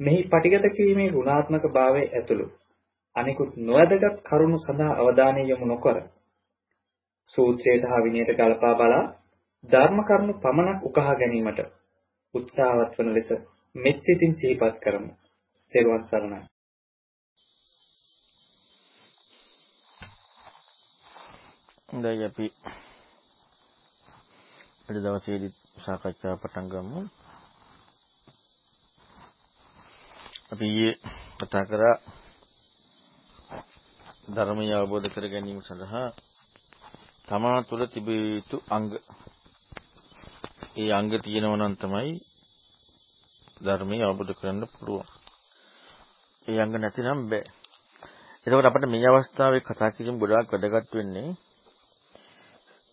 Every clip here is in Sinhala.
මෙහි පටිගත කිරීමේ ගුණාත්මක භාවය ඇතුළු අනිකුත් නොවැදගත් කරුණු සඳහා අවධානය යොමු නොකර සූත්‍රයට හා විනයට ගලපා බලා ධර්ම කරුණු පමණක් උකහා ගැනීමට උත්සාහවත් වන ලෙස මෙත් සිතින් සිහිපත් කරමු. සේරුවන් සරණයි. හොඳයි අපි අද දවසේදී සාකච්ඡාව පටන් ගමු. අපි ඊයේ කතා කරා ධර්මය අවබෝධ කර ගැනීම සඳහා තමා තුළ තිබිය යුතු අංග. ඒ අංග තියෙනවා නම් තමයි ධර්මය අවබෝධ කරගන්න පුළුවන්. ඒ අංග නැතිනම් බෑ. එතකොට අපිට මේ අවස්ථාවේ කතා කිරීම ගොඩාක් වැදගත් වෙන්නේ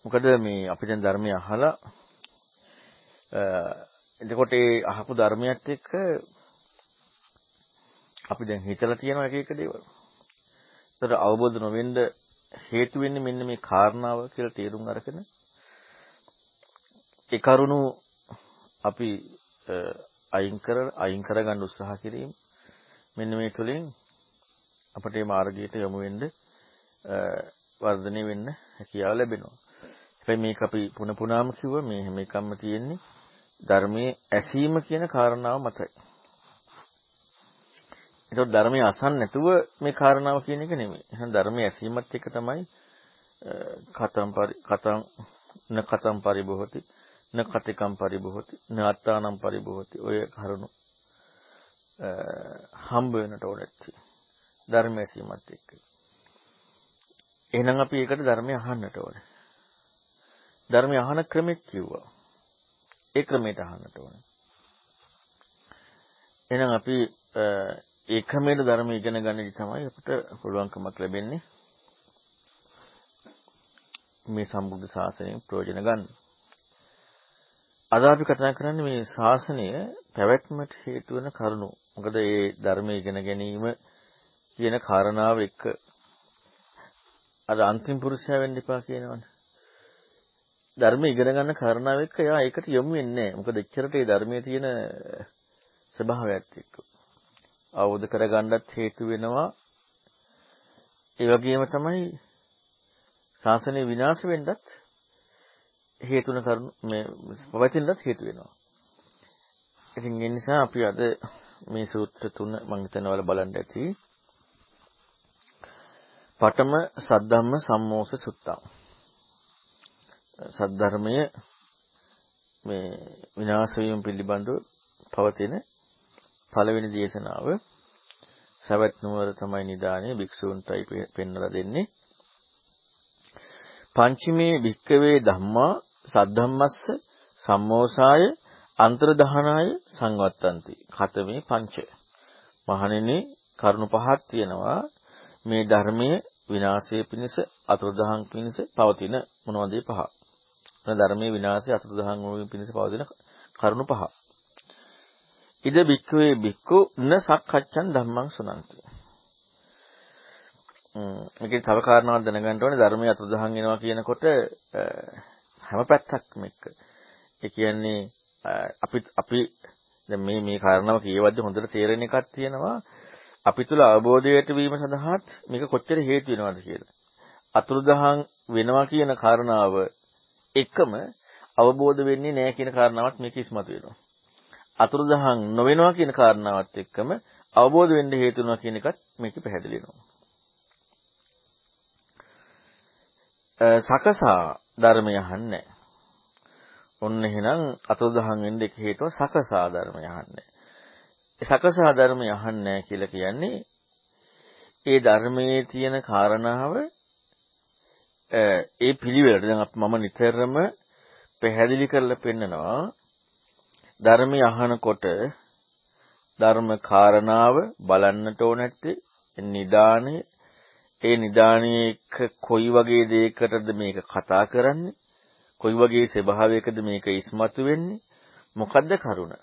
මොකද මේ අපි දැන් ධර්මය අහලා එතකොට ඒ අහපු ධර්මයත් එක්ක අපි දැන් හිතලා තියෙන එක එක දේවල්. ඒතර අවබෝධ නොවෙන්න හේතු වෙන්නේ මෙන්න මේ කාරණාව කියලා තේරුම් අරගෙන ඒ කරුණු අපි අයින් කර අයින් කරගන්න උත්සාහ කිරීම මෙන්න මේ තුලින් අපට මේ මාර්ගයට යොමු වෙන්න වර්ධනය වෙන්න හැකියාව ලැබෙනවා. හැබැයි මේක අපි පුන පුනාම කිව්ව මේ හැම එකක්ම තියෙන්නේ ධර්මයේ ඇසීම කියන කාරණාව මතයි. ඒතකොට ධර්මයේ අසන්න නැතුව මේ කාරණාව කියන එක නෙමෙයි. එහෙනම් ධර්මයේ ඇසීමත් එක්ක තමයි කතම් පරි කතම් න කතම් පරිබෝධති න කතිකම් පරිබෝධති න අත්තානම් පරිබෝධති ඔය කරුණු හම්බ වෙනට ඕනෙත් ධර්මයේ ඇසීමත් එක්ක. එහෙනම් අපි ඒකට ධර්මය අහන්නට ඕනේ. ධර්මය අහන ක්‍රමෙත් කිව්වා. ඒ ක්‍රමයට අහන්නට ඕනේ. එහෙනම් අපි ඒ ක්‍රමයට ධර්ම ඉගෙන ගන්නදි තමයි අපිට පුළුවන්කමක් ලැබෙන්නේ මේ සම්බුද්ධ ශාසනයෙන් ප්‍රයෝජන ගන්න. අද අපි කතා කරන්නේ මේ ශාසනය පැවැත්මට හේතු වෙන කරුණු. මොකද මේ ධර්මය ඉගෙන ගැනීම කියන කාරණාව එක්ක අර අන්තිම පුරුෂයා වෙන්න එපා කියනවනේ. ධර්ම ඉගෙන ගන්න කාරණාව එක්ක එයා ඒකට යොමු වෙන්නේ නැහැ. මොකද එච්චරට මේ ධර්මයේ තියෙන ස්වභාවයත් එක්ක. අවබෝධ කරගන්නත් හේතු වෙනවා. ඒ වගේම තමයි ශාසනය විනාශ වෙන්නත් හේතුන කරුණු මේ පවතිනත් හේතු වෙනවා. ඉතින් ඒ නිසා අපි අද මේ සූත්‍ර තුන මම හිතනවා බලන්න ඇති. පඨම සද්ධම්ම සම්මෝස සුත්තං. සද්ධර්මය මේ විනාශ වීම පිළිබඳව පවතින පළවෙනි දේශනාව සවැත් නුවර තමයි නිදානේ භික්ෂූන්ටයි පෙන්වලා දෙන්නේ. පංචමේ භික්කවේ ධම්මා සද්ධම්මස්ස සම්මෝසාය අන්තරදහනාය සංවත්තಂತಿ. කතමේ පංච. මහණෙනි කරුණු පහක් තියෙනවා මේ ධර්මයේ විනාශයේ පිණිස අතුරුදහන් පිණිස පවතින මොනවද පහ. ධර්මයේ විනාශය අතුරුදහන් වීම පිණිස පවතින කරුණු පහ. ඉද බික්කවේ බික්කු න සක්කච්ඡන් ධම්මං සුනන්ති. මේකේ තව කාරණාවක් දැනගන්න ඕනේ ධර්මයේ අතුරුදහන් වෙනවා කියනකොට හැම පැත්තක්ම එක්ක. ඒ කියන්නේ අපි අපි දැන් මේ මේ කාරණාව කියවද්දි හොඳට තේරෙන එකක් තියෙනවා. අපි තුල අවබෝධයට වීම සඳහාත් මේක කොච්චර හේතු වෙනවද කියලා. අතුරුදහන් වෙනවා කියන කාරණාව එකම අවබෝධ වෙන්නේ නැහැ කියන කාරණාවත් මේක ඉස්මතු වෙනවා. අතුරුදහන් නොවෙනවා කියන කාරණාවත් එක්කම අවබෝධ වෙන්න හේතු වෙනවා කියන එකත් මේක පැහැදිලි වෙනවා. සකසා ධර්මය අහන්නේ ඔන්න එහෙනම් අතුරුදහන් වෙන්න එක හේතුව සකසා ධර්මය අහන්නේ. ඒ සකසා ධර්මය අහන්නේ කියලා කියන්නේ ඒ ධර්මයේ තියෙන කාරණාව ඒ පිළිවෙලට දැන් මම නිතරම පැහැදිලි කරලා පෙන්නනවා ධර්මය අහනකොට ධර්ම කාරණාව බලන්නට ඕන නැත්තේ නිදානේ ඒ නිදානයේක කොයි වගේ දෙයකටද මේක කතා කරන්නේ කොයි වගේ ස්වභාවයකද මේක ඉස්මතු වෙන්නේ මොකද්ද කරුණ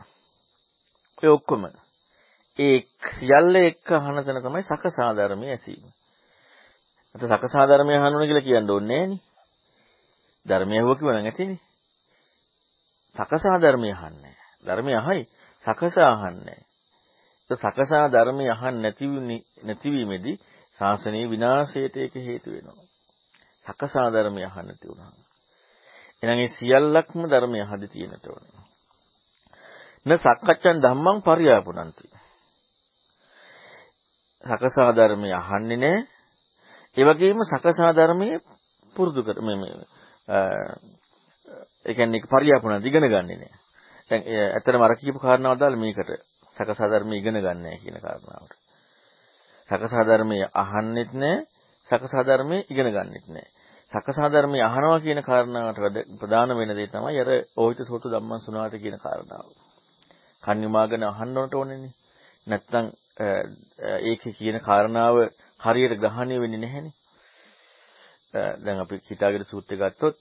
ඒ ඔක්කොම ඒ සියල්ල එක්ක අහන තැන තමයි සකසා ධර්මයේ ඇසීම. අත සකසා ධර්මයේ අහන්න ඕන කියලා කියන්න ඕනේ නෑනේ. ධර්මය අහුව කිව්ව නම් ඇතිනේ. සකසා ධර්මය අහන්නේ. ධර්මය අහයි සකසා අහන්නේ. ඒ සකසා ධර්මය අහන්න නැති නැතිවීමේදී ශාසනයේ විනාශයට ඒක හේතු වෙනවා. සකසා ධර්මය අහන්න නැති වුණා. එහෙනම් ඒ සියල්ලක්ම ධර්මය අහදී තියෙනට ඕනේ. න සක්කච්ඡන් ධම්මං පරියාපුනන්ති. සකසා ධර්මය අහන්නේ නැහැ. ඒ වගේම සකසා ධර්මයේ පුරුදු කර මේ මේ ඒ කියන්නේ පරියාපුනන්ති ඉගෙන ගන්නෙ නැහැ. දැන් ඇත්තටම අර කියපු කාරණාව දාලා මේකට සකසා ධර්මය ඉගෙන ගන්න නැහැ කියන කාරණාවට. සකසා ධර්මය අහන්නෙත් නැහැ. සකසා ධර්මය ඉගෙන ගන්නෙත් නැහැ. සකසා ධර්මය අහනවා කියන කාරණාවට ප්‍රධාන වෙන දේ තමයි අර ඕහිත සෝතු ධම්මං සුණාත කියන කාරණාව. කන්‍යමාගෙන අහන්න ඕනටෝනේ. නැත්තම් ඒකේ කියන කාරණාව හරියට ග්‍රහණය වෙන්නේ නැහැනේ. දැන් අපි හිතාගෙන සූත්‍රය ගත්තොත්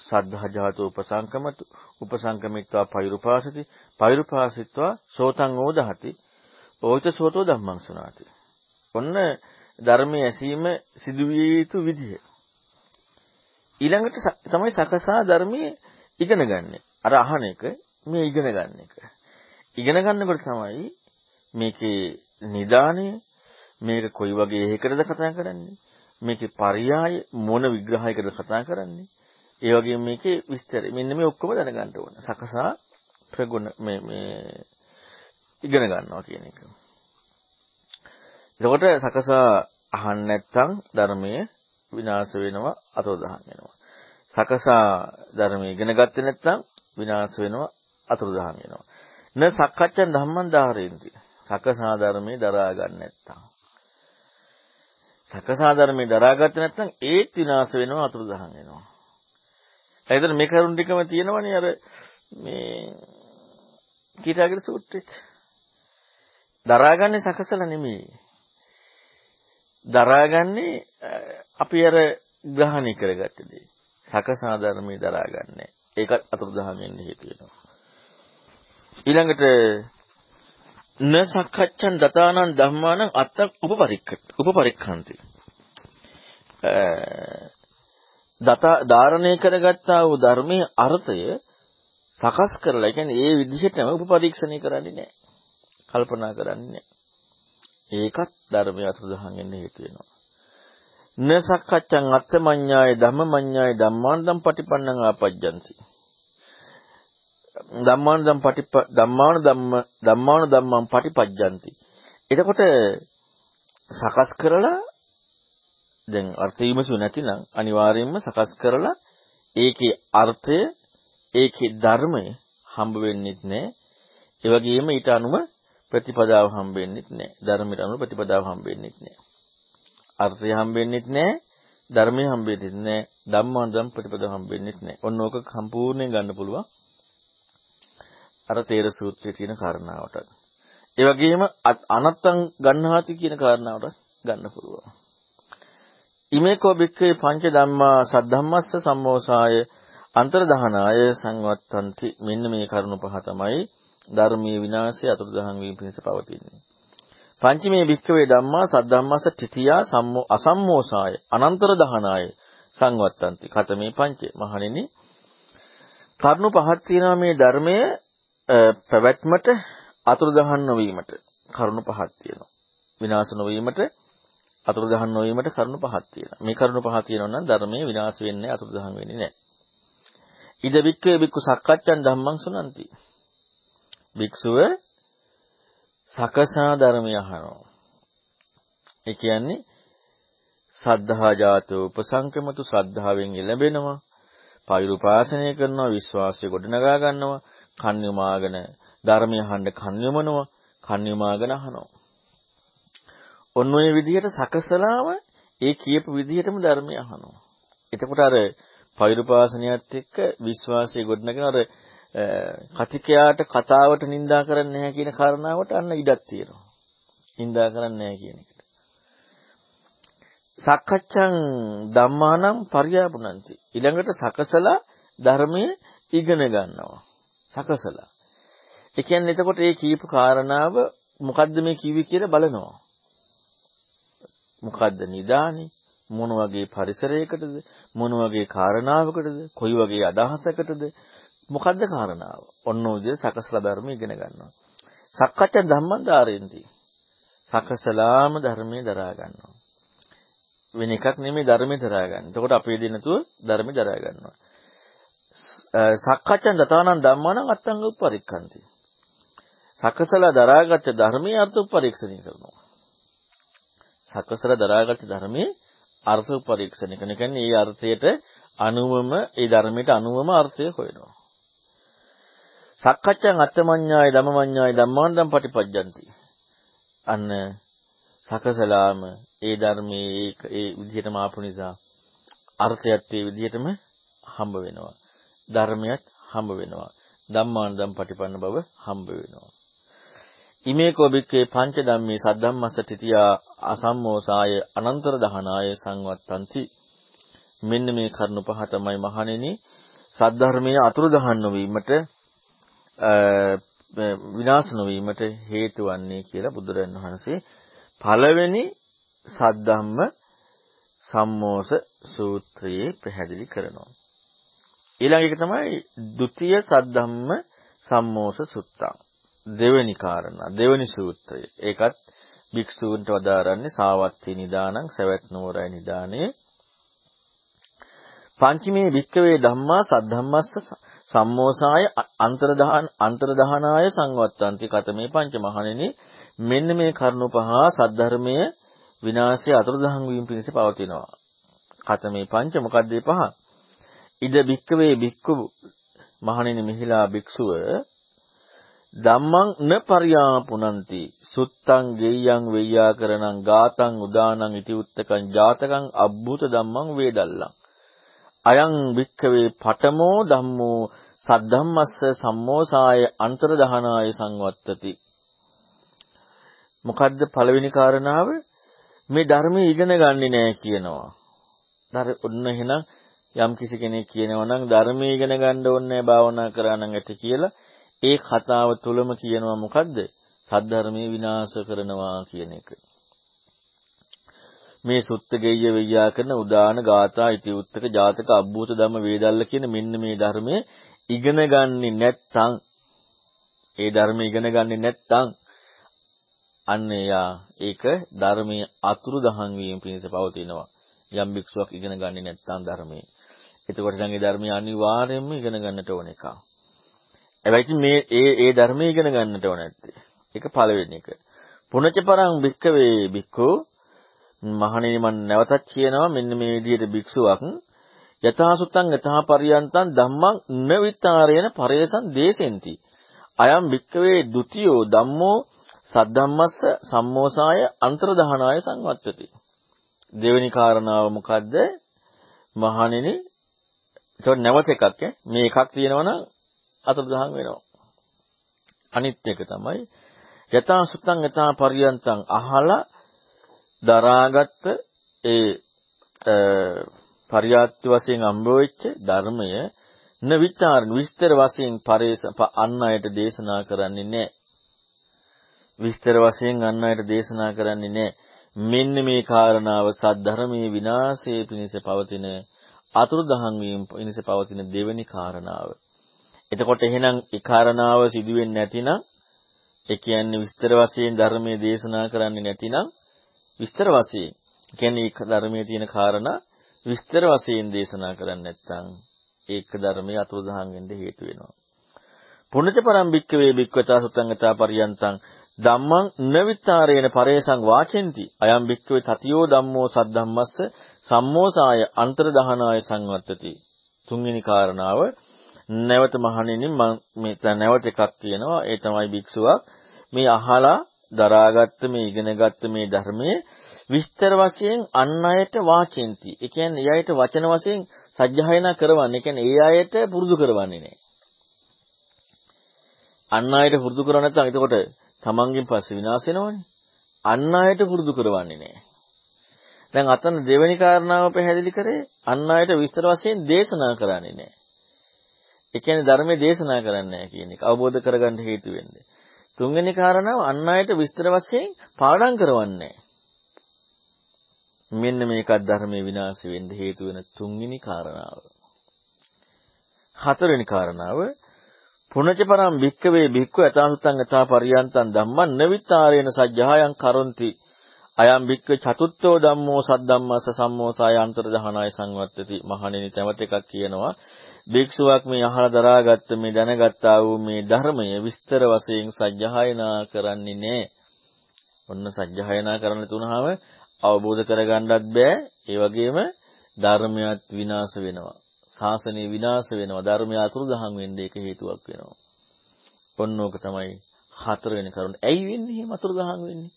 සද්ධා ජාතෝ උපසංකමතු උපසංකමිත්වා පෛරුපාසති පෛරුපාසිත්වා සෝතං ඕදහති ඕිත සෝතෝ ධම්මං සුනාති. ඔන්න ධර්මයේ ඇසීම සිදුවිය යුතු විදිහ. ඊළඟට තමයි සකසා ධර්මයේ ඉගෙන ගන්න. අර අහන එක මේ ඉගෙන ගන්න එක. ඉගෙන ගන්නකොට තමයි මේකේ නිදාණය මේක කොයි වගේ හේකටද කතා කරන්නේ මේකේ පරයය මොන විග්‍රහයකටද කතා කරන්නේ ඒ වගේම මේකේ විස්තරය මෙන්න මේ ඔක්කොම දැනගන්න ඕන සකසා ප්‍රගුණ මේ මේ ඉගෙන ගන්නවා කියන එක. එතකොට සකසා අහන්න නැත්නම් ධර්මයේ විනාශ වෙනවා අතෝදහන් වෙනවා. සකසා ධර්මයේ ඉගෙන ගත්තේ නැත්නම් විනාශ වෙනවා අතුරුදහන් වෙනවා. න සක්කච්ඡන් ධම්මං ධාරේන්ති. සකසා ධර්මයේ දරා ගන්න නැත්තම්. සකසා ධර්මයේ දරාගත්තේ නැත්නම් ඒත් විනාශ වෙනවා අතුරුදහන් වෙනවා. එතන මේ කරුණ ටිකම තියෙනවනේ අර මේ කීටාගල සූත්‍රෙත්. දරාගන්නේ සකසලා නෙමෙයි. දරාගන්නේ අපි අර ග්‍රහණය කරගත්ත දේ. සකසා ධර්මයේ දරාගන්නේ. ඒකත් අතුරුදහන් වෙන්න හේතු වෙනවා. ඊළඟට න සක්කච්ඡන් දතානං ධම්මානං අත්ත උපපරික්ක උපපරික්ඛන්ති. දත ධාරණය කරගත්තා වූ ධර්මයේ අර්ථය සකස් කරලා කියන්නේ ඒ විදිහටම උපපරීක්ෂණය කරන්නේ නැහැ. කල්පනා කරන්නේ නැහැ. ඒකත් ධර්මයේ අතුරුදහන් වෙන්න හේතු වෙනවා. න සක්කච්ඡන් අත්තමඤ්ඤාය ධම්මමඤ්ඤාය ධම්මාන්දම් පටිපන්නං ආපජ්ජಂತಿ. ධම්මාන ධම් පටිප ධම්මාන ධම්ම ධම්මාන ධම්මං පටිපජ්ජಂತಿ. එතකොට සකස් කරලා දැන් අර්ථ විමසු නැතිනම් අනිවාර්යයෙන්ම සකස් කරලා ඒකේ අර්ථය ඒකේ ධර්මය හම්බ වෙන්නෙත් නැහැ. ඒ වගේම ඊට අනුව ප්‍රතිපදාව හම්බ වෙන්නෙත් නැහැ. ධර්මයට අනුව ප්‍රතිපදාව හම්බ වෙන්නෙත් නැහැ. අර්ථය හම්බ වෙන්නෙත් නැහැ. ධර්මය හම්බ වෙන්නෙත් නැහැ. ධම්මාන ධම් ප්‍රතිපදාව හම්බ වෙන්නෙත් නැහැ. ඔන්න ඕක සම්පූර්ණයෙන් ගන්න පුළුවන්. අර තේර සූත්‍රයේ තියෙන කාරණාවට. ඒ වගේම අනත්තං ගන්නාති කියන කාරණාවට ගන්න පුළුවන්. ඉමේකෝ බික්කේ පංච ධම්මා සද්ධම්මස්ස සම්මෝසාය අන්තර්දහනාය සංවත්තන්ති මෙන්න මේ කරුණ පහ තමයි ධර්මයේ විනාශය අතුරුදහන් වීම පිණිස පවතින්නේ. පංචමේ භික්ඛවේ ධම්මා සද්ධම්මස්ස තිතියා සම්මෝ අසම්මෝසාය අනන්තර දහනාය සංවත්තන්ති. කතමේ පංච මහණෙනි කරුණු පහක් තියෙනවා මේ ධර්මයේ පැවැත්මට අතුරුදහන් නොවීමට කරුණු පහක් තියෙනවා. විනාශ නොවීමට අතුරුදහන් නොවීමට කරුණු පහක් තියෙනවා. මේ කරුණු පහ තියෙනවා නම් ධර්මයේ විනාශ වෙන්නේ අතුරුදහන් වෙන්නේ නැහැ. ඉද වික්කේ බික්කු සක්කච්ඡන් ධම්මං සුනන්ති. භික්ෂුව සකසා ධර්මය අහනවා. ඒ කියන්නේ සද්ධා ජාතෝ උපසංකමතු සද්ධාවෙන් එළඹෙනවා. පෛරුපාසනය කරනවා විශ්වාසය ගොඩනගා ගන්නවා කන් යමාගෙන ධර්මය අහන්න කන් යමනවා කන් යමාගෙන අහනවා ඔන්න ඔය විදිහට සකසලාම ඒ කියපු විදිහටම ධර්මය අහනවා එතකොට අර පෛරුපාසනයත් එක්ක විශ්වාසය ගොඩනගෙන අර කතිකයාට කතාවට නිඳා කරන්නේ නැහැ කියන කාරණාවට අන්න ඉඩක් තියෙනවා. නිඳා කරන්නේ නැහැ කියන එකට. සක්කච්ඡං ධම්මානම් පරියාපුණන්ති. ඊළඟට සකසලා ධර්මයේ ඉගෙන ගන්නවා. සකසලා. ඒ කියන්නේ එතකොට මේ කීප කාරණාව මොකද්ද මේ කිව්වේ කියලා බලනවා. මොකද්ද නිදානේ? මොන වගේ පරිසරයකටද? මොන වගේ කාරණාවකටද? කොයි වගේ අදහසකටද? මොකද්ද කාරණාව? ඔන්න ඔය විදිහට සකසලා ධර්ම ඉගෙන ගන්නවා. සක්කච්ඡ ධම්මං ධාරෙන්ති. සකසලාම ධර්මයේ දරා ගන්නවා. වෙන එකක් නෙමෙයි ධර්මයේ දරා ගන්න. එතකොට අපේ දිනතුව ධර්මයේ දරා ගන්නවා. සක්කච්ඡන් දතානං ධම්මානං අත්තංග උපරික්ඛන්ති. සකසලා දරාගත් ධර්මයේ අර්ථ උපරීක්ෂණය කරනවා. සකසලා දරාගත් ධර්මයේ අර්ථ උපරීක්ෂණය කරන කියන්නේ ඒ අර්ථයට අනුවම ඒ ධර්මයට අනුවම අර්ථය හොයනවා. සක්කච්ඡං අත්තමඤ්ඤාය ධම්මමඤ්ඤාය ධම්මාන්දම් පටිපජ්ජಂತಿ. අන්න සකසලාම ඒ ධර්මයේ ඒ විදිහටම ආපු නිසා අර්ථයත් ඒ විදිහටම හම්බ වෙනවා. ධර්මයක් හම්බ වෙනවා. ධම්මානදම් පටිපන්න බව හම්බ වෙනවා. ඉමේ කෝබික්කේ පංච ධම්මේ සද්ධම්මස්ස තිතියා අසම්මෝසාය අනන්තර දහනාය සංවත්තಂತಿ මෙන්න මේ කරුණු පහ තමයි මහණෙනි සද්ධර්මයේ අතුරු දහන් නොවීමට විනාශ නොවීමට හේතු වන්නේ කියලා බුදුරජාණන් වහන්සේ පළවෙනි සද්ධම්ම සම්මෝස සූත්‍රයේ පැහැදිලි කරනවා. ඊළඟ එක තමයි ဒ ුතිය සද්ධම්ම සම්මෝස සුත්තං. දෙවෙනි කාරණා දෙවෙනි සූත්‍රය. ඒකත් භික්ෂූන්ට වදාරන්නේ සාවත්ති නිදානං සවැත් නුවරයි නිදානේ පංචමේ වික්කවේ ධම්මා සද්ධම්මස්ස සම්මෝසාය අන්තරදහන අන්තරදහනාය සංවත්තන්ති කතමේ පංච මහණෙනි මෙන්න මේ කරුණු පහ සද්ධර්මයේ විනාශය අතුරුදහන් වීම පිණිස පවතිනවා. කතමේ පංච මොකද්ද පහ? ඉද භික්කවේ භික්ඛු මහණෙනි මෙහිලා භික්ෂුව ධම්මං න පරියාපුනಂತಿ සුත්තං ගෙය්‍යං වෙය්‍යාකරණං ගාතං උදානං ඉති උත්තකං ජාතකං අබ්බූත ධම්මං වේදල්ලං. අයං භික්ඛවේ පඨමෝ ධම්මෝ සද්ධම්මස්ස සම්මෝසාය අන්තරදහනාය සංවත්තති. මොකද්ද පළවෙනි කාරණාව? මේ ධර්මයේ ඉගෙන ගන්නේ නැහැ කියනවා. දර ඔන්න එහෙනම් යම් කිසි කෙනෙක් කියනවා නම් ධර්මයේ ඉගෙන ගන්න ඕනේ භාවනා කරා නම් ඇති කියලා ඒ කතාව තුලම කියනවා මොකද්ද? සද්ධර්මයේ විනාශ කරනවා කියන එක. මේ සුත්ත ගෙය්‍ය වෙయ్యා කරන උදාන ගාථා ඉති උත්තක ජාතක අබ්බූත ධම්ම වේදල්ල කියන මෙන්න මේ ධර්මයේ ඉගෙන ගන්නේ නැත්තම් ඒ ධර්මය ඉගෙන ගන්නේ නැත්තම් අන්න එයා ඒක ධර්මයේ අතුරු දහන් වීම පිණිස පවතිනවා. යම් භික්ෂුවක් ඉගෙන ගන්නේ නැත්නම් ධර්මයේ. එතකොට දැන් ඒ ධර්මය අනිවාර්යයෙන්ම ඉගෙන ගන්නට ඕන එකක්. හැබැයි මේ ඒ ඒ ධර්මයේ ඉගෙන ගන්නට ඕන නැත්තේ. ඒක පළවෙනි එක. පුනච පරං භික්කවේ භික්ඛු මහණෙනි මම නැවතත් කියනවා මෙන්න මේ විදිහට භික්ෂුවක් යථාසුත්තං යථා පරියන්තං ධම්මං නවිතාරේන පරේසං දේසෙන්ති. අයම් භික්කවේ ဒ ුතියෝ ධම්මෝ සද්ධම්මස්ස සම්මෝසාය අන්තරදහනාය සංවත්තති. දෙවෙනි කාරණාව මොකද්ද? මහණෙනි ඒක නැවත එකක් ඈ. මේ එකක් තියෙනවනම් අතුරුදහන් වෙනවා. අනිත් එක තමයි යථා සුත්තං යථා පරියන්තං අහලා දරාගත්ත ඒ පරියාත්ති වශයෙන් අම්බවෙච්ච ධර්මය න විචාරණ විස්තර වශයෙන් පරේස අන් අයට දේශනා කරන්නේ නැහැ. විස්තර වශයෙන් අන් අයට දේශනා කරන්නේ නැහැ. මෙන්න මේ කාරණාව සද්ධර්මයේ විනාශයේ පිණිස පවතින අතුරුදහන් වීම පිණිස පවතින දෙවෙනි කාරණාව. එතකොට එහෙනම් ඒ කාරණාව සිදු වෙන්නේ නැතිනම් ඒ කියන්නේ විස්තර වශයෙන් ධර්මයේ දේශනා කරන්නේ නැතිනම් විස්තර වශයෙන් කියන්නේ ඒක ධර්මයේ තියෙන කාරණා විස්තර වශයෙන් දේශනා කරන්නේ නැත්නම් ඒක ධර්මයේ අතුරුදහන් වෙන්න හේතු වෙනවා. පුණජ පරම්පික්ක වේ බික්වතා සුතංගතා පරියන්තං ධම්මං නවිතාරේන පරේසං වාචෙන්ති. අයම් භික්ඛවේ තතියෝ ධම්මෝ සද්ධම්මස්ස සම්මෝසාය අන්තරදහනාය සංවත්තති. තුන්වෙනි කාරණාව නැවත මහණෙනි මම මේ නැවත එකක් කියනවා. ඒ තමයි භික්ෂුවක් මේ අහලා දරාගත්ත මේ ඉගෙනගත්ත මේ ධර්මයේ විස්තර වශයෙන් අන් අයට වාචෙන්ති. ඒ කියන්නේ ඒ අයට වචන වශයෙන් සජ්ජායනා කරවන්නේ. ඒ කියන්නේ ඒ අයට පුරුදු කරවන්නේ නැහැ අන් අයට පුරුදු කරව නැත්නම් එතකොට තමන්ගෙන් පස්සේ විනාශ වෙනවනේ. අන් අයට පුරුදු කරවන්නේ නැහැ. දැන් අතන දෙවෙනි කාරණාව පැහැදිලි කරේ අන් අයට විස්තර වශයෙන් දේශනා කරන්නේ නැහැ. ඒ කියන්නේ ධර්මයේ දේශනා කරන්නේ නැහැ කියන එක අවබෝධ කරගන්න හේතු වෙන්නේ. තුන්වෙනි කාරණාව අන් අයට විස්තර වශයෙන් පාඩම් කරවන්නේ මෙන්න මේකත් ධර්මයේ විනාශ වෙන්න හේතු වෙන තුන්වෙනි කාරණාව. හතරවෙනි කාරණාව පුනච පරම් භික්කවේ භික්ඛු යථාසුතං යථා පරියන්තං ධම්මං නවිතාරේන සජ්ජායං කරොන්ති අයම් භික්ඛ චතුත්ථෝ ධම්මෝ සද්ධම්මස්ස සම්මෝසාය අන්තර්දහනාය සංවත්තති මහණෙනි තවත් එකක් කියනවා භික්ෂුවක් මේ අහලා දරාගත්ත මේ දැනගත්තා වූ මේ ධර්මය විස්තර වශයෙන් සජ්ජායනා කරන්නේ නැහැ. ඔන්න සජ්ජායනා කරන්න තුනහම අවබෝධ කරගන්නත් බෑ. ඒ වගේම ධර්මයක් විනාශ වෙනවා. ශාසනය විනාශ වෙනවා. ධර්මය අතුරුදහන් වෙන්න ඒක හේතුවක් වෙනවා. ඔන්න ඕක තමයි හතරවෙනි කරුණ. ඇයි වෙන්නේ එහෙම අතුරුදහන් වෙන්නේ?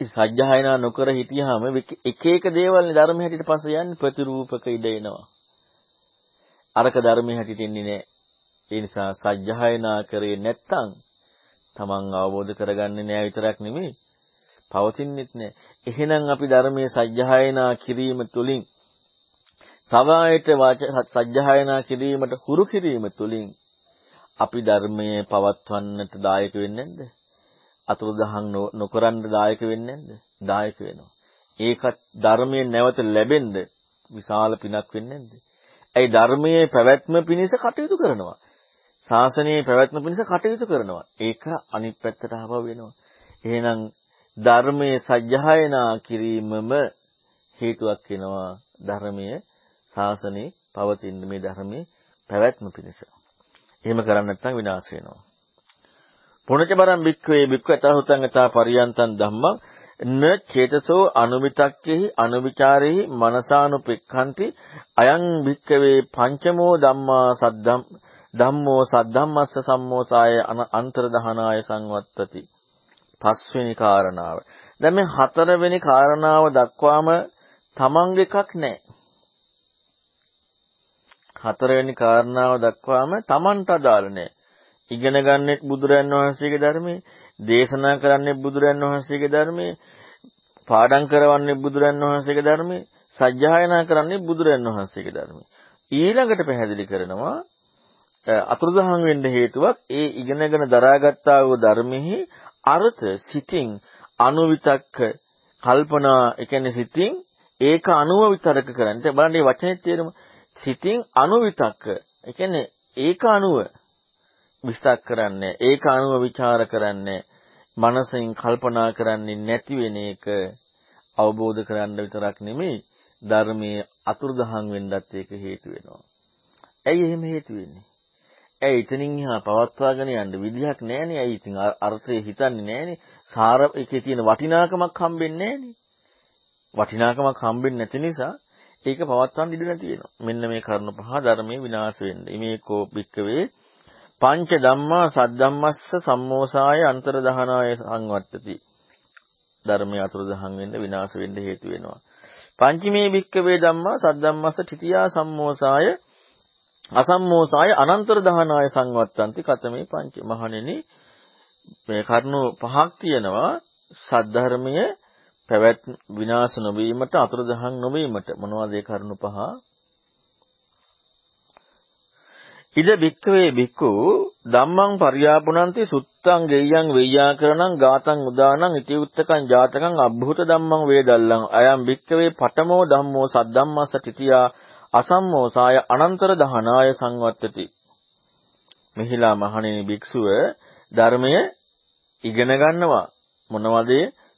සජ්ජායනා නොකර හිටියාම එක එක දේවල් ධර්ම හැටියට පස්සේ යන්නේ ප්‍රතිරූපක ඉඩ එනවා. අරක ධර්මයේ හැටියට එන්නේ නැහැ. ඒ නිසා සජ්ජායනා කරේ නැත්තම් තමන් අවබෝධ කරගන්නේ නැහැ විතරක් නෙමෙයි පවතින්නෙත් නැහැ. එහෙනම් අපි ධර්මයේ සජ්ජායනා කිරීම තුළින් තව ආයත සජ්ජායනා කිරීමට හුරු කිරීම තුළින් අපි ධර්මයේ පවත්වන්නට දායක වෙන්නේ නැද්ද? අතුරුදහන් නොකරන්න දායක වෙන්නේ නැද්ද? දායක වෙනවා. ඒකත් ධර්මයෙන් නැවත ලැබෙන්න විශාල පිනක් වෙන්නේ නැද්ද? ඒ ධර්මයේ පැවැත්ම පිණිස කටයුතු කරනවා. ශාසනයේ පැවැත්ම පිණිස කටයුතු කරනවා. ඒක අනිත් පැත්තට ආව වෙනවා. එහෙනම් ධර්මයේ සජ්ජායනා කිරීමම හේතුවක් වෙනවා ධර්මයේ ශාසනයේ පවතින මේ ධර්මයේ පැවැත්ම පිණිස. එහෙම කරන්නේ නැත්නම් විනාශ වෙනවා. පුණජ බරම් බික්ඛවේ බික්ඛ අතහුතං අත පරියන්තං ධම්මං න චේතසෝ අනුවිතක්කෙහි අනුවිචාරෙහි මනසානුපෙක්ඛන්ති අයං භික්කවේ පංචමෝ ධම්මා සද්දම් ධම්මෝ සද්ධම්මස්ස සම්මෝසාය අන්තර්දහනාය සංවත්තති පස්වෙනි කාරණාව දැන් මේ හතරවෙනි කාරණාව දක්වාම තමන්ගේ එකක් නැහැ හතරවෙනි කාරණාව දක්වාම තමන්ට අදාළ නැහැ ඉගෙන ගන්නෙත් බුදුරන් වහන්සේගේ ධර්මයේ දේශනා කරන්නේ බුදුරන් වහන්සේගේ ධර්මයේ පාඩම් කරවන්නේ බුදුරන් වහන්සේගේ ධර්මයේ සජ්ජායනා කරන්නේ බුදුරන් වහන්සේගේ ධර්මයේ ඊළඟට පැහැදිලි කරනවා අතුරුදහන් වෙන්න හේතුවක් ඒ ඉගෙනගෙන දරාගත්තා වූ ධර්මෙහි අර්ථ සිතින් අනුවිතක්ක කල්පනා ඒ කියන්නේ සිතින් ඒක අනුව විතරක කරන්නේ. දැන් බලන්න මේ වචනේ තේරුම සිතින් අනුවිතක්ක. ඒ කියන්නේ ඒක අනුව විස්තර කරන්නේ ඒක අනුව ਵਿਚාර කරන්නේ මනසෙන් කල්පනා කරන්නේ නැති වෙන එක අවබෝධ කරගන්න විතරක් නෙමෙයි ධර්මයේ අතුරුදහන් වෙන්නත් ඒක හේතු වෙනවා. ඇයි එහෙම හේතු වෙන්නේ? ඇයි එතනින් එහා පවත්වාගෙන යන්න විදිහක් නැහැනේ. ඇයි ඉතින් අර්ථය හිතන්නේ නැහැනේ. සාර එකේ තියෙන වටිනාකමක් හම්බෙන්නේ නැහැනේ. වටිනාකමක් හම්බෙන්නේ නැති නිසා ඒක පවත්වන්න ඉඩ නැති වෙනවා. මෙන්න මේ කරුණ පහ ධර්මයේ විනාශ වෙන්නේ. මේකෝ භික්කවේ පංච ධම්මා සද්ධම්මස්ස සම්මෝසාය අන්තරදහනාය සංවත්තති. ධර්මයේ අතුරුදහන් වෙන්න විනාශ වෙන්න හේතු වෙනවා. පංචමේ භික්කවේ ධම්මා සද්ධම්මස්ස තිතියා සම්මෝසාය අසම්මෝසාය අනන්තර දහනාය සංවත්තන්ති කතමේ පංච මහණෙනි මේ කරුණු පහක් තියෙනවා සද්ධර්මයේ පැවැත් විනාශ නොවීමට අතුරුදහන් නොවීමට. මොනවද ඒ කරුණු පහ? ඉද භික්ඛවේ භික්ඛු ධම්මං පරියාපුනන්ති සුත්තං ගෙය්‍යං වෙය්‍යාකරණං ගාතං උදානං ඉතිඋත්තකං ජාතකං අබ්භූත ධම්මං වේදල්ලං අයම් භික්ඛවේ පඨමෝ ධම්මෝ සද්ධම්මස්ස තිතියා අසම්මෝසාය අනන්තර දහනාය සංවත්තති. මෙහිලා මහණෙනි භික්ෂුව ධර්මය ඉගෙන ගන්නවා. මොනවද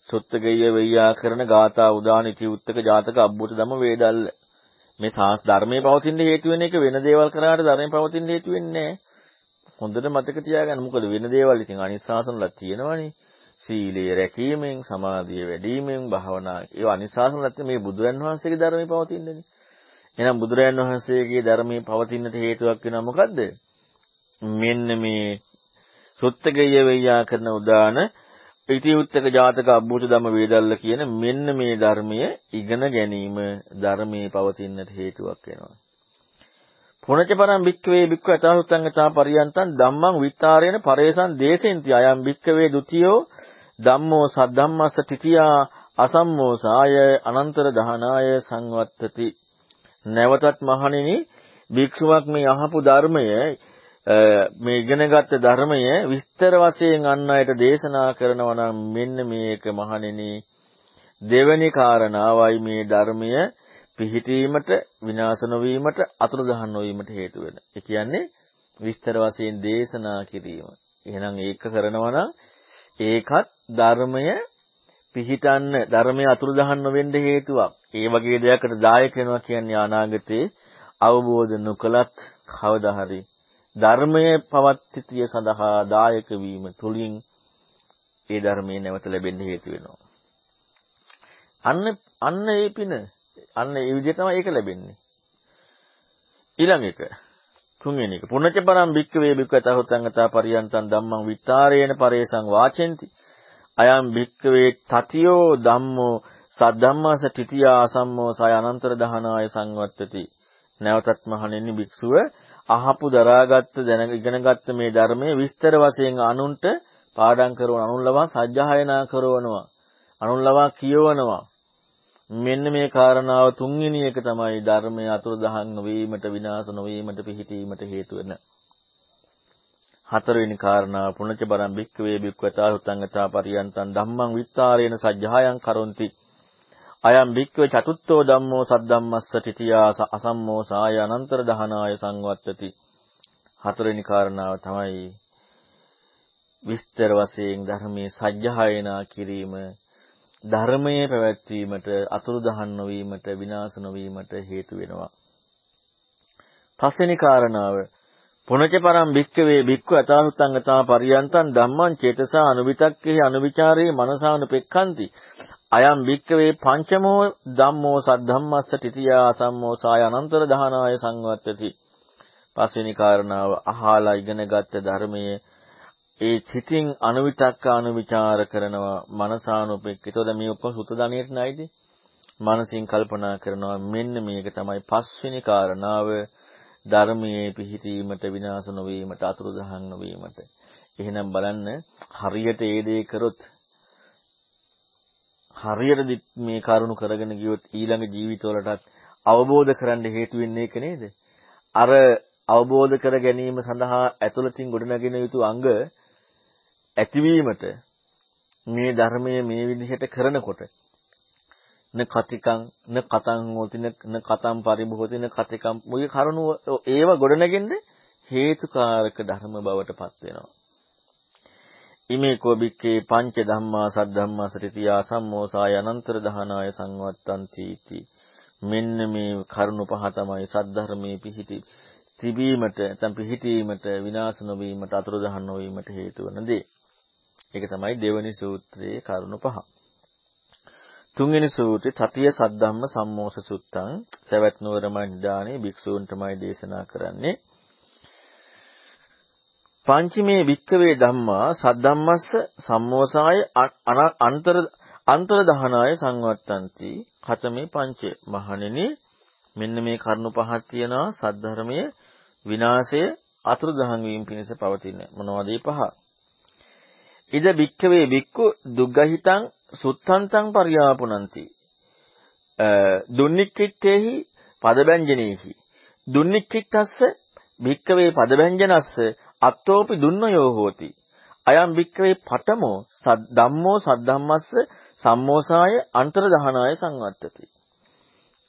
සුත්ත ගෙය්‍ය වෙය්‍යාකරණ ගාථා උදාන ඉතිඋත්තක ජාතක අබ්භූත ධම්ම වේදල්ල මේ සාස් ධර්මයේ පවතින හේතු වෙන එක වෙන දේවල් කරාට ධර්මයේ පවතින හේතු වෙන්නේ හොඳට මතක තියාගන්න. මොකද වෙන දේවල් ඉතින් අනිස්සාසනලා තියෙනවනේ. සීලය රැකීමෙන්, සමාධිය වැඩිවීමෙන්, භාවනා ඒවා අනිස්සාසනලා මේ බුදුරන් වහන්සේගේ ධර්මයේ පවතින්නේ. එහෙනම් බුදුරන් වහන්සේගේ ධර්මයේ පවතින්නට හේතුවක් වෙනවා මොකද්ද? මෙන්න මේ සුත්තගය වෙయ్యා කරන උදාන ඉතිඋත්තක ජාතක අබ්බූත ධම්ම වේදල්ල කියන මෙන්න මේ ධර්මය ඉගෙන ගැනීම ධර්මයේ පවතින්නට හේතුවක් වෙනවා. පුනච පරම් භික්ඛවේ භික්ඛු අතහුත්තං තා පරියන්තං ධම්මං විත්තාරේන පරේසං දේශෙන්ති අයම් භික්ඛවේ ဒ ුතියෝ ධම්මෝ සද්ධම්මස්ස තිතියා අසම්මෝසාය අනන්තර දහනාය සංවත්තති නැවතත් මහණෙනි භික්ෂුවක් මේ අහපු ධර්මය මේ ඉගෙනගත්ත ධර්මය විස්තර වශයෙන් අන් අයට දේශනා කරනවා නම් මෙන්න මේක මහණෙනි දෙවැනි කාරණාවයි මේ ධර්මය පිහිටීමට විනාශ නොවීමට අතුරුදහන් නොවීමට හේතු වෙන. ඒ කියන්නේ විස්තර වශයෙන් දේශනා කිරීම. එහෙනම් ඒක කරනවා නම් ඒකත් ධර්මය පිහිටන්න ධර්මයේ අතුරුදහන් නොවෙන්න හේතුවක්. ඒ වගේ දෙයකට දායක වෙනවා කියන්නේ අනාගතේ අවබෝධ නොකලත් කවදා හරි ධර්මයේ පවත්තිය සඳහා දායක වීම තුලින් ඒ ධර්මයේ නැවත ලැබෙන්න හේතු වෙනවා. අන්න අන්න ඒ පින අන්න ඒ විදිහ තමයි ඒක ලැබෙන්නේ. ඊළඟ එක තුන්වෙනි එක පුණජ පරම් භික්ඛවේ භික්ඛතහොතං අතා පරියන්තං ධම්මං විත්තාරේන පරේසං වාචෙන්ති අයම් භික්ඛවේ තතියෝ ධම්මෝ සද්ධම්මාස තිතියා අසම්මෝ සය අනන්තර දහනාය සංවත්තති නැවතත් මහණෙනි භික්ෂුව අහපු දරාගත්ත දැන ඉගෙනගත්ත මේ ධර්මයේ විස්තර වශයෙන් අනුන්ට පාඩම් කරන අනුන්ලවා සජ්ජායනා කරනවා. අනුන්ලවා කියවනවා. මෙන්න මේ කාරණාව තුන්වෙනි එක තමයි ධර්මයේ අතුරුදහන් නොවීමට විනාශ නොවීමට පිහිටීමට හේතු වෙන හතරවෙනි කාරණාව. පුණජ බරම් බික්කවේ බික්වතා හුතංගතා පරියන්තං ධම්මං විත්තාරේන සජ්ජායන් කරොන්ති. අයම් භික්ඛවේ චතුත්ථෝ ධම්මෝ සද්ධම්මස්ස තිතියා අසම්මෝ සාය අනන්තර දහනාය සංවත්තති. හතරවෙනි කාරණාව තමයි විස්තර වශයෙන් ධර්මයේ සජ්ජායනා කිරීම ධර්මයේ පැවැත්වීමට අතුරුදහන් නොවීමට විනාශ නොවීමට හේතු වෙනවා. පස්වෙනි කාරණාව පුනච පරම් භික්කවේ භික්ඛු අතාහුතං අතා පරියන්තං ධම්මං චේතසා අනුවිතක්කේ අනුවිචාරේ මනසානුපෙක්ඛන්ති. අයම් භික්කවේ පංචමෝ ධම්මෝ සද්ධම්මස්ස තිතියා සම්මෝසාය අනන්තර දහනාය සංවත්තති. පස්වෙනි කාරණාව අහලා ඉගෙනගත්ත ධර්මයේ ඒ චිතින් අනුවිතක්ක අනුවිචාර කරනවා මනසානුපෙක්ක. ඒතකොට මේ උපසුත ධනියට නයිද? මනසින් කල්පනා කරනවා මෙන්න මේක තමයි පස්වෙනි කාරණාව ධර්මයේ පිහිටීමට විනාශ නොවීමට අතුරුදහන් නොවීමට. එහෙනම් බලන්න හරියට ඒ දේ කරොත් හරියට මේ කරුණු කරගෙන ගියොත් ඊළඟ ජීවිතවලටත් අවබෝධ කරන්න හේතු වෙන්නේ ඒක නේද? අර අවබෝධ කර ගැනීම සඳහා ඇතුළතින් ගොඩනගෙන යුතු අංග ඇතිවීමට මේ ධර්මයේ මේ විදිහට කරනකොට න කතිකං න කතං හෝති න කතං පරිභෝති න කතිකං මොයේ කරුණු ඒව ගොඩනගෙන්න හේතුකාරක ධර්ම බවට පත් වෙනවා. ඉමේ කෝ බික්කේ පංච ධම්මා සද්ධම්මා සතිතියා සම්මෝසාය අනන්තර දහනාය සංවත්තන්ති इति මෙන්න මේ කරුණ පහ තමයි සද්ධර්මයේ පිහිටි තිබීමට නැත්නම් පිහිටීමට විනාශ නොවීමට අතුරුදහන් නොවීමට හේතු වන දේ. ඒක තමයි දෙවනි සූත්‍රයේ කරුණ පහ. තුන්වෙනි සූත්‍රයේ තතිය සද්ධම්ම සම්මෝස සුත්තං සවැත් නුවර මණ්ඩානේ භික්ෂූන්ටමයි දේශනා කරන්නේ. පංචමේ වික්කවේ ධම්මා සද්ධම්මස්ස සම්මෝසාය අන්තර අන්තර දහනාය සංවත්තಂತಿ හතමේ පංච. මහණෙනි මෙන්න මේ කරුණු පහක් තියෙනවා සද්ධර්මයේ විනාශය අතුරුදහන් වීම පිණිස පවතින. මොනවද මේ පහ? ඉද වික්කවේ වික්කු දුග්ගහිතං සුත්තන්තං පරියාපුනಂತಿ දුන්නික්කිට්ඨේහි පදබැංජනේහි. දුන්නික්කිට්ඨස්ස වික්කවේ පදබැංජනස්ස අත්තෝපි දුන්නයෝ හෝති. අයම් භික්කවේ පඨමෝ ධම්මෝ සද්ධම්මස්ස සම්මෝසාය අන්තර දහනාය සංවත්තති.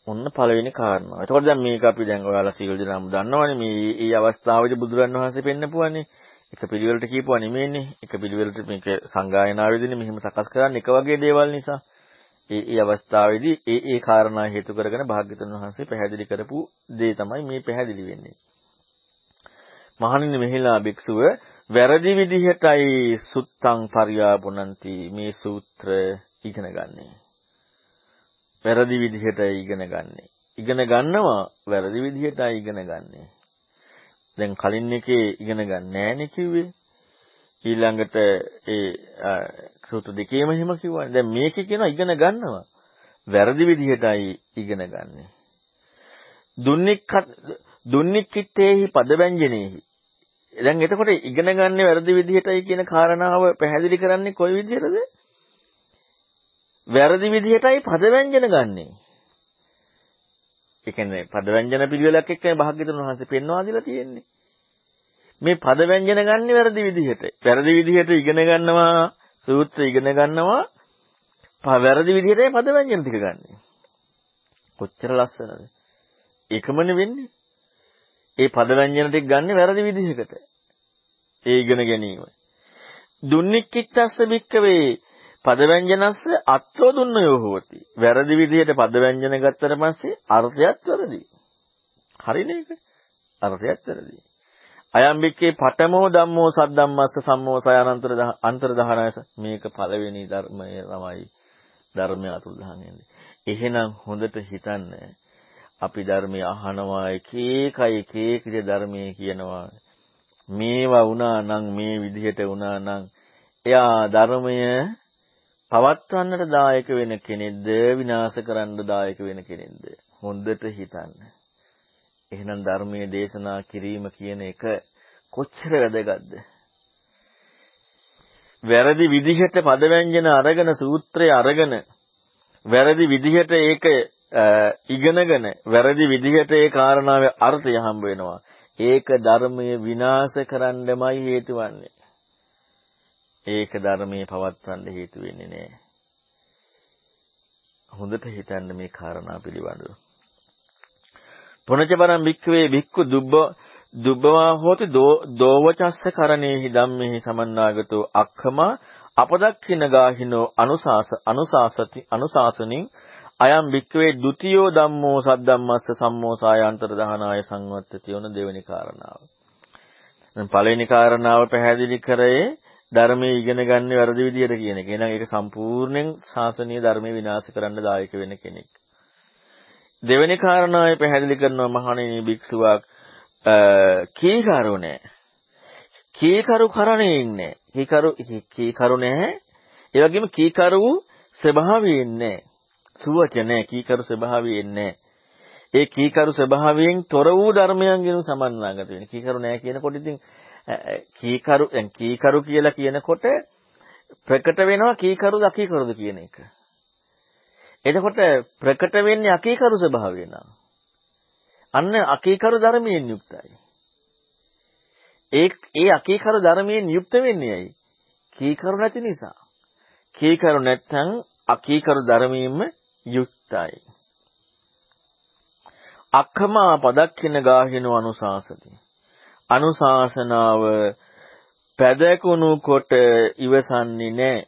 ඔන්න පළවෙනි කාරණා. එතකොට දැන් මේක අපි දැන් ඔයාලා සීල දනම දන්නවනේ මේ මේ අවස්ථාවේදී බුදුරන් වහන්සේ පෙන්නපුවානේ. එක පිළිවෙලට කියපුවා නෙමෙයිනේ. එක පිළිවෙලට මේක සංගායනාවේදීනේ මෙහෙම සකස් කරන්නේ එක වගේ දේවල් නිසා. ඒ ඒ අවස්ථාවේදී ඒ ඒ කාරණා හේතු කරගෙන භාග්‍යතුන් වහන්සේ පැහැදිලි කරපු දේ තමයි මේ පැහැදිලි වෙන්නේ. මහණෙනි මෙහිලා භික්ෂුව වැරදි විදිහටයි සුත්තං පරියාපුනන්ති මේ සූත්‍ර ඉගෙන ගන්නෙ. වැරදි විදිහටයි ඉගෙන ගන්නෙ. ඉගෙන ගන්නවා වැරදි විදිහටයි ඉගෙන ගන්නෙ. දැන් කලින් එකේ ඉගෙන ගන්න නෑනේ කිව්වේ. ඊළඟට ඒ සූත්‍ර දෙකේම හිම කිව්වනේ. දැන් මේකේ කියනවා ඉගෙන ගන්නවා. වැරදි විදිහටයි ඉගෙන ගන්නෙ. දුන්නික් දුන්නික්කිත්තේහි පදවැංජනේහි දැන් එතකොට ඉගෙන ගන්න වැරදි විදිහටයි කියන කාරණාව පැහැදිලි කරන්නේ කොයි විදිහටද? වැරදි විදිහටයි පදවැංජන ගන්නෙ. ඒ කියන්නේ පදවැංජන පිළිවෙලක් එක්ක භාග්‍යතුන් වහන්සේ පෙන්වා දීලා තියෙන්නේ. මේ පදවැංජන ගන්න වැරදි විදිහට. වැරදි විදිහට ඉගෙන ගන්නවා, සූත්‍ර ඉගෙන ගන්නවා. වැරදි විදිහටයි පදවැංජන ටික ගන්නෙ. කොච්චර ලස්සනද? ඒකමනේ වෙන්නේ. ඒ පදවැංජන ටික ගන්න වැරදි විදිහකට. ඒ ඉගෙන ගැනීම. දුන්නික්කිට්ටස්ස බික්කවේ පදවැංජනස්ස අත්ව දුන්නයෝ හෝති. වැරදි විදිහට පදවැංජන ගත්තට පස්සේ අර්ථයත් වැරදි. හරිනේ ඒක. අර්ථයත් වැරදි. අයම්බික්කේ පඨමෝ ධම්මෝ සද්දම්මස්ස සම්මෝසය අනන්තර අන්තර දහනයස මේක පළවෙනි ධර්මය තමයි ධර්මය අතුරුදහන් වෙන්නේ. එහෙනම් හොඳට හිතන්න අපි ධර්මය අහනවා එක එකයි එක එක ධර්මයේ කියනවා. මේවා වුණා නම් මේ විදිහට වුණා නම් එයා ධර්මය පවත්වන්නට දායක වෙන කෙනෙක්ද විනාශ කරන්න දායක වෙන කෙනෙක්ද? හොඳට හිතන්න. එහෙනම් ධර්මයේ දේශනා කිරීම කියන එක කොච්චර වැදගත්ද? වැරදි විදිහට පදවැංජන අරගෙන සූත්‍රය අරගෙන වැරදි විදිහට ඒක ඉගෙනගෙන වැරදි විදිහට ඒ කාරණාවේ අර්ථය හම්බ වෙනවා. ඒක ධර්මයේ විනාශ කරන්නමයි හේතු වන්නේ. ඒක ධර්මයේ පවත්වන්න හේතු වෙන්නේ නැහැ. හොඳට හිතන්න මේ කාරණා පිළිබඳව. පුනචපරම් භික්ඛවේ භික්ඛු දුබ්බ දුබ්බවා හෝති දෝවචස්ස කරණේහි ධම්මේහි සමන්නාගතෝ අක්ඛමා අපදක්ඛින ගාහිනෝ අනුසාස අනුසාසති අනුසාසනින් අයම් භික්කවේ ဒ ුතියෝ ධම්මෝ සද්දම්මස්ස සම්මෝසාය අන්තර දහනාය සංවත්තති යන දෙවෙනි කාරණාව. දැන් පළවෙනි කාරණාව පැහැදිලි කරේ ධර්මයේ ඉගෙන ගන්න වැරදි විදියට කියන එක. එහෙනම් ඒක සම්පූර්ණයෙන් ශාසනීය ධර්මයේ විනාශ කරන්න දායක වෙන කෙනෙක්. දෙවෙනි කාරණාවේ පැහැදිලි කරනවා මහණෙනි භික්ෂුවක් කීකරු නැහැ. කීකරු කරණේ ඉන්නේ. කීකරු කීකරු නැහැ. ඒ වගේම කීකරු ස්වභාවයෙන් නැහැ. සුවච නැහැ. කීකරු ස්වභාවයෙන් නැහැ. ඒ කීකරු ස්වභාවයෙන් තොර වූ ධර්මයන්ගෙන් සමන්නාගත වෙන. කීකරු නැහැ කියනකොට ඉතින් කීකරු දැන් කීකරු කියලා කියනකොට ප්‍රකට වෙනවා කීකරුද අකීකරුද කියන එක. එතකොට ප්‍රකට වෙන්නේ අකීකරු ස්වභාවය නා. අන්න අකීකරු ධර්මයෙන් යුක්තයි. ඒ ඒ අකීකරු ධර්මයෙන් යුක්ත වෙන්නේ ඇයි? කීකරු නැති නිසා. කීකරු නැත්නම් අකීකරු ධර්මයෙන්ම යුක්තයි. අක්ඛමා පදක්ඛින ගාහිනෝ අනුශාසති. අනුශාසනාව පැදකුණු කොට ඉවසන්නේ නැහැ.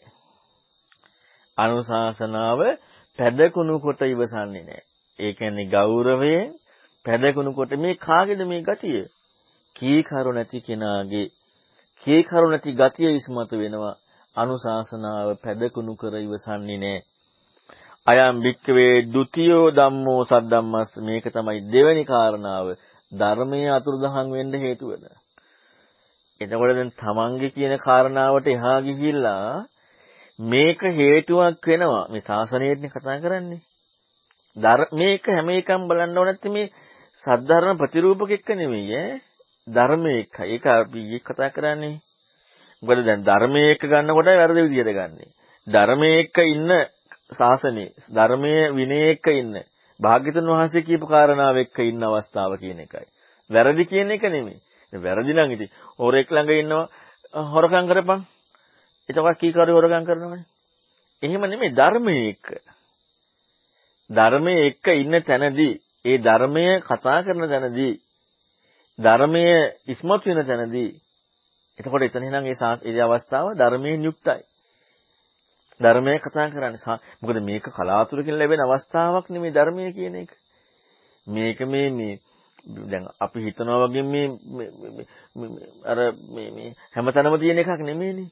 අනුශාසනාව පැදකුණු කොට ඉවසන්නේ නැහැ. ඒ කියන්නේ ගෞරවයෙන් පැදකුණු කොට මේ කාගේද මේ ගතිය? කීකරු නැති කෙනාගේ කීකරු නැති ගතිය ඉස්මතු වෙනවා අනුශාසනාව පැදකුණු කර ඉවසන්නේ නැහැ. අයම් භික්කවේ ဒ ුතියෝ ධම්මෝ සද්දම්මස් මේක තමයි දෙවෙනි කාරණාව ධර්මයේ අතුරුදහන් වෙන්න හේතු වෙන. එතකොට දැන් තමන්ගේ කියන කාරණාවට එහා ගිහිල්ලා මේක හේතුවක් වෙනවා මේ ශාසනයේදී කතා කරන්නේ. මේක හැම එකම බලන්න ඕන නැත්නම් මේ සද්ධර්ම ප්‍රතිරූපක එක්ක නෙමෙයි ඈ ධර්මයේ එක. ඒක අපි කතා කරන්නේ. මොකද දැන් ධර්මයේ එක ගන්නකොට වැරදි විදියට ගන්නෙ. ධර්මයේ එක ඉන්න ශාසනේ ධර්මයේ විනයේ එක ඉන්න භාග්‍යතුන් වහන්සේ කියපු කාරණාව එක්ක ඉන්න අවස්ථාව කියන එකයි. වැරදි කියන එක නෙමෙයි. වැරදි නම් ඉතින් හොරෙක් ළඟ ඉන්නවා හොරකම් කරපන්. එතකොට කී කරු හොරකම් කරනවනේ. එහෙම නෙමෙයි ධර්මයේ එක. ධර්මයේ එක ඉන්න තැනදී ඒ ධර්මය කතා කරන තැනදී ධර්මයේ ඉස්මතු වෙන තැනදී එතකොට එතන නම් ඒ ඒ අවස්ථාව ධර්මයෙන් යුක්තයි. ධර්මයේ කතා කරන්නේ. මොකද මේක කලාතුරකින් ලැබෙන අවස්ථාවක් නෙමෙයි ධර්මයේ කියන එක. මේක මේ මේ දැන් අපි හිතනවා වගේ මේ අර මේ මේ හැමතැනම තියෙන එකක් නෙමෙයිනේ.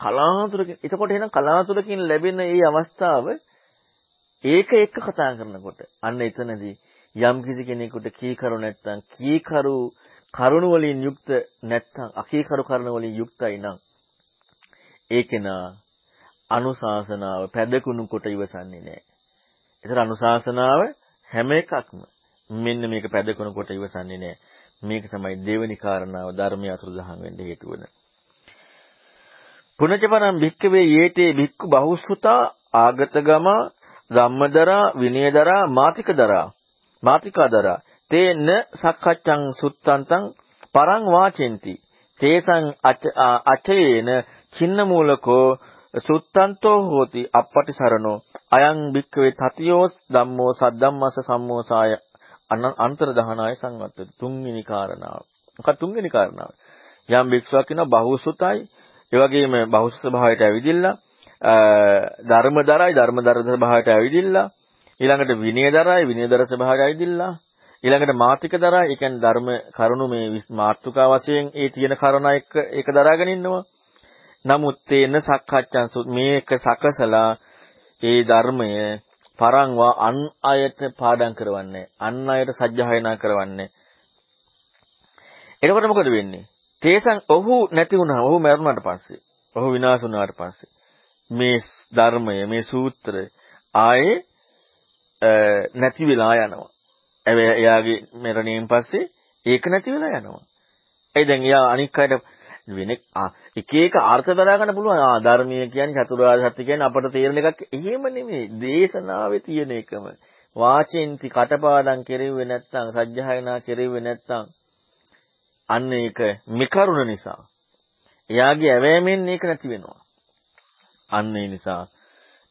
කලාතුරකින්. එතකොට එහෙනම් කලාතුරකින් ලැබෙන මේ අවස්ථාව ඒක එක්ක කතා කරනකොට අන්න එතනදී යම් කිසි කෙනෙකුට කීකරු නැත්නම් කීකරු කරුණ වලින් යුක්ත නැත්නම් අකීකරු කරුණ වලින් යුක්තයි නම් ඒකේනා අනුශාසනාව පැදකුණු කොට ඉවසන්නේ නැහැ. ඒතර අනුශාසනාව හැම එකක්ම මෙන්න මේක පැදකනකොට ඉවසන්නේ නැහැ. මේක තමයි දෙවෙනි කාරණාව ධර්මයේ අතුරුදහන් වෙන්න හේතු වෙන. පුනචපරම් භික්කවේ යේතේ භික්ඛු බහුසුතා ආගතගම ධම්මදරා විනයදරා මාතිකදරා මාතිකාදරා තේන සක්කච්ඡං සුත්තන්තං පරං වාචෙන්ති තේසං අචයේන චින්න මූලකෝ සුත්තන්තෝ හෝති අපපටි සරණෝ අයං භික්කවේ තතියෝ ධම්මෝ සද්දම්මස සම්මෝසාය අන්තර දහනාය සංවත්තති තුන්වෙනි කාරණාව. මොකක්ද තුන්වෙනි කාරණාව? යම් භික්ෂුවක් ඉන්නවා බහුසුතයි ඒ වගේම බහුසු ස්වභාවයට ඇවිදිලා ධර්මදරයි ධර්මදර ස්වභාවයට ඇවිදිලා ඊළඟට විනයදරයි විනයදර ස්වභාවයට ඇවිදිලා ඊළඟට මාතික දරා ඒ කියන්නේ ධර්ම කරුණු මේ මාත්‍රිකා වශයෙන් ඒ තියෙන කරුණා එක්ක ඒක දරාගෙන ඉන්නවා. නමුත් තේන සක්කච්ඡන් මේක සකසලා ඒ ධර්මය පරංවා අන් අයට පාඩම් කරවන්නේ අන් අයට සජ්ජායනා කරවන්නේ. එතකොට මොකද වෙන්නේ? තේසන් ඔහු නැති වුණා ඔහු මරුණාට පස්සේ ඔහු විනාශ වුණාට පස්සේ මේ ධර්මය මේ සූත්‍රය ආයේ නැති වෙලා යනවා. එයාගේ මරණයෙන් පස්සේ ඒක නැති වෙලා යනවා. ඒ දැන් එයා අනික් අයට වෙන එක එක අර්ථ දරා ගන්න පුළුවන්. ආ ධර්මීය කියන්නේ චතුරාර්ය සත්‍ය කියන්නේ අපට තේරෙන එකක් එහෙම නෙමෙයි. දේශනාවේ තියෙන එකම. වාචෙන්ති කටපාඩම් කෙරෙව්වේ නැත්නම් සජ්ජහායනා කෙරෙව්වේ නැත්නම් අන්න ඒක මිකරුණ නිසා. එයාගේ ඇවෑමෙන් ඒක නැති වෙනවා. අන්න ඒ නිසා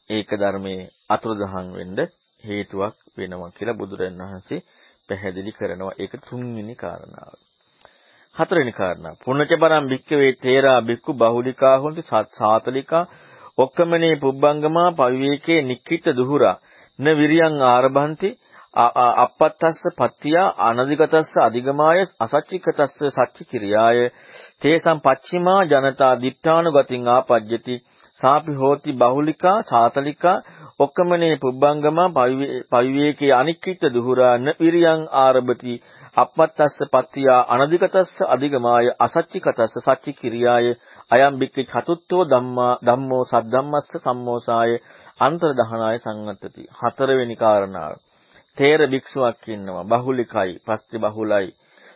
ඒක ධර්මයේ අතුරුදහන් වෙන්න හේතුවක් වෙනවා කියලා බුදුරජාණන් වහන්සේ පැහැදිලි කරනවා. ඒක තුන්වෙනි කාරණාව. හතරවෙනි කාරණා. පුන්නච පරම් භික්කවේ තේරා භික්ඛු බහුලිකා හොන්ති සාතලිකා. ඔක්කමනේ පුබ්බංගමා පවිවේකේ නික්කිට දුහුරා. න විරියං ආරභන්ති. අපත්තස්ස පත්තියා අනදිගතස්ස අධිගමාය අසච්චිකතස්ස සච්චි කිරියාය තේසම් පච්චිමා ජනතා දිඨානුගතින් ආපජ්ජති. සාපි හෝති බහුලිකා සාතලිකා. ඔක්කමනේ පුබ්බංගමා පවිවේකේ අනික්කිට දුහුරාන විරියං ආරභති. අපත්තස්ස පත්තියා අනදිකතස්ස අධිගමාය අසච්චිකතස්ස සච්චි කිරියාය අයම් බික්ක චතුත්ථෝ ධම්මා ධම්මෝ සද්ධම්මස්ස සම්මෝසාය අන්තර්දහනාය සංවත්තති. හතරවෙනි කාරණාව. තේර භික්ෂුවක් ඉන්නවා. බහුලිකයි පස්ති බහුලයි.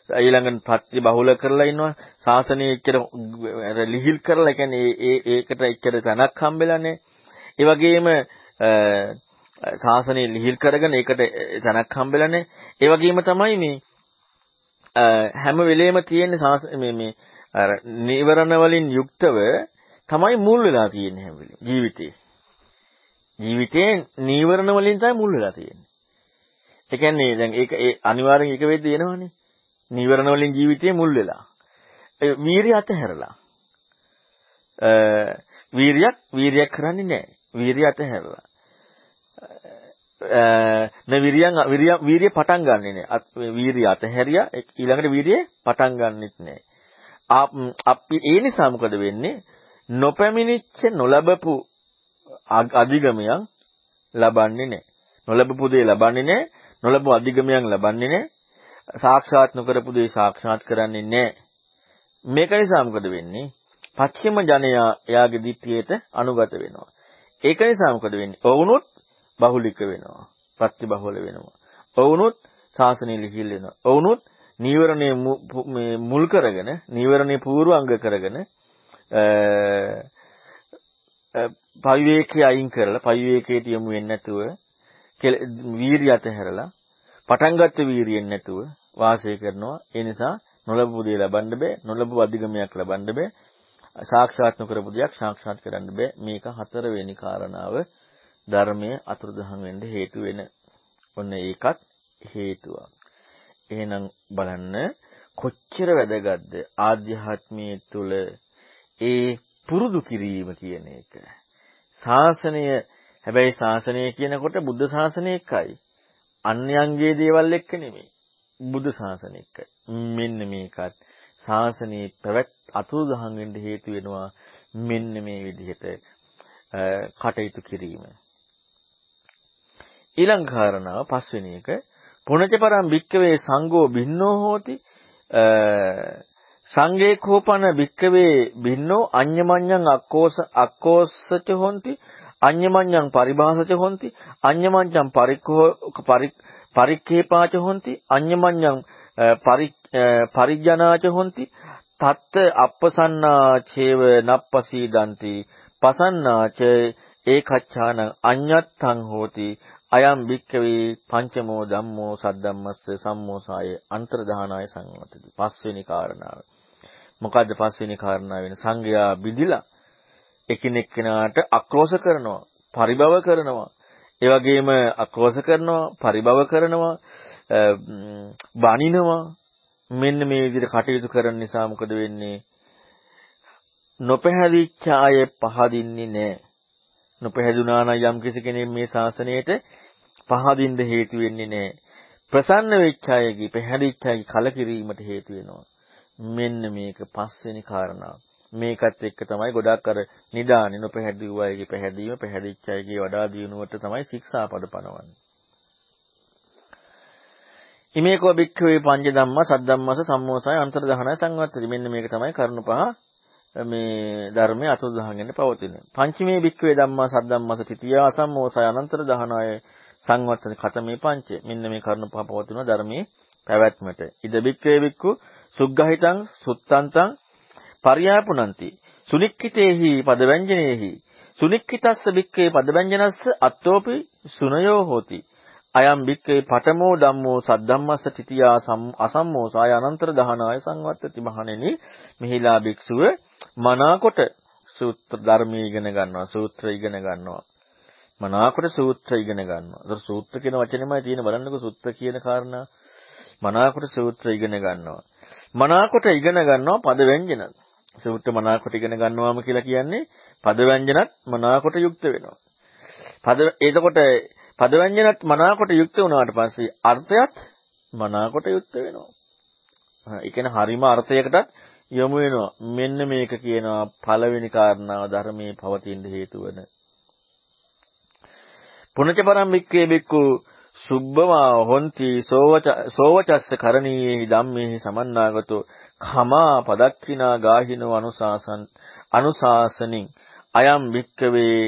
ඊළඟට පත්‍ය බහුල කරලා ඉන්නවා. ශාසනයේ එච්චර ලිහිල් කරලා කියන්නේ ඒ ඒකට එච්චර තැනක් හම්බෙලා නැහැ. ඒ වගේම ශාසනය ලිහිල් කරගෙන ඒකට තැනක් හම්බෙලානේ. ඒ වගේම තමයි මේ හැම වෙලේම තියෙන මේ මේ අර නීවරණ වලින් යුක්තව තමයි මුල් වෙලා තියෙන්නේ හැම වෙලේම ජීවිතේ. ජීවිතේ නීවරණ වලින් තමයි මුල් වෙලා තියෙන්නේ. ඒ කියන්නේ දැන් ඒක ඒ අනිවාර්යෙන් එක වෙද්දී එනවනේ. නීවරණ වලින් ජීවිතේ මුල් වෙලා. ඒ වීරිය අතහැරලා. වීරියක් වීරියක් කරන්නේ නැහැ. වීරිය අතහැරලා. නවිරියන් විරිය වීරිය පටන් ගන්නෙ නෑ. වීරිය අතහැරියා ඊළඟට වීරිය පටන් ගන්නෙත් නෑ. අපි ඒ නිසා මොකද වෙන්නේ? නොපැමිණිච්ච නොලබපු අධිගමයන් ලබන්නේ නෑ. නොලබපු දේ ලබන්නේ නෑ. නොලබපු අධිගමයන් ලබන්නේ නෑ. සාක්ෂාත් නොකරපු දේ සාක්ෂාත් කරන්නේ නෑ. මේක නිසා මොකද වෙන්නේ? පච්චිම ජනයා එයාගේ දිට්ඨියට අනුගත වෙනවා. ඒක නිසා මොකද වෙන්නේ? ඔවුනොත් බහුලික වෙනවා. ප්‍රතිබහුල වෙනවා. ඔවුනොත් ශාසනය ලිහිල් වෙනවා. ඔවුනොත් නීවරණයේ මේ මුල් කරගෙන නීවරණයේ පූර්වාංග කරගෙන පවිවේකයේ අයින් කරලා පවිවේකයට යමු වෙන්නේ නැතුව වීරිය අතහැරලා පටන් ගත්ත වීරියෙන් නැතුව වාසය කරනවා. ඒ නිසා නොලබපු දේ ලබන්න බෑ. නොලබපු අධිගමයක් ලබන්න බෑ. සාක්ෂාත් නොකරපු දෙයක් සාක්ෂාත් කරන්න බෑ. මේක හතරවෙනි කාරණාව ධර්මයේ අතුරුදහන් වෙන්න හේතු වෙන. ඔන්න ඒකත් හේතුවක්. එහෙනම් බලන්න කොච්චර වැදගත්ද ආධ්‍යාත්මයේ තුල ඒ පුරුදු කිරීම කියන එක. ශාසනය හැබැයි ශාසනය කියනකොට බුද්ධ ශාසනය එකයි. අන්‍යයන්ගේ දේවල් එක්ක නෙමෙයි. බුද්ධ ශාසනය එකයි. මෙන්න මේකත් ශාසනයේ පැවැත් අතුරුදහන් වෙන්න හේතු වෙනවා මෙන්න මේ විදිහට කටයුතු කිරීම. ඊළඟ කාරණාව පස්වෙනි එක. පුණජ පරම් භික්කවේ සංඝෝ බින්නෝ හෝති. සංඝේ කෝපන භික්කවේ බින්නෝ අඤ්ඤමඤ්ඤං අක්කෝස අක්කෝසච හොಂತಿ. අඤ්ඤමඤ්ඤං පරිභාසච හොಂತಿ. අඤ්ඤමඤ්ඤං පරික්ඛෝ පරික්ඛේපාච හොಂತಿ. අඤ්ඤමඤ්ඤං පරිජ්ජනාච හොಂತಿ. තත්ත අප්පසන්නා චේව නප්පසීදಂತಿ. පසන්නාච ඒකච්ඡාන අඤ්ඤත්තං හෝති අයම් භික්කවේ පංචමෝ ධම්මෝ සද්දම්මස්ස සම්මෝසාය අන්තර්ධානාය සංවතති පස්වෙනි කාරණාව. මොකද්ද පස්වෙනි කාරණාව වෙන සංගයා බිදිලා එකිනෙක කෙනාට අක්‍රෝෂ කරනවා පරිභව කරනවා. ඒ වගේම අක්‍රෝෂ කරනවා පරිභව කරනවා බනිනවා. මෙන්න මේ විදිහට කටයුතු කරන නිසා මොකද වෙන්නේ? නොපැහැදිච්ච අය පහදින්නේ නැහැ. නොපැහැදුනා නම් යම් කිසි කෙනෙක් මේ ශාසනයට පහදින්න හේතු වෙන්නේ නැහැ ප්‍රසන්න වෙච්ච අයගේ පැහැදිච්ච අයගේ කලකිරීමට හේතු වෙනවා මෙන්න මේක පස්වෙනි කාරණාව මේකත් එක්ක තමයි ගොඩක් අර නිදානේ නොපැහැදිව් අයගේ පැහැදීම පැහැදිච්ච අයගේ වඩා දියුණුවට තමයි ශික්ෂාපද පනවන්නේ. ඉමේකෝ බික්ඛවේ පංච ධම්ම සද්දම්මස සම්මෝසය අන්තර්දහනය සංවත්තති. මෙන්න මේක තමයි කරුණු පහ මේ ධර්මයේ අතුරුදහගෙන පවතින. පංචමේ බික්ඛවේ ධම්මා සද්දම්මස තිතිය අසම්මෝසය අනන්තර දහනය සංවත්තන කතමේ පංච. මෙන්න මේ කරුණු පහ පවතින ධර්මයේ පැවැත්මට. ඉද බික්ඛවේ බික්ඛු සුග්ගහිතං සුත්තන්තං පරියාපුනಂತಿ සුනික්කිතේහි පදව්‍යංජනේහි සුනික්කිතස්ස බික්කේ පදව්‍යංජනස්ස අත්තෝපි සුනයෝ හෝති අයම් බික්කේ පඨමෝ ධම්මෝ සද්ධම්මස්ස තිතියා අසම්මෝසාය අනන්තර දහනාය සංවත්තති මහණෙනි මෙහිලා භික්ෂුව මනාකොට සූත්‍ර ධර්මී ඉගෙන ගන්නවා සූත්‍ර ඉගෙන ගන්නවා මනාකොට සූත්‍ර ඉගෙන ගන්නවා. ඒතර සූත්‍ර කියන වචනේමයි තියෙන බලන්නකො සූත්‍ර කියන කාරණා මනාකොට සූත්‍ර ඉගෙන ගන්නවා. මනාකොට ඉගෙන ගන්නවා පද ව්‍යංජන. සූත්‍ර මනාකොට ඉගෙන ගන්නවාම කියලා කියන්නේ පද ව්‍යංජනත් මනාකොට යුක්ත වෙනවා. පද එතකොට පද ව්‍යංජනත් මනාකොට යුක්ත වුණාට පස්සේ අර්ථයත් මනාකොට යුක්ත වෙනවා. ඒ කියන්නේ හරිම අර්ථයකටත් යොමු වෙනවා. මෙන්න මේක කියනවා පළවෙනි කාරණාව ධර්මයේ පවතින හේතු වෙන. පුනච පරම්පික්කේ බික්කු සුබ්බමා හොಂತಿ සෝවචස්ස කරණීයේහි ධම්මේහි සමන්නාගතෝ khama පදක්ඛිනා ගාහිනෝ අනුශාසන අනුශාසනින් අයම් වික්කවේ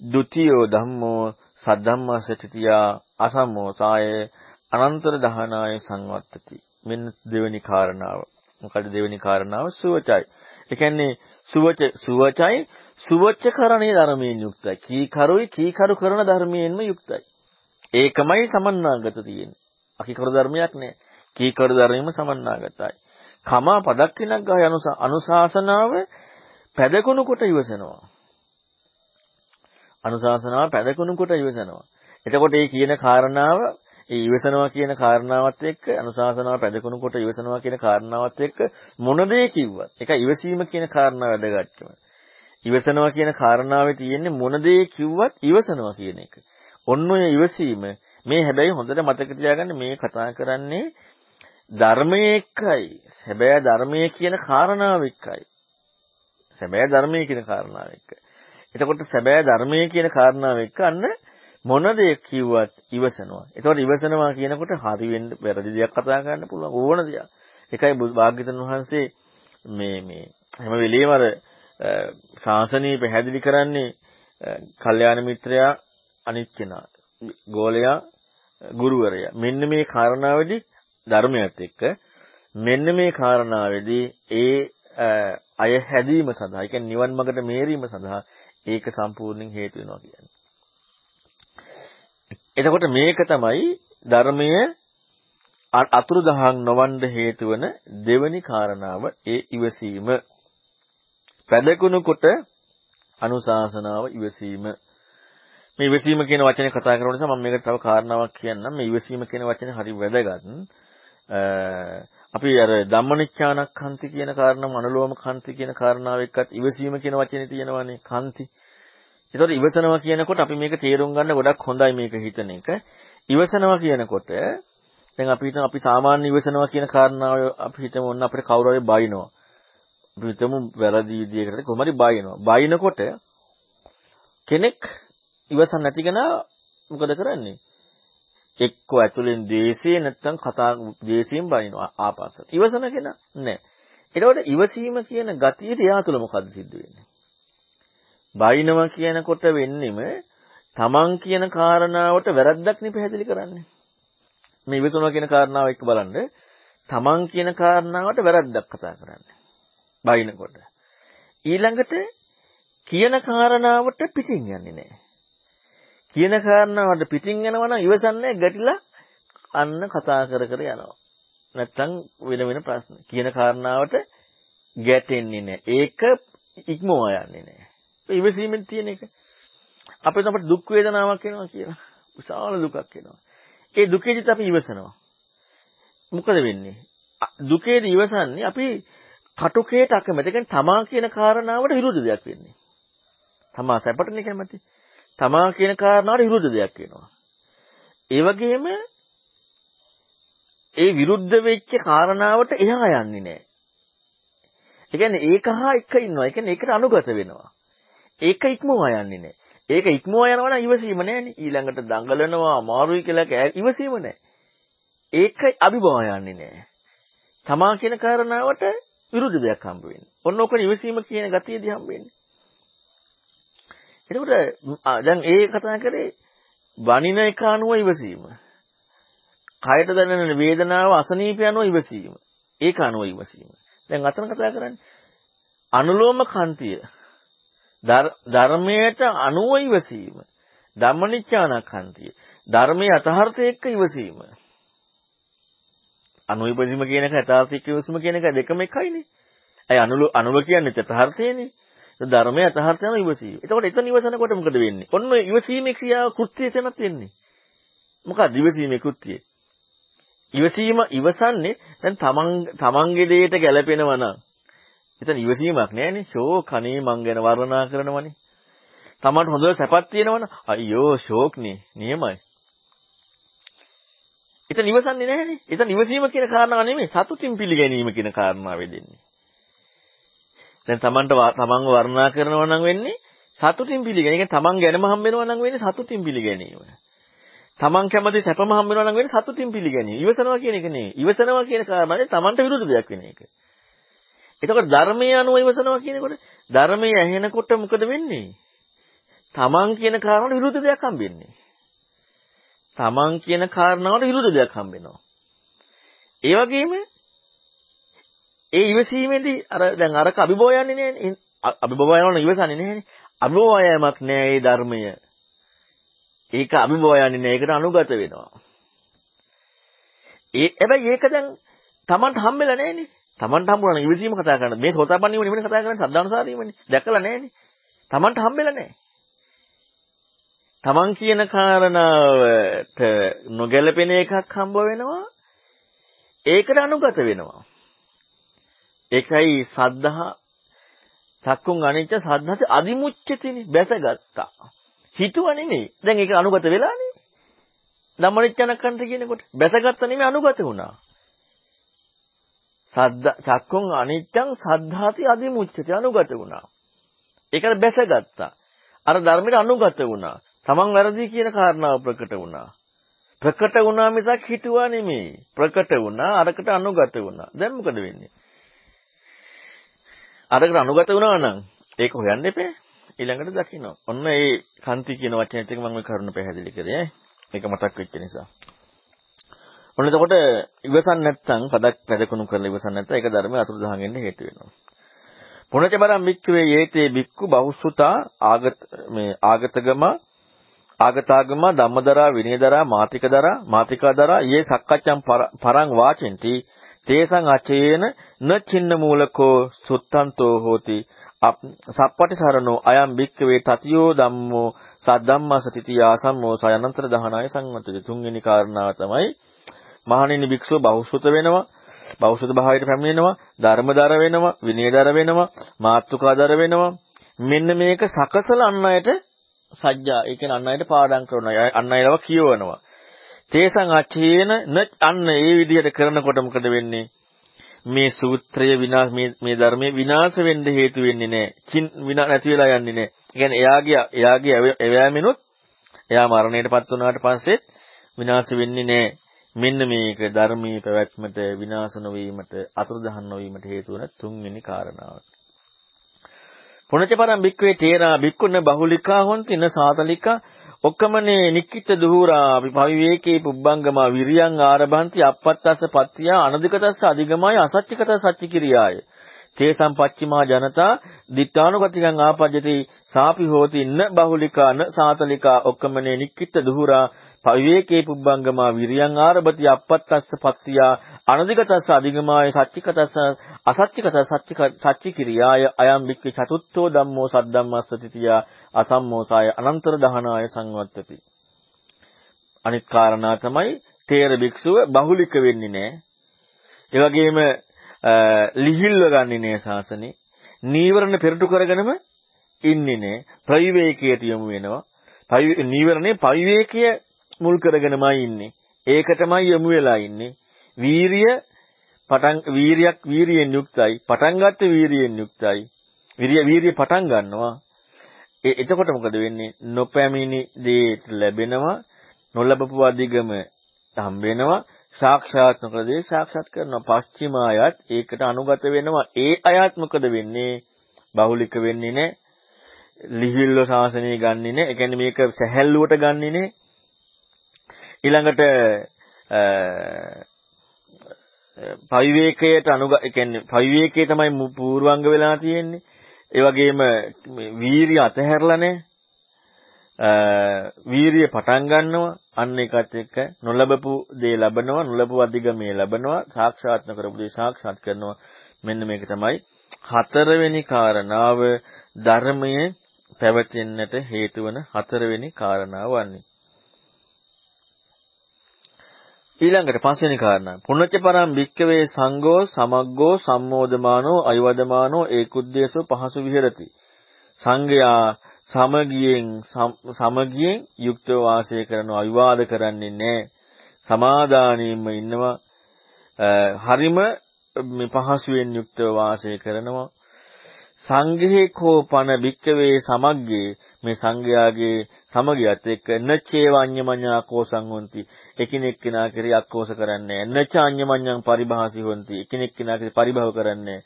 ဒ ුතියෝ ධම්මෝ සද්ධම්මසතිතියා අසම්මෝ සාය අනන්තර දහනාය සංවත්තති මෙන්න දෙවෙනි කාරණාව මොකද දෙවෙනි කාරණාව සුවචයි ඒ කියන්නේ සුවච සුවචයි සුවචකරණේ ධර්මයෙන් යුක්තයි කීකරුයි කීකරු කරන ධර්මයෙන්ම යුක්තයි ඒකමයි සමන්නාගත තියෙන්නේ. අකිකර ධර්මයක් නෑ. කීකර ධර්මෙම සමන්නාගතයි. කමා පදක්කිනක් ගහ අනුශාසනාව පැදකුණු කොට ඉවසනවා. අනුශාසනාව පැදකුණු කොට ඉවසනවා. එතකොට මේ කියන කාරණාව ඒ ඉවසනවා කියන කාරණාවත් එක්ක අනුශාසනාව පැදකුණු කොට ඉවසනවා කියන කාරණාවත් එක්ක මොන දේ කිව්වත් ඒක ඉවසීම කියන කාරණාව වැදගත්කම. ඉවසනවා කියන කාරණාවේ තියෙන්නේ මොන දේ කිව්වත් ඉවසනවා කියන එක. ඔන්න ඔය ඉවසීම මේ හැබැයි හොඳට මතක තියාගන්න මේ කතා කරන්නේ ධර්මයේ එක්කයි. හැබැයි ධර්මයේ කියන කාරණාව එක්කයි. සැබෑ ධර්මයේ කියන කාරණාව එක්ක. එතකොට සැබෑ ධර්මයේ කියන කාරණාව එක්ක අන්න මොන දේ කිව්වත් ඉවසනවා. එතකොට ඉවසනවා කියනකොට හරි වෙන්න වැරදි දෙයක් කතා කරන්න පුළුවන් ඕන දෙයක්. ඒකයි භාග්‍යවතුන් වහන්සේ මේ මේ හැම වෙලෙම අර ශාසනය පැහැදිලි කරන්නේ කල්යාණ මිත්‍රයා අනිත් කෙනා ගෝලයා ගුරුවරයා මෙන්න මේ කාරණාවේදී ධර්මයත් එක්ක මෙන්න මේ කාරණාවේදී ඒ අය හැදීම සඳහා ඒ කියන්නේ නිවන් මාර්ගට මේරීම සඳහා ඒක සම්පූර්ණයෙන් හේතු වෙනවා කියන්නේ. එතකොට මේක තමයි ධර්මයේ අතුරුදහන් නොවන්න හේතු වෙන දෙවැනි කාරණාව ඒ ඉවසීම. පැදකුණු කොට අනුශාසනාව ඉවසීම මේ ඉවසීම කියන වචනේ කතා කරන නිසා මම මේකට තව කාරණාවක් කියන්නම්. මේ ඉවසීම කියන වචනේ හරි වැදගත්. අපි අර ධම්මනිච්ඡානක්ඛන්ති කියන කාරණාව අනුලෝම කන්ති කියන කාරණාව එක්කත් ඉවසීම කියන වචනේ තියෙනවානේ කන්ති. ඒතකොට ඉවසනවා කියනකොට අපි මේක තේරුම් ගන්න ගොඩක් හොඳයි මේක හිතන එක. ඉවසනවා කියනකොට දැන් අපි හිතමු අපි සාමාන්‍ය ඉවසනවා කියන කාරණාව අපි හිතමු ඔන්න අපිට කවුරු හරි බයිනවා. අපි හිතමු වැරදි විදියකට කොහොම හරි බයිනවා. බයිනකොට කෙනෙක් ඉවසන් නැති කෙනා මොකද කරන්නේ? එක්ක ඇතුලෙන් ද්වේෂය නැත්තම් කතා ද්වේෂයෙන් බනිනවා ආපස්සට. ඉවසන කෙනා නෑ. එතකොට ඉවසීම කියන ගතියට එයා තුළ මොකද්ද සිද්ධ වෙන්නේ? බයිනවා කියනකොට වෙන්නෙම තමන් කියන කාරණාවට වැරද්දක් නේ පැහැදිලි කරන්නේ. මේ ඉවසනවා කියන කාරණාව එක්ක බලන්න. තමන් කියන කාරණාවට වැරද්දක් කතා කරන්නේ. බයිනකොට. ඊළඟට කියන කාරණාවට පිටින් යන්නේ නැහැ. කියන කාරණාවට පිටින් යනවා නම් ඉවසන්නේ ගැටිලා අන්න කතා කර කර යනවා. නැත්තම් වෙන වෙන ප්‍රශ්න. කියන කාරණාවට ගැටෙන්නේ නැහැ. ඒක ඉක්මවා යන්නේ නැහැ. ඉවසීමෙන් තියෙන එක. අපිට අපිට දුක් වේදනාවක් එනවා කියලා. විශාල දුකක් එනවා. ඒ දුකේදිත් අපි ඉවසනවා. මොකද වෙන්නේ? දුකේදී ඉවසන්නේ අපි කටුකේට අකමැති. ඒ කියන්නේ තමා කියන කාරණාවට විරුද්ධ දෙයක් වෙන්නේ. තමා සැපටනේ කැමති. තමා කියන කාරණාවට විරුද්ධ දෙයක් වෙනවා. ඒ වගේම ඒ විරුද්ධ වෙච්ච කාරණාවට එහා යන්නේ නැහැ. ඒ කියන්නේ ඒක හා එක ඉන්නවා. ඒ කියන්නේ ඒකට අනුගත වෙනවා. ඒක ඉක්මවා යන්නේ නැහැ. ඒක ඉක්මවා යනවා නම් ඉවසීම නැහැනේ. ඊළඟට දඟලනවා අමාරුයි කියලා ඉවසීම නැහැ. ඒක අභිභව යන්නේ නැහැ. තමා කියන කාරණාවට විරුද්ධ දෙයක් හම්බ වෙන්නේ. ඔන්න ඔක ඉවසීම කියන ගතියදී හම්බ වෙන්නේ. එතකොට දැන් ඒ කතා කරේ වනින එක අනුව ඉවසීම. කයට දැනෙන වේදනාව අසනීපය අනුව ඉවසීම. ඒක අනුව ඉවසීම. දැන් අතන කතා කරන්නේ අනුලෝම කන්තිය. ධර්මයට අනුව ඉවසීම. ධම්මනිච්ඡානකන්තිය. ධර්මයේ අතහර්ථය එක්ක ඉවසීම. අනුව ඉවසීම කියන එක යථාර්ථික ඉවසීම කියන එක දෙකම එකයිනේ. අය අනුල අනුව කියන්නේ යථාර්ථයනේ. ධර්මයේ යථාර්ථයම ඉවසීම. එතකොට එතන ඉවසනකොට මොකද වෙන්නේ? ඔන්න ඉවසීමේ ක්‍රියාව කෘත්‍යය තැනත් වෙන්නේ. මොකක්ද ඉවසීමේ කෘත්‍යය? ඉවසීම ඉවසන්නේ දැන් තමන් තමන්ගේ දෙයට ගැළපෙනවා නම් එතන ඉවසීමක් නෑනේ ෂෝක් අනේ මං ගැන වර්ණනා කරනවනේ තමන්ට හොඳ සැපක් තියෙනවනේ අයියෝ ෂෝක්නේ නියමයි එතන ඉවසන්නේ නැහැනේ එතන ඉවසීම කියන කාරණාව නෙමෙයි සතුටින් පිළිගැනීම කියන කාරණාව වෙදෙන්නේ දැන් තමන්ට තමන්ව වර්ණනා කරනවා නම් වෙන්නේ සතුටින් පිළිගැනීම. ඒ කියන්නේ තමන් ගැනම හම්බ වෙනවා නම් වෙන්නේ සතුටින් පිළිගැනීම. තමන් කැමති සැපම හම්බ වෙනවා නම් වෙන්නේ සතුටින් පිළිගැනීම. ඉවසනවා කියන එක නෙවෙයි. ඉවසනවා කියන කාරණාවේ තමන්ට විරුද්ධ දෙයක් වෙන එක. එතකොට ධර්මයේ අනුව ඉවසනවා කියනකොට ධර්මයේ ඇහෙනකොට මොකද වෙන්නේ? තමන් කියන කාරණාවට විරුද්ධ දෙයක් හම්බෙන්නේ. තමන් කියන කාරණාවට විරුද්ධ දෙයක් හම්බෙනවා. ඒ වගේම ඒ ඉවසීමේදී අර දැන් අරක අභිභව යන්නේ නෑනේ. අභිභව යනවනම් ඉවසන්නේ නෑනේ. අභිභව යෑමක් නෑ ඒ ධර්මය. ඒක අභිභව යන්නේ නෑ. ඒකට අනුගත වෙනවා. ඒ හැබැයි ඒක දැන් Tamanට හම්බෙලා නෑනේ. Tamanට හම්බුණා නම් ඉවසීම කතා කරන මේ සෝතාපන්නීව නෙමෙයි කතා කරන්නේ සද්ධානුසාරීමනේ. දැකලා නෑනේ. Tamanට හම්බෙලා නෑ. Taman කියන කාරණාවට නොගැලපෙන එකක් හම්බ වෙනවා. ඒකට අනුගත වෙනවා. ඒකයි සද්ධා චක්කුන් අනිච්ච සද්ධාති අදිමුච්චතිනේ බැසගත්තා. හිතුව නෙමෙයි. දැන් ඒක අනුගත වෙලානේ. ධම්මනිච්චනකන්ත කියනකොට බැසගත්ත නෙමෙයි අනුගත වුණා. සද්ද චක්කුන් අනිච්චං සද්ධාති අදිමුච්චති අනුගත වුණා. ඒකට බැසගත්තා. අර ධර්මයට අනුගත වුණා. තමන් වැරදි කියන කාරණාව ප්‍රකට වුණා. ප්‍රකට වුණා මිසක් හිතුවා නෙමෙයි. ප්‍රකට වුණා අරකට අනුගත වුණා. දැන් මොකද වෙන්නේ? අරකට අනුගත වුණා නම් ඒක හොයන්න එපා. ඊළඟට දකින්න. ඔන්න ඒ කන්ති කියන වචනයත් එක්ක මම ওই කරුණ පැහැදිලි කරේ. ඒක මතක් වෙච්ච නිසා. ඔන්න එතකොට ඉවසන් නැත්නම් පදක් පැදකුණු කරලා ඉවසන් නැත්නම් ඒක ධර්මයේ අතුරුදහන් වෙන්න හේතු වෙනවා. පුණජබරම් වික්කවේ යේතේ බික්කු බහුසුතා ආගත මේ ආගතගම ආගතාගම ධම්මදරා විනයදරා මාතිකදරා මාතිකාදරා යේ සක්කච්ඡම් පරං වාචෙන්ති තේසං අචේන න චින්න මූලකෝ සුත්තන්තෝ හෝති. සප්පටි සරණෝ අයම් බික්කවේ තතියෝ ධම්මෝ සද්ධම්මසතිති ආසම්මෝ සයනන්තර දහනාය සංවත්තති තුන්වෙනි කාරණාව තමයි මහණෙනි භික්ෂුව බෞසුත වෙනවා බෞසුත භාවයට පැමිණෙනවා ධර්මදර වෙනවා විනයදර වෙනවා මාත්තුකාදර වෙනවා. මෙන්න මේක සකසල අන් අයට සජ්ජා ඒ කියන්නේ අන් අයට පාඩම් කරනවා. අන් අයව කියවනවා. තේසං අචේන න අන්න ඒ විදිහට කරනකොට මොකද වෙන්නේ මේ සූත්‍රය විනාශ මේ මේ ධර්මයේ විනාශ වෙන්න හේතු වෙන්නේ නැහැ. චින් විනා නැති වෙලා යන්නේ නැහැ. ඒ කියන්නේ එයාගේ එයාගේ එවෑමිනුත් එයා මරණයටපත් වුණාට පස්සේ විනාශ වෙන්නේ නැහැ. මෙන්න මේක ධර්මයේ පැවැත්මට විනාශ නොවීමට අතුරුදහන් නොවීමට හේතු වන තුන්වෙනි කාරණාව. පුනච පරම් බික්කවේ තේරා බික්කුණ බහුලිකා හොන්ති න සාතලිකා ඔක්කමනේ නික්කිත දුහුරා විවිවේකේ පුබ්බංගම විරියං ආරභන්ති අපත්තස්ස පත්‍තිය අනදිකතස්ස අධිගමයි අසච්චිකත සච්චි කිරියාය තේසම් පච්චිමා ජනතා දිත්තානුගතිකං ආපජ්ජති සාපි හෝති න බහුලිකාන සාතලිකා ඔක්කමනේ නික්කිත දුහුරා පවිවේකේ පුබ්බංගමා විරියං ආරභති අපත්තස්ස පත්තියා අනදිගතස්ස අධිගමාය සච්චිකතස්ස අසච්චිකත සච්චි කිරියාය අයම් බික්කේ චතුත්ථෝ ධම්මෝ සද්දම්මස්ස තිතියා අසම්මෝසාය අනන්තර දහනාය සංවත්තති අනිත් කාරණා තමයි තේර භික්ෂුව බහුලික වෙන්නේ නැහැ. ඒ වගේම ලිහිල්ව ගන්නේ නැහැ ශාසනේ. නීවරණ පෙරටු කරගෙනම ඉන්නේ නැහැ. ප්‍රවිවේකයට යොමු වෙනවා. නීවරණේ පවිවේකය මුල් කරගෙනමයි ඉන්නේ. ඒකටමයි යොමු වෙලා ඉන්නේ. වීරිය පටන් වීරියක් වීරියෙන් යුක්තයි. පටන් ගත්ත වීරියෙන් යුක්තයි. වීරිය වීරිය පටන් ගන්නවා. එතකොට මොකද වෙන්නේ? නොපැමිණි දේ ලැබෙනවා. නොලබපු අධිගම හම්බ වෙනවා. සාක්ෂාත් නොකළ දේ සාක්ෂාත් කරනවා. පස්චිම අයත් ඒකට අනුගත වෙනවා. ඒ අයත් මොකද වෙන්නේ? බහුලික වෙන්නේ නැහැ. ලිහිල්ව ශාසනය ගන්නෙ නැහැ. ඒ කියන්නේ මේක සැහැල්ලුවට ගන්නෙ නැහැ. ඊළඟට පවිවේකයට අනුග ඒ කියන්නේ පවිවේකයේ තමයි පූර්වංග වෙලා තියෙන්නේ. ඒ වගේම වීරිය අතහැරලා නැහැ. වීරිය පටන් ගන්නවා අන්න ඒකත් එක්ක නොලබපු දේ ලබනවා නොලබපු අධිගමයේ ලබනවා සාක්ෂාත් නොකරපු දේ සාක්ෂාත් කරනවා මෙන්න මේක තමයි හතරවෙනි කාරණාව ධර්මයේ පැවතෙන්නට හේතු වන හතරවෙනි කාරණාව වන්නේ ඊළඟට පස්වෙනි කාරණා. පුණච්ච පරම් භික්කවේ සංඝෝ සමග්ගෝ සම්මෝදමානෝ අයවදමානෝ ඒකුද්දේශෝ පහසු විහෙරති. සංඝයා සමගියෙන් සමගියෙන් යුක්තව වාසය කරනවා විවාද කරන්නේ නැහැ සමාදානියෙන්ම ඉන්නවා. හරිම මේ පහසුවෙන් යුක්තව වාසය කරනවා. සංඝේ කෝපන භික්කවේ සමග්ගේ මේ සංගයාගේ සමගියත් එක්ක නචේවඤ්ඤමඤ්ඤා කෝසං හොಂತಿ එකිනෙක කෙනා කෙරෙහි අක්කෝෂ කරන්නේ නචාඤ්ඤමඤ්ඤං පරිභාසී හොಂತಿ එකිනෙක කෙනා කෙරෙහි පරිභව කරන්නේ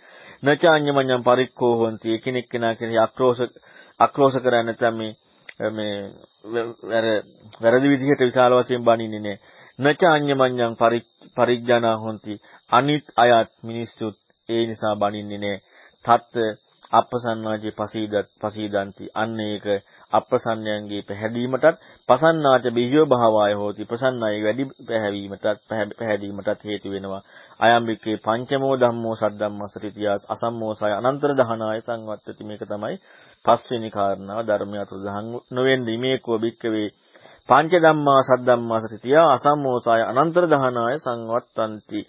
නචාඤ්ඤමඤ්ඤං පරික්ඛෝ හොಂತಿ එකිනෙක කෙනා කෙරෙහි අක්‍රෝෂ අක්‍රෝෂ කරන්නේ නැත්නම් මේ මේ අර වැරදි විදිහට විශාල වශයෙන් බණින්නේ නේ නචාඤ්ඤමඤ්ඤං පරිඥානා හොಂತಿ අනිත් අයත් මිනිස්සුත් ඒ නිසා බණින්නේ නේ තත් අප්‍රසන්නාජේ පසීදත් පසීදಂತಿ අන්න ඒක අප්‍රසන්නයන්ගේ පැහැදීමටත් පසන්නාච බිහිව භාවය හෝති. ප්‍රසන්නයි වැඩි පැහැවීමටත් පැහැදීමටත් හේතු වෙනවා. අයම්බිකේ පංචමෝ ධම්මෝ සද්දම්මසරිතියාස් අසම්මෝසය අනන්තර දහනාය සංවත්තති. මේක තමයි පස්වෙනි කාරණාව. ධර්මය අතුරුදහන් නොවෙන්නේ මේකෝ බික්කවේ පංච ධම්මා සද්දම්මසරිතියා අසම්මෝසය අනන්තර දහනාය සංවත්තಂತಿ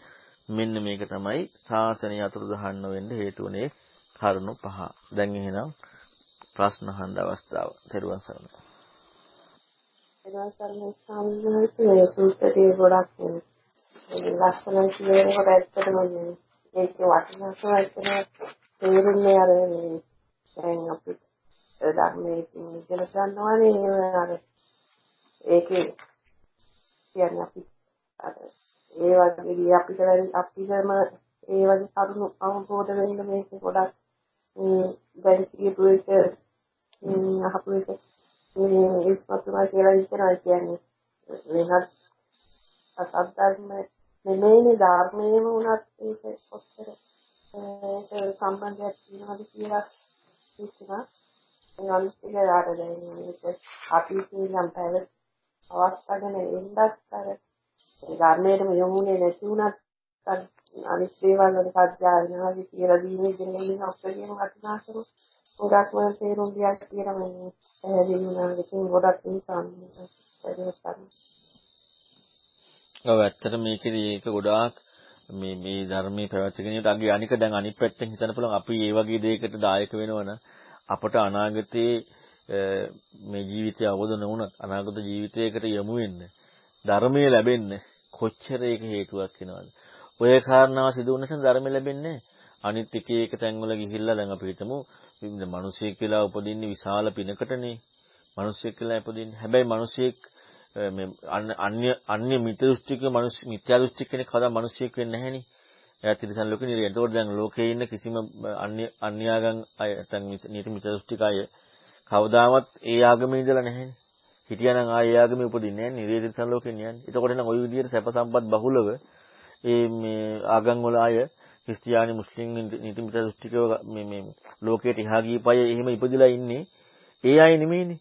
මෙන්න මේක තමයි සාසනය අතුරුදහන් නොවෙන්න හේතුුනේ කරුණු පහ. දැන් එහෙනම් ප්‍රශ්න අහන්න අවස්ථාව. තෙරුවන් සරණයි. තෙරුවන් සරණයි සම්මානයේ සූත්‍රයේ ගොඩක් ලස්සනයි කියනකොට ඇත්තටම මේක වටිනාකම ඇත්තම තේරුන්නේ අර දැන් අපි ධර්මයේ ඉගෙන ගන්නවානේ අර ඒකේ කියන්නේ අපි අර ඒ වගේ අපිට අපිටම ඒ වගේ කරුණු අවබෝධ වෙන්න මේක ගොඩක් දැන් කියපු එක අහපු එක මේ ඉස්මතුමා කියලා හිතනවා කියන්නේ. වෙනත් අසද්ධර්ම නෙමෙයිනේ ධර්මයේම වුණත් ඒක කොච්චර ඒක සම්බන්ධයක් තියෙනවද කියලා හිතනවා ඒ අනිත්‍යය ආර දැන් මේක අපි කියන පැව අවස්ථාවගෙන එන්නත් අර ධර්මයේම යොමුනේ නැති වුණත් අනිත් දේවල් වලට අධ්‍යයනාදී කියලා දීමේ දෙන්නේ අපේ වටිනාකම ගොඩක් වල තේරුම් ගියක් කියලා මම පැහැදිලි වුණා. ඉතින් ගොඩක් ඉන්සන් ඔව් ඇත්තට මේකේදී ඒක ගොඩාක් මේ මේ ධර්මයේ පැවැත්ගෙන යන අගේ අනික දැන් අනිත් පැත්තෙන් හිතන්න පුළුවන් අපි මේ වගේ දෙයකට දායක වෙනවනම් අපට අනාගතයේ මේ ජීවිතය අවබෝධ නොවුනත් අනාගත ජීවිතයකට යමු වෙන්න ධර්මයේ ලැබෙන්න කොච්චර ඒක හේතුවක් වෙනවද ඔය කාරණාව සිදු වුණ නිසා ධර්ම ලැබෙන්නේ අනිත් එක එක තැන්වල ගිහිල්ලා දැන් අපි හිතමු මිනිසෙක් කියලා උපදින්නේ විශාල පිනකටනේ. මිනිසෙක් කියලා උපදින්නේ. හැබැයි මිනිසෙක් මේ අන්‍ය අන්‍ය මිත්‍ය දෘෂ්ටික මිනිස් මිත්‍යා දෘෂ්ටික කෙනෙක් කවදා මිනිසෙක් වෙන්නේ නැහෙනේ. එයා තිරිසන් ලෝකේ නිරේ. එතකොට දැන් ලෝකේ ඉන්න කිසිම අන්‍ය අන්‍යාගම් අය නැත්නම් නීති මිත්‍ර දෘෂ්ටික අය කවදාවත් ඒ ආගමේ ඉඳලා නැහැනේ. හිටියානම් ආයේ ආගමේ උපදින්නේ නැහැ නිරේ තිරිසන් ලෝකේ යන්නේ. එතකොට නම් ওই විදිහට සැප සම්පත් බහුලව ඒ මේ ආගම් වල අය ක්‍රිස්තියානි මුස්ලිම් නීති මිත්‍ර දෘෂ්ටිකව මේ මේ ලෝකයට එහා ගියපය එහෙම ඉපදිලා ඉන්නේ ඒ අය නෙමෙයිනේ.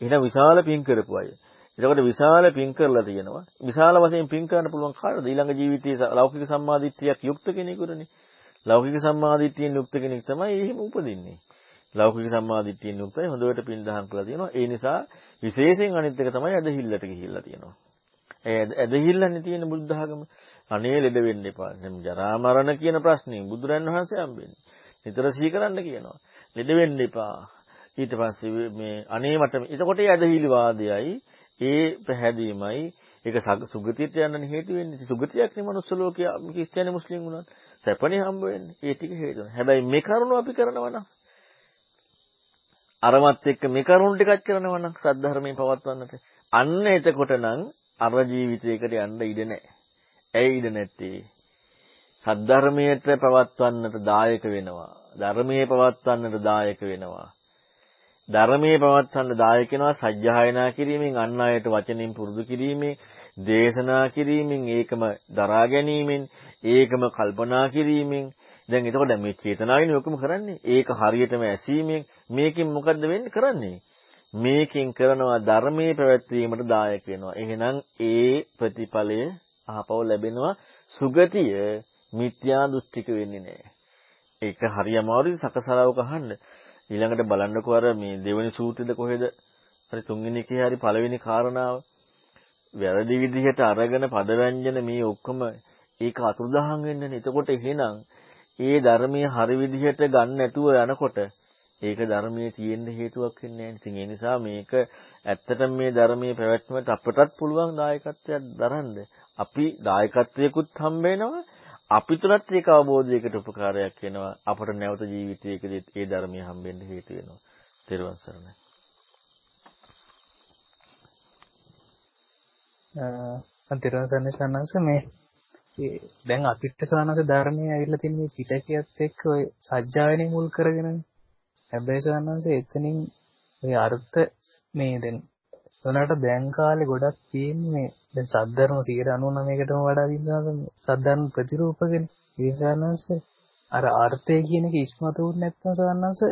එහෙනම් විශාල පින් කරපු අය. එතකොට විශාල පින් කරලා තියෙනවා. විශාල වශයෙන් පින් කරන්න පුළුවන් කාටද? ඊළඟ ජීවිතයේ ලෞකික සම්මාදිට්ඨියක් යුක්ත කෙනෙකුටනේ. ලෞකික සම්මාදිට්ඨියෙන් යුක්ත කෙනෙක් තමයි එහෙම උපදින්නේ. ලෞකික සම්මාදිට්ඨියෙන් යුක්තයි හොඳට පින් දහම් කරලා තියෙනවා. ඒ නිසා විශේෂයෙන් අනිත් එක තමයි ඇදහිල්ලට ගිහිල්ලා තියෙනවා. ඒ ඇදහිල්ලන්නේ තියෙන බුද්ධ ධර්ම අනේ ලෙඩ වෙන්න එපා. දැන් ජරා මරණ කියන ප්‍රශ්නේ බුදුරන් වහන්සේ හම්බෙන්නේ. නිතර සිහි කරන්න කියනවා. ලෙඩ වෙන්න එපා. ඊට පස්සේ මේ අනේ මට එතකොට ඇදහිලි වාදයයි ඒ පැහැදීමයි ඒක සුගතියට යන්න හේතු වෙන්නේ. සුගතියක් නේ මනුස්ස ලෝකයේ ක්‍රිස්තියානි මුස්ලිම් වුණත් සැපනේ හම්බ වෙන්නේ. ඒ ටික හේතුව. හැබැයි මේ කරුණ අපි කරනවා නම් අරමත් එක්ක මේ කරුණ ටිකක් කරනවා නම් සද්ධර්මයෙන් පවත්වන්නට අන්න එතකොට නම් අර ජීවිතයකට යන්න ඉඩ නැහැ. ඇයි ඉඩ නැත්තේ? සද්ධර්මයට පවත්වන්නට දායක වෙනවා. ධර්මයේ පවත්වන්නට දායක වෙනවා. ධර්මයේ පවත්වන්න දායක වෙනවා සජ්ජායනා කිරීමෙන් අන් අයට වචනින් පුරුදු කිරීමෙන් දේශනා කිරීමෙන් ඒකම දරා ගැනීමෙන් ඒකම කල්පනා කිරීමෙන් දැන් එතකොට මේ චේතනාවෙන් ඔක්කොම කරන්නේ ඒක හරියටම ඇසීමෙන් මේකෙන් මොකද්ද වෙන්නේ කරන්නේ මේකෙන් කරනවා ධර්මයේ පැවැත්වීමට දායක වෙනවා එහෙනම් ඒ ප්‍රතිඵලය අහපව ලැබෙනවා සුගතිය මිත්‍යා දෘෂ්ටික වෙන්නේ නැහැ ඒක හරියමාරුයි සකසලාවක අහන්න ඊළඟට බලන්නකෝ අර මේ දෙවෙනි සූත්‍රෙද කොහෙද? හරි තුන්වෙනි එකේ හරි පළවෙනි කාරණාව. වැරදි විදිහට අරගෙන පදවැංජන මේ ඔක්කොම ඒක අතුරුදහන් වෙන්නේ. එතකොට එහෙනම් ඒ ධර්මයේ හරි විදිහට ගන්න නැතුව යනකොට ඒක ධර්මයේ තියෙන්න හේතුවක් වෙන්නේ නැහැ. ඉතින් ඒ නිසා මේක ඇත්තටම මේ ධර්මයේ පැවැත්මට අපටත් පුළුවන් දායකත්වයක් දරන්න. අපි දායකත්වයකුත් හම්බ වෙනවා. අපි තුලත් ඒක අවබෝධයකට උපකාරයක් වෙනවා අපට නැවත ජීවිතයකදී ඒ ධර්මය හම්බෙන්න හේතු වෙනවා තෙරුවන් සරණයි අන්තිරන් සන්නේ සන්නස මේ දැන් අපිට සානස ධර්මයේ ඇවිල්ලා තියෙන මේ පිටකයත් එක්ක ඔය සජ්ජායනේ මුල් කරගෙන හැබැයි සානස එතනින් ඔය අර්ථ මේ දැන් උනාට දැන් කාලේ ගොඩක් තියෙන්නේ දැන් සද්ධර්ම 99කටම වඩා විශ්වාස සද්ධර්ම ප්‍රතිරූපකනේ. ඒ සානංශ අර අර්ථය කියන එක ඉස්මතු වුනේ නැත්නම් සානංශ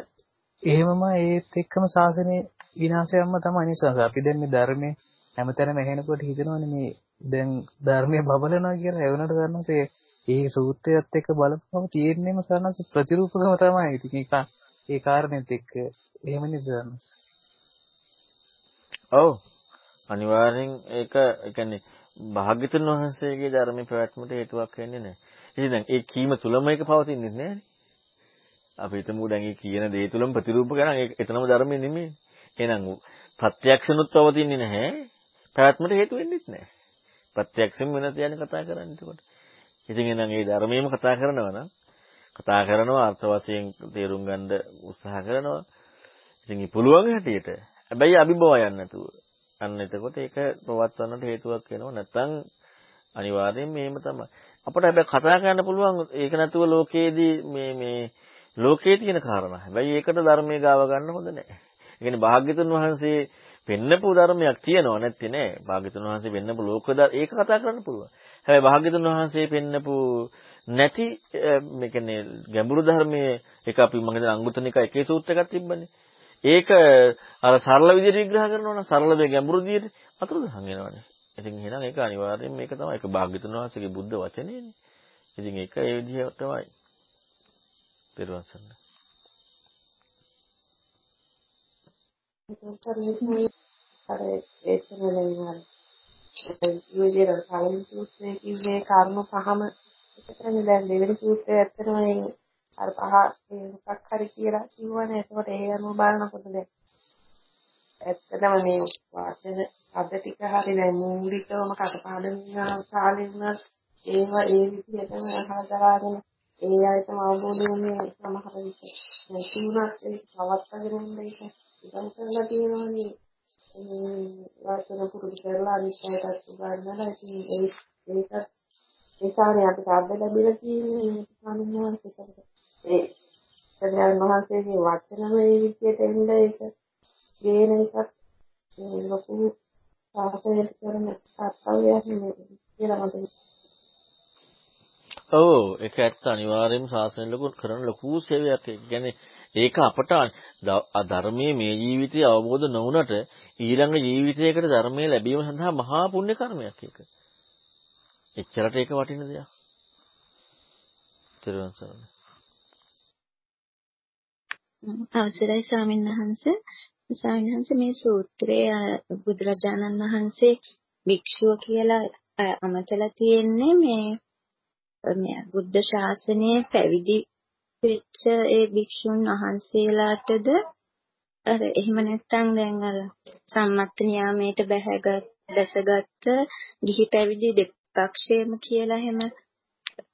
එහෙමම ඒත් එක්කම ශාසනයේ විනාශයක්ම තමයි නිසාස. අපි දැන් මේ ධර්මයේ හැමතැනම ඇහෙනකොට හිතනවනේ මේ දැන් ධර්මයේ බබලනවා කියලා. ඒ වුණාට සානංශ ඒ සූත්‍රයත් එක්ක බලපුවම තියෙන්නේම සානංශ ප්‍රතිරූපකම තමයි. ඉතින් ඒක ඒ කාරණෙත් එක්ක එහෙම නිසානංශ. ඔව් අනිවාර්යෙන් ඒක ඒ කියන්නේ භාග්‍යතුන් වහන්සේගේ ධර්මයේ පැවැත්මට හේතුවක් වෙන්නේ නැහැ. ඉතින් දැන් ඒ කීම තුලම ඒක පවතින්නේ නැහැ අපි හිතමු දැන් ඒ කියන දේ තුලම ප්‍රතිරූප කරන ඒක එතනම ධර්මයේ නෙමෙයි. එහෙනම් ප්‍රත්‍යක්ෂනුත් පවතින්නේ නැහැ. පැවැත්මට හේතු වෙන්නේ නැහැ. ප්‍රත්‍යක්ෂම වෙනත යන කතා කරන්නේ එතකොට. ඉතින් එහෙනම් ඒ ධර්මයේම කතා කරනවා නම් කතා කරනවා අර්ථ වශයෙන් තේරුම් ගන්න උත්සාහ කරනවා. ඉතින් ඒ පුළුවන් හැටියට හැබැයි අභිභව යන්නේ නැතුව. අන්න එතකොට ඒක පවත්වන්නට හේතුවක් වෙනවා. නැත්නම් අනිවාර්යෙන් මේම තමයි. අපිට හැබැයි කතා කරන්න පුළුවන් ඒක නැතුව ලෝකයේදී මේ මේ ලෝකයේ තියෙන කාරණා. හැබැයි ඒකට ධර්මයේ ගාව ගන්න හොඳ නැහැ. ඒ කියන්නේ භාග්‍යතුන් වහන්සේ පෙන්නපු ධර්මයක් තියෙනව නැත්තේ නෑ. භාග්‍යතුන් වහන්සේ පෙන්නපු ලෝක ඒක කතා කරන්න පුළුවන්. හැබැයි භාග්‍යතුන් වහන්සේ පෙන්නපු නැති මේ කියන්නේ ගැඹුරු ධර්මයේ එක අපි මම හිතන අංගුත්තනික එකේ සූත්‍රයක් තිබ්බනේ. ඒක අර සරල විදිහට විග්‍රහ කරනවා නම් සරල දේ ගැඹුරු විදිහට අතුරුදහන් වෙනවනේ. ඉතින් එහෙනම් ඒක අනිවාර්යෙන් මේක තමයි ඒක භාග්‍යතුන් වහන්සේගේ බුද්ධ වචනේනේ. ඉතින් ඒක ඒ විදිහ තමයි. පෙරවන් සන්න. අර ඒකම දැන් අර විදිහට පළවෙනි සූත්‍රයේ කිව්වේ කර්ම පහම එකතරනේ දැන් දෙවෙනි සූත්‍රයේ ඇත්තටම අර පහ මොකක් හරි කියලා කිව්වනේ. එතකොට ඒ අනුව බලනකොට දැන් ඇත්තටම මේ වාචන අද ටික හරි දැන් මූලිකවම කටපාඩම් කාලේ වුණත් ඒවා ඒ විදිහටම අහදාගෙන ඒ අයටම අවබෝධ වෙන්නේ සමහර විට නැතිුණත් ඒක පවත්වාගෙන යන්න ඒක ඉතින් කරලා තියෙනවානේ මේ වාචන පුරුදු කරලා අනිත් අයටත් උගන්වලා ඉතින් ඒක ඒ සාරේ අපිට අද ලැබිලා තියෙන්නේ ස්වාමීන් වහන්සේ. ඒ සත්‍යයන් වහන්සේගේ වචන මේ විදියට එන්න ඒක ගේන එකත් ලොකු සාසනයට කරන කර්තව්‍යයක් නෙමෙයි කියලා මට ඔව් ඒක ඇත්ත අනිවාර්යයෙන්ම ශාසනය ලොකු කරන ලොකු සේවයක්. ඒ කියන්නේ ඒක අපට ධර්මයේ මේ ජීවිතය අවබෝධ නොවුනට ඊළඟ ජීවිතයකට ධර්මයේ ලැබීම සඳහා මහා පුණ්‍ය කර්මයක් ඒක. එච්චරට ඒක වටින දෙයක්. ත්‍රිවන් සරණ. අවසරයි ස්වාමීන් වහන්සේ. ස්වාමීන් වහන්සේ මේ සූත්‍රයේ බුදුරජාණන් වහන්සේ භික්ෂුව කියලා අමතලා තියෙන්නේ මේ මේ බුද්ධ ශාසනයේ පැවිදි වෙච්ච ඒ භික්ෂුන් වහන්සේලාටද අර එහෙම නැත්නම් දැන් අර සම්මත් නියාමයට බැහැගත් බැසගත් ගිහි පැවිදි දෙපක්ෂේම කියලා එහෙම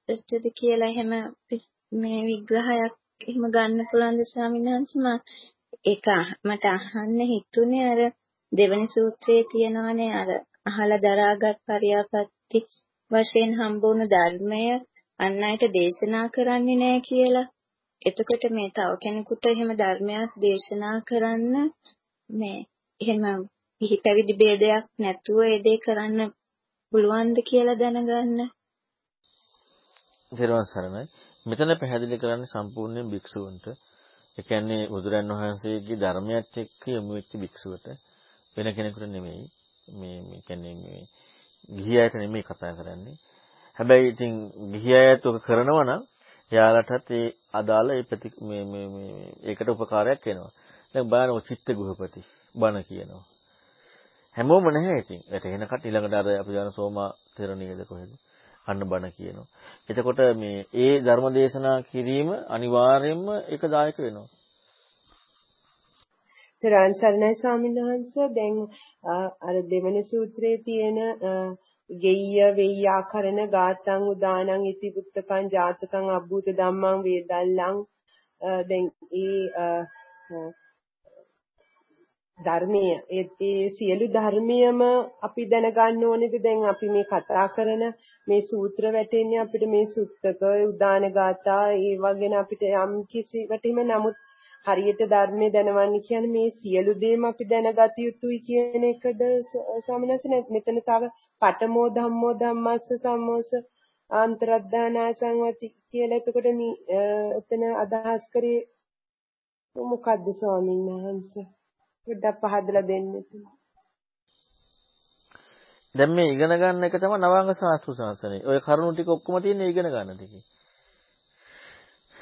එතද කියලා එහෙම මේ විග්‍රහයක් එහෙම ගන්න පුළුවන්ද ස්වාමීන් වහන්සේ? ඒක මට අහන්න හිතුනේ අර දෙවනි සූත්‍රයේ තියෙනවනේ අර අහලා දරාගත් පරියාපත්ති වශයෙන් හම්බ වුණු ධර්මය අන් අයට දේශනා කරන්නේ නැහැ කියලා. එතකොට මේ තව කෙනෙකුට එහෙම ධර්මයක් දේශනා කරන්න මේ එහෙම පිහි පැවිදි ભેදයක් නැතුව ඒ දේ කරන්න පුළුවන්ද කියලා දැනගන්න. ඊට සරණයි. මෙතන පැහැදිලි කරන්නේ සම්පූර්ණයෙන් භික්ෂුවන්ට. ඒ කියන්නේ බුදුරන් වහන්සේගේ ධර්මයත් එක්ක යොමු වෙච්ච භික්ෂුවට වෙන කෙනෙකුට නෙමෙයි. මේ මේ කියන්නේ මේ ගිහි අයට නෙමෙයි කතා කරන්නේ. හැබැයි ඉතින් ගිහි අයත් ඔක කරනවා නම් එයාලටත් ඒ අදාළ ඒ ප්‍රති මේ මේ මේ ඒකට උපකාරයක් වෙනවා. දැන් බලන්න චිත්ත ගෘහපති බණ කියනවා. හැමෝම නැහැ ඉතින්. වැටෙන කට ඊළඟට අර අපි යන සෝමා තෙරණියද කොහෙද? අන්න බණ කියනවා. එතකොට මේ ඒ ධර්ම දේශනා කිරීම අනිවාර්යයෙන්ම ඒක දායක වෙනවා. තෙරුවන් සරණයි ස්වාමීන් වහන්සේ. දැන් අර දෙවන සූත්‍රයේ තියෙන ගෙය්‍ය වෙය්‍යාකරණ ගාතං උදානං ඉති පුත්තකං ජාතකං අබ්බූත ධම්මං වේදල්ලං. දැන් ඒ ධර්මීය ඒ සියලු ධර්මියම අපි දැනගන්න ඕනේද? දැන් අපි මේ කතා කරන මේ සූත්‍ර වැටෙන්නේ අපිට මේ සුත්තක උදාන ගාථා ඒ වගේ අපිට යම් කිසි වැටීම නමුත් හරියට ධර්මයේ දැනවන්නේ කියන්නේ මේ සියලු දේම අපි දැනගත යුතුයි කියන එකද ස්වාමිනාස මෙතන තව පඨමෝ ධම්මෝ ධම්මස්ස සම්මෝස අන්තරද්දානා සංවති කියලා එතකොට මේ එතන අදහස් කරේ මොකද්ද ස්වාමීන් වහන්සේ පොඩ්ඩක් පහදලා දෙන්න දැන් මේ ඉගෙන ගන්න එක තමයි නවාංග සාස්ත්‍ර ශාසනය. ඔය කරුණු ටික ඔක්කොම තියෙන්නේ ඉගෙන ගන්න ටිකේ.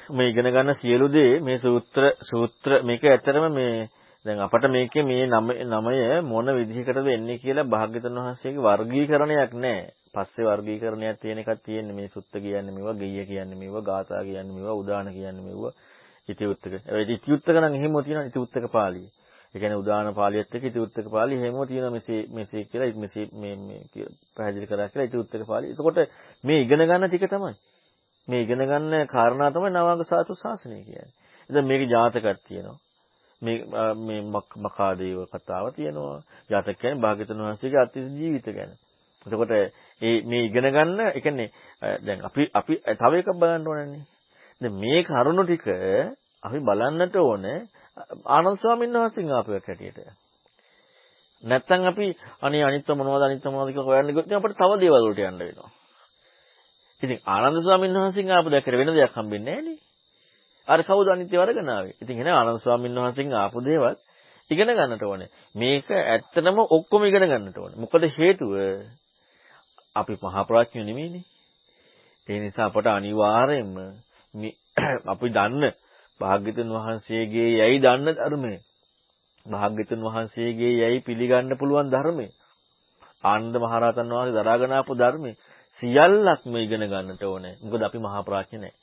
මේ ඉගෙන ගන්න සියලු දේ මේ සූත්‍ර සූත්‍ර මේක ඇත්තරම මේ දැන් අපට මේකේ මේ නමය මොන විදිහකටද එන්නේ කියලා භාග්‍යතුන් වහන්සේගේ වර්ගීකරණයක් නැහැ. පස්සේ වර්ගීකරණයක් තියෙන එකක් තියෙන්නේ මේ සුත්ත කියන්නේ මේවා, ගෙయ్య කියන්නේ මේවා, ගාථා කියන්නේ මේවා, උදාන කියන්නේ මේවා, ඉති උත්තක. ඒ ඉති උත්තක නම් එහෙම තියෙනවා ඉති උත්තක පාළිය. ඒ කියන්නේ උදාන පාළියත් එක්ක ඉති උත්තක පාළිය එහෙම තියෙනවා මෙසේ මෙසේ කියලා මෙසේ මේ මේ පැහැදිලි කරා කියලා ඉති උත්තක පාළිය. එතකොට මේ ඉගෙන ගන්න ටික තමයි. මේ ඉගෙන ගන්න කාරණා තමයි නවාංග සාතු ශාසනය කියන්නේ. ඉතින් මේකේ ජාතකයක් තියෙනවා. මේ මේ මකාදේව කතාව තියෙනවා. ජාතක කියන්නේ භාග්‍යතුන් වහන්සේගේ අතීත ජීවිත ගැන. එතකොට මේ මේ ඉගෙන ගන්න, ඒ කියන්නේ දැන් අපි අපි තව එකක් බලන්න ඕනනේ. දැන් මේ කරුණු ටික අපි බලන්නට ඕනේ ආනන්ද ස්වාමීන් වහන්සේගෙන් ආපු එකක් හැටියට. නැත්තම් අපි අනේ අනිත්‍ය මොනවද අනිත්‍ය මොනවද කියලා හොයන්න ගියොත් අපිට තව දේවල් වලට යන්න වෙනවා. ඉතින් ආනන්ද ස්වාමීන් වහන්සේගෙන් ආපු දෙයකට වෙන දෙයක් හම්බෙන්නේ නැහැ අර කවුද අනිත්‍ය වර්ගන ආවේ? ඉතින් එහෙනම් ආනන්ද ස්වාමීන් වහන්සේගෙන් ආපු දේවල් ඉගෙන ගන්නට ඕනේ. මේක ඇත්තටම ඔක්කොම ඉගෙන ගන්නට ඕනේ. මොකද හේතුව අපි මහා ප්‍රඥ නෙමෙයිනේ. ඒ නිසා අපට අනිවාර්යයෙන්ම අපි දන්න භාග්‍යතුන් වහන්සේගේ යයි දන්න ධර්මය. භාග්‍යතුන් වහන්සේගේ යයි පිළිගන්න පුළුවන් ධර්මය. ආනන්ද මහරහතන් වහන්සේ දරාගෙන ආපු ධර්මයේ සියල්ලක්ම ඉගෙන ගන්නට ඕනේ. මොකද අපි මහා ප්‍රඥ නැහැ.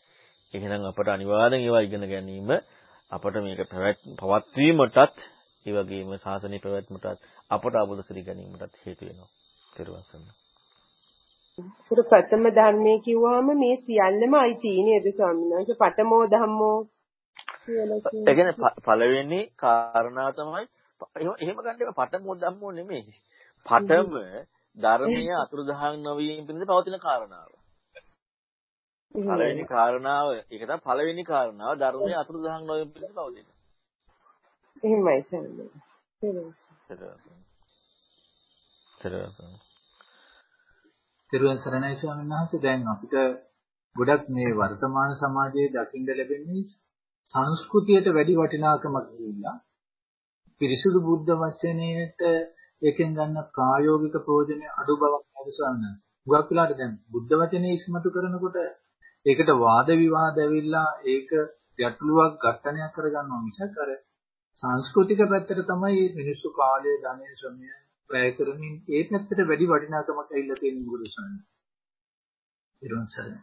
එහෙනම් අපට අනිවාර්යෙන් ඒවා ඉගෙන ගැනීම අපට මේක පවත්වීමටත් ඒ වගේම ශාසනය පැවැත්මටත් අපට අවබෝධ කර ගැනීමටත් හේතු වෙනවා. ත්‍රිවසන්න. පුර ප්‍රථම ධර්මයේ කිව්වහම මේ සියල්ලම අයිති නේද ස්වාමීන් වහන්සේ? පඨමෝ ධම්මෝ. ඒ කියන්නේ පළවෙනි කාරණා තමයි එහෙම ගන්න එක පඨමෝ ධම්මෝ නෙමෙයි. පඨම ධර්මීය අතුරුදහන් නොවීම පිණිස පවතින කාරණාව. පළවෙනි කාරණාව ඒක තමයි පළවෙනි කාරණාව ධර්මයේ අතුරුදහන් නොවීම පිණිස පවතින. එහෙමයි සන්නේ. තෙරුවන් සරණයි ස්වාමීන් වහන්සේ දැන් අපිට ගොඩක් මේ වර්තමාන සමාජයේ දකින්න ලැබෙන්නේ සංස්කෘතියට වැඩි වටිනාකමක් දීලා පිරිසුදු බුද්ධ වචනයට ඒකෙන් ගන්න ප්‍රායෝගික ප්‍රයෝජන අඩු බවක් හදසන්න. හුඟක් වෙලාට දැන් බුද්ධ වචනේ ඉස්මතු කරනකොට ඒකට වාද විවාද ඇවිල්ලා ඒක ගැටලුවක් ඝට්ටනයක් කරගන්නවා මිසක් අර සංස්කෘතික පැත්තට තමයි මිනිස්සු කාලය ධනය ශ්‍රමය වැය කරමින් ඒ පැත්තට වැඩි වටිනාකමක් ඇවිල්ලා තියෙන මොකද සන්න. ඊළඟ සරණයි.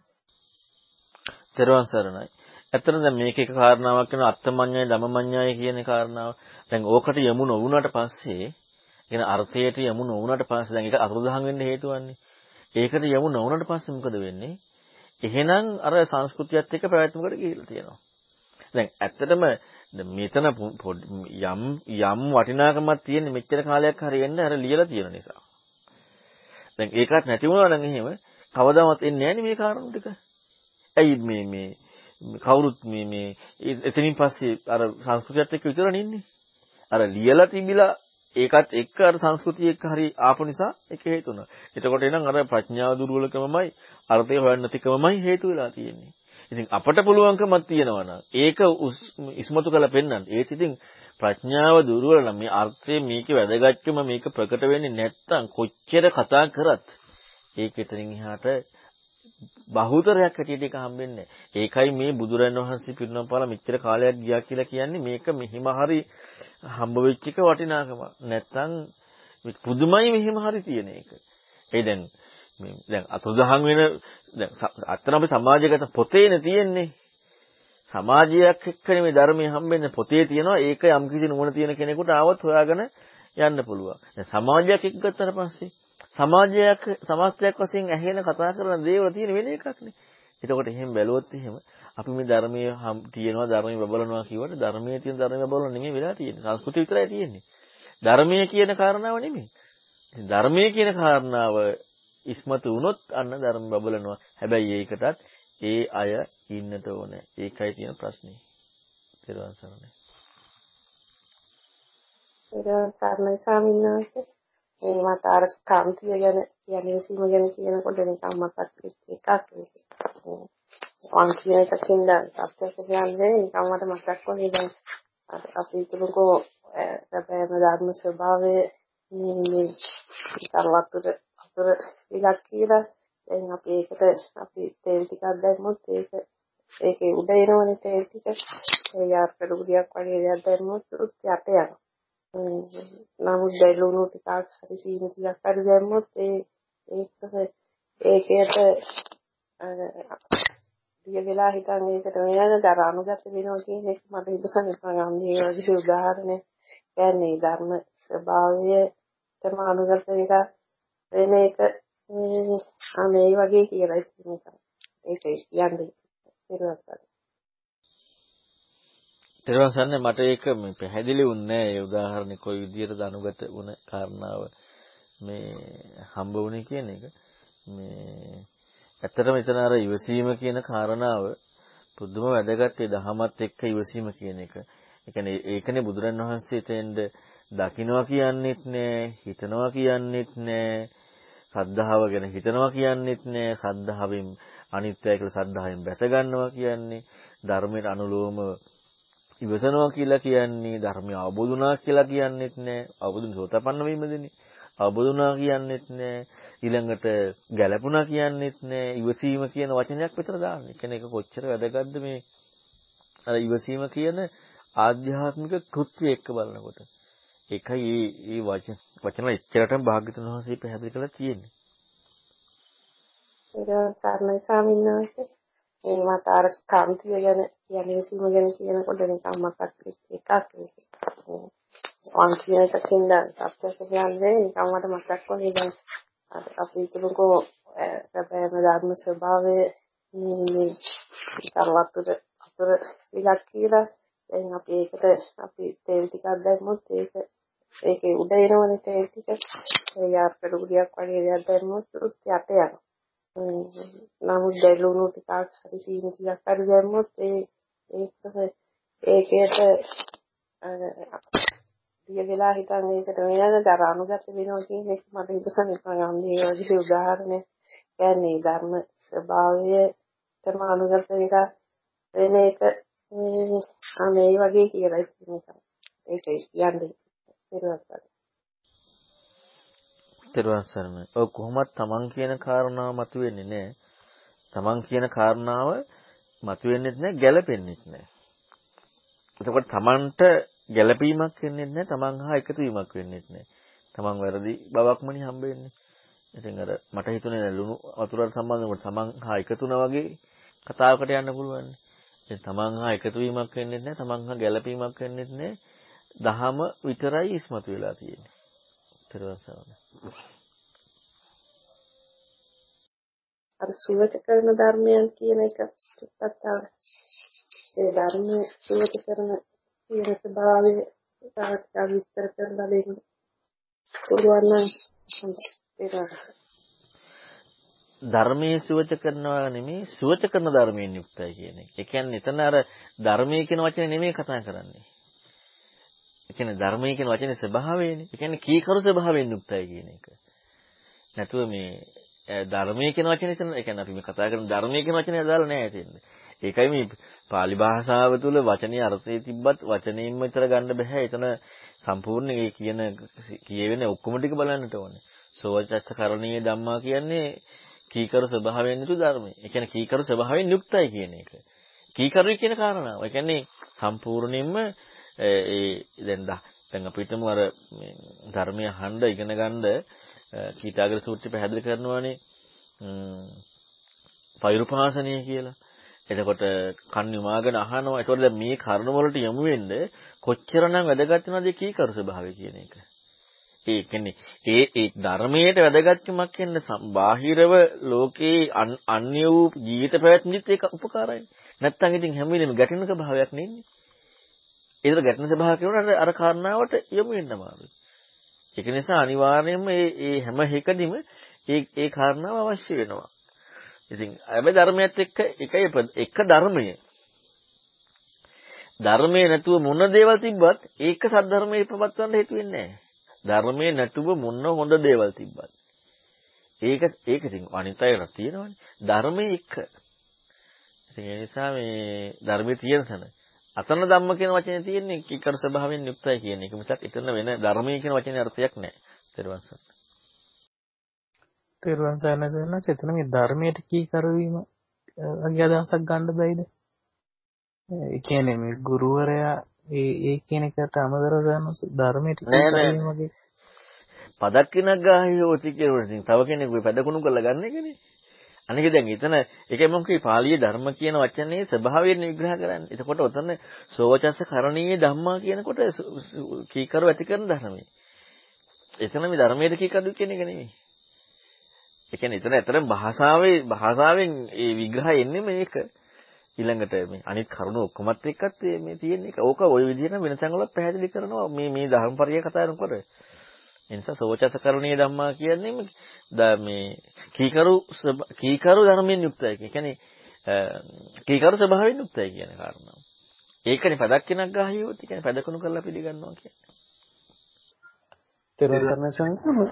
තෙරුවන් සරණයි. ඇත්තට දැන් මේක එක කාරණාවක් වෙන අත්තමඤ්ඤය ධමමඤ්ඤය කියන කාරණාව. දැන් ඕකට යමු නොවුනට පස්සේ කියන අර්ථයට යමු නොවුනට පස්සේ දැන් ඒක අතුරුදහන් වෙන්න හේතුවන්නේ. ඒකට යමු නොවුනට පස්සේ මොකද වෙන්නේ? එහෙනම් අර සංස්කෘතියත් එක්ක පැවැත්මකට ගිහිල්ලා තියෙනවා. දැන් ඇත්තටම මෙතන යම් යම් වටිනාකමක් තියෙන මෙච්චර කාලයක් හරි එන්න අර ලියලා තියෙන නිසා. දැන් ඒකත් නැති වුණා නම් එහෙම කවදාවත් එන්නේ නැහැ මේ කාරණු ටික. ඇයි මේ මේ කවුරුත් මේ මේ එතනින් පස්සේ අර සංස්කෘතියත් එක්ක විතරනේ ඉන්නේ. අර ලියලා තිබිලා ඒකත් එක්ක අර සංස්කෘතිය එක්ක හරි ආපු නිසා ඒක හේතු වෙනවා. එතකොට එනම් අර ප්‍රඥාව දුර්වලකමමයි අර්ථය හොයන්න නැතිකමමයි හේතු වෙලා තියෙන්නේ. ඉතින් අපට පුළුවන්කමක් තියෙනවා නම් ඒක ඉස්මතු කරලා පෙන්වන්න. ඒත් ඉතින් ප්‍රඥාව දුර්වල නම් මේ අර්ථයේ මේකේ වැදගත්කම මේක ප්‍රකට වෙන්නේ නැත්තම් කොච්චර කතා කරත් ඒක එතනින් එහාට බහුතරයක් හැටියට ඒක හම්බෙන්නේ ඒකයි මේ බුදුරන් වහන්සේ පිරිනොම් පාලා මෙච්චර කාලයක් ගියා කියලා කියන්නේ මේක මෙහිම හරි හම්බ වෙච්ච එක වටිනාකම. නැත්තම් පුදුමයි මෙහිම හරි තියෙන එක. ඒ දැන් මේ දැන් අතුරුදහන් වෙන දැන් අත්තන අපි සමාජගත පොතේනේ තියෙන්නේ. සමාජයක් එක්කනේ මේ ධර්මයේ හම්බෙන්නේ පොතේ තියෙනවා ඒක යම් කිසි නුවණ තියෙන කෙනෙකුට ආවොත් හොයාගෙන යන්න පුළුවන්. දැන් සමාජයක් එක්ක ගත්තට පස්සේ සමාජයක් සමාජයක් වශයෙන් ඇහෙන කතා කරන දේවල් තියෙන වෙන එකක් නේ. එතකොට එහෙම බැලුවොත් එහෙම අපි මේ ධර්මයේ තියෙනවා ධර්මයේ බබලනවා කියවට ධර්මයේ තියෙන ධර්මයේ බබලන නෙමෙයි වෙලා තියෙන්නේ. සංස්කෘතිය විතරයි තියෙන්නේ. ධර්මයේ කියන කාරණාව නෙමෙයි. ඉතින් ධර්මයේ කියන කාරණාව ඉස්මතු වුණොත් අන්න ධර්ම බබලනවා. හැබැයි ඒකටත් ඒ අය ඉන්නට ඕනේ. ඒකයි තියෙන ප්‍රශ්නේ. ඊළඟ සරණයි. ඊළඟ සරණයි ස්වාමීන් වහන්සේ මේ මට අර කාන්තිය ගැන කියන්නේ සීම ගැන කියනකොට නිකන් මතක් වෙච්ච එකක් මම කියන එකකින් දැන් සත්‍යක කියන්නේ නිකන් මට මතක් වුණේ දැන් අපි හිතමුකෝ සැබෑම ධර්ම ස්වභාවය මේ මේ නිකන් වතුර වතුර ටිකක් කියලා. දැන් අපි ඒකට අපි තේල් ටිකක් දැම්මොත් ඒක ඒකේ උඩ එනවනේ තේල් ටික. ඒ යාර පෙරුගියක් වගේ දෙයක් දැම්මොත් යට යනවා. නමුත් බැලුණු ටිකක් හරි සීනි ටිකක් හරි දැම්මොත් ඒ ඒක ඒකයට දිය වෙලා හිටන් ඒකට වෙනද දර අනුගත වෙනවා කියන එක මට හිතෙනවා මේ වගේ උදාහරණයක් කියන්නේ ධර්ම ස්වභාවය තම අනුගත වෙලා වෙන එක මේ වගේ කියලා ඉතින් ඒක කියන්නේ පෙරවස්තර ඊට පස්සේ මට ඒක මේ පැහැදිලි වුණේ ඒ උදාහරණේ කොයි විදිහටද අනුගත වුණ කාරණාව මේ හම්බ වුණේ කියන එක. මේ ඇත්තටම එතන අර ඉවසීම කියන කාරණාව පුදුම වැදගත්. ඒ දහමත් එක්ක ඉවසීම කියන එක. ඒ කියන්නේ ඒකනේ බුදුරන් වහන්සේ තෙන්ද දකින්නවා කියන්නෙත් නෑ, හිතනවා කියන්නෙත් නෑ, සද්ධාව ගැන හිතනවා කියන්නෙත් නෑ, සද්ධාවෙන් අනිත්‍යය කියලා සද්ධාවෙන් බැස ගන්නවා කියන්නේ ධර්මයට අනුලෝම ඉවසනවා කියලා කියන්නේ ධර්මය අවබෝධ වුණා කියලා කියන්නේත් නෑ. අවබෝධුන සෝතපන්න වීමදෙනේ. අවබෝධ වුණා කියන්නේත් නෑ. ඊළඟට ගැළපුණා කියන්නේත් නෑ. ඉවසීම කියන වචනයක් විතර දාන්නේ. කියන එක කොච්චර වැදගත්ද මේ අර ඉවසීම කියන ආධ්‍යාත්මික කෘත්‍ය එක්ක බලනකොට. ඒකයි මේ වචන වචන එච්චරටම භාග්‍යතුන් වහන්සේ පැහැදිලි කරලා තියෙන්නේ. ඒක කාරණා ස්වාමීන් වහන්සේ ඒ මට අර කාන්තිය ගැන කියන්නේ සීම ගැන කියනකොට නිකන් මතක් වෙච්ච එකක් මම කියන එකකින් දැන් සත්‍යක කියන්නේ නිකන් මට මතක් වුණේ දැන් අපි හිතමුකෝ සැබෑම ධර්ම ස්වභාවය මේ මේ නිකන් වතුර වතුර ටිකක් කියලා දැන් අපි ඒකට අපි තේල් ටිකක් දැම්මොත් ඒක ඒකේ උඩ එනවනේ තේල් ටික ඒ යාප්පඩ උඩියක් වගේ දෙයක් දැම්මොත් යට යනවා නමුත් දැලුණු ටිකක් හරි සීනි ටිකක් හරි දැම්මොත් ඒ ඒක ඒකේට දිය වෙලා හිටන් ඒකට වෙනද අර අනුගත වෙනවා කියන එක මට හිතෙනවා නිකන් අන්නේ වගේ උදාහරණයක් කියන්නේ ධර්ම ස්වභාවයටම අනුගත වෙලා වෙන එක අනේ වගේ කියලා ඉතින් ඒක කියන්නේ පෙරවස්තර තෙරුවන් සරණයි. ඔය කොහොමත් තමන් කියන කාරණාව මතුවෙන්නේ නැහැ. තමන් කියන කාරණාව මතුවෙන්නේ නැහැ, ගැළපෙන්නේ නැහැ. එතකොට තමන්ට ගැළපීමක් වෙන්නේ නැහැ, තමන් හා එකතු වීමක් වෙන්නේ නැහැ. තමන් වැරදි බවක්මනේ හම්බෙන්නේ. ඉතින් අර මට හිතුනේ ලුණු වතුරට සම්බන්ධව තමන් හා එකතු වුණා වගේ කතාවකට යන්න පුළුවන්. ඉතින් තමන් හා එකතු වීමක් වෙන්නේ නැහැ, තමන් හා ගැළපීමක් වෙන්නේ නැහැ. දහම විතරයි ඉස්මතු වෙලා තියෙන්නේ. තෙරුවන් සරණයි. අර සුවච කරන ධර්මයන් කියන එක කතාව. ඒ ධර්මයේ සුවච කරන කියන ස්වභාවය තාක් විස්තර කරලා දෙන්න. පුළුවන් නම් ඒක ධර්මයේ සුවච කරනවා නෙමෙයි සුවච කරන ධර්මයෙන් යුක්තයි කියන එක. ඒ කියන්නේ එතන අර ධර්මයේ කියන වචනේ නෙමෙයි කතා කරන්නේ. ඒ කියන්නේ ධර්මයේ කියන වචනේ ස්වභාවයනේ. ඒ කියන්නේ කීකරු ස්වභාවයෙන් යුක්තයි කියන එක. නැතුව මේ ධර්මයේ කියන වචනේ එතන ඒ කියන්නේ අපි මේ කතා කරන ධර්මයේ කියන වචනේ අදාළ නෑ එතෙන්ද. ඒකයි මේ pāli භාෂාව තුළ වචනේ අර්ථය තිබ්බත් වචනයෙන්ම විතර ගන්න බෑ. එතන සම්පූර්ණ ඒ කියන කියවෙන ඔක්කොම ටික බලන්නට ඕනේ. සෝවචච්ච කරණීය ධම්මා කියන්නේ කීකරු ස්වභාවයෙන් යුතු ධර්මයි. ඒ කියන්නේ කීකරු ස්වභාවයෙන් යුක්තයි කියන එක. කීකරු කියන කාරණාව. ඒ කියන්නේ සම්පූර්ණයෙන්ම ඒ දැන් දැන් අපිටම අර ධර්මය අහන්න ඉගෙන ගන්න කීටාගර සූත්‍රය පැහැදිලි කරනවානේ පෛරුපාසනය කියලා. එතකොට කන් යොමාගෙන අහනවා. ඒතකොට දැන් මේ කර්ණ වලට යමු වෙන්න කොච්චරනම් වැදගත් වෙනවද කීකරු ස්වභාවය කියන එක. ඒ කියන්නේ ඒ ඒ ධර්මයට වැදගත්කමක් වෙන බාහිරව ලෝකේ අන්‍ය වූ ජීවිත පැවැත්මෙත් ඒක උපකාරයි. නැත්තම් ඉතින් හැම වෙලෙම ගැටෙන ස්වභාවයක් නෙන්නේ. ඒතර ගැටෙන ස්වභාවයක් කියනකොට අර කාරණාවට යමු වෙන්න අමාරුයි. ඒක නිසා අනිවාර්යයෙන්ම මේ මේ හැම එකදීම ඒ ඒ කාරණාව අවශ්‍ය වෙනවා. ඉතින් හැබැයි ධර්මයත් එක්ක එකයි එක ධර්මය. ධර්මයේ නැතුව මොන දේවල් තිබ්බත් ඒක සද්ධර්මයේ ප්‍රපත්වන්න හේතු වෙන්නේ නැහැ. ධර්මයේ නැතුව මොන හොඳ දේවල් තිබ්බත්. ඒක ඒක ඉතින් අනිත් අයට තියෙනවනේ. ධර්මයේ එක. ඉතින් ඒ නිසා මේ ධර්මයේ තියෙන තැන අතන ධම්ම කියන වචනේ තියෙන්නේ කිකර ස්වභාවයෙන් යුක්තයි කියන එක. මිසක් එතන වෙන ධර්මයේ කියන වචනේ අර්ථයක් නැහැ. ඊට පස්සේ තෙරුවන් සරණ සරණ චේතන මේ ධර්මයට කී කරවීම වගේ අදහසක් ගන්න බැයිද? ඒ කියන්නේ මේ ගුරුවරයා ඒ ඒ කියන එකට අමතරව ගන්න ධර්මයට කී කරවීම වගේ පදක් කෙනක් ගාහියෝති කියනකොට ඉතින් තව කෙනෙක් ඔය පැදකුණු කරලා ගන්න එකනේ. අනික දැන් එතන ඒකයි මම කිව්වේ පාලියේ ධර්ම කියන වචනේ ස්වභාවයෙන් විග්‍රහ කරන්නේ. එතකොට ඔතන සෝවචස්ස කරණීය ධම්මා කියනකොට කීකරු ඇති කරන ධර්මයි. එතන මේ ධර්මයේ කීකරු කියන එක නෙමෙයි. ඒ කියන්නේ එතන ඇත්තටම භාෂාවේ භාෂාවෙන් ඒ විග්‍රහය එන්නේ මේක. ඊළඟට මේ අනිත් කරුණු ඔක්කොමත් එක්කත් මේ තියෙන එක. ඕක ওই විදිහට වෙන තැන්වල පැහැදිලි කරනවා මේ මේ ධර්මපරිය කතා කරනකොට. ඒ නිසා සෝචසකරණීය ධම්මා කියන්නේ මේ කීකරු කීකරු ධර්මයෙන් යුක්තයි. ඒ කියන්නේ කීකරු ස්වභාවයෙන් යුක්තයි කියන කාරණාව. ඒකනේ පදක් කෙනක් ගාහියොත් කියන්නේ පදකුණු කරලා පිළිගන්නවා කියන්නේ. තෙරුවන් සරණයි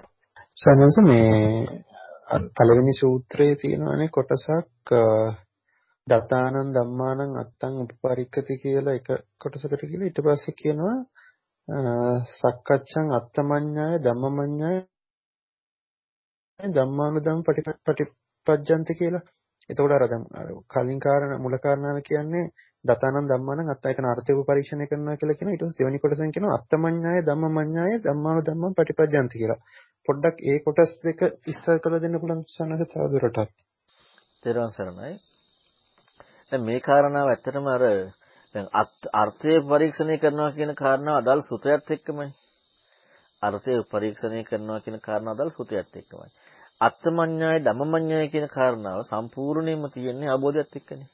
සනස මේ පළවෙනි සූත්‍රයේ තියෙනවානේ කොටසක් දතානං ධම්මානං අත්තං උපපරික්කති කියලා එක කොටසකට කියලා ඊට පස්සේ කියනවා සක්කච්ඡං අත්තමඤ්ඤාය ධම්මමඤ්ඤාය ධම්මානුධම් පටිපජ්ජන්ති කියලා. එතකොට අර දැන් කලින් කාරණා මුල කාරණාව කියන්නේ දතානං ධම්මානං අත්ත ඒක අර්ථය පරීක්ෂණය කරනවා කියලා කියනවා. ඊට පස්සේ දෙවෙනි කොටසෙන් කියනවා අත්තමඤ්ඤාය ධම්මමඤ්ඤාය ධම්මානුධම්මං පටිපජ්ජන්ති කියලා. පොඩ්ඩක් ඒ කොටස් දෙක විස්තර කරලා දෙන්න පුළුවන් සනස තවදුරටත්. තේරුවන් සරණයි. දැන් මේ කාරණාව ඇත්තටම අර දැන් අර්ථය පරීක්ෂණය කරනවා කියන කාරණාව අදාළ සුතයත් එක්කමයි. අර්ථය පරීක්ෂණය කරනවා කියන කාරණාව අදාළ සුතයත් එක්කමයි. අත්තමඤ්ඤාය ධම්මමඤ්ඤාය කියන කාරණාව සම්පූර්ණයෙන්ම තියෙන්නේ අවබෝධයත් එක්කනේ.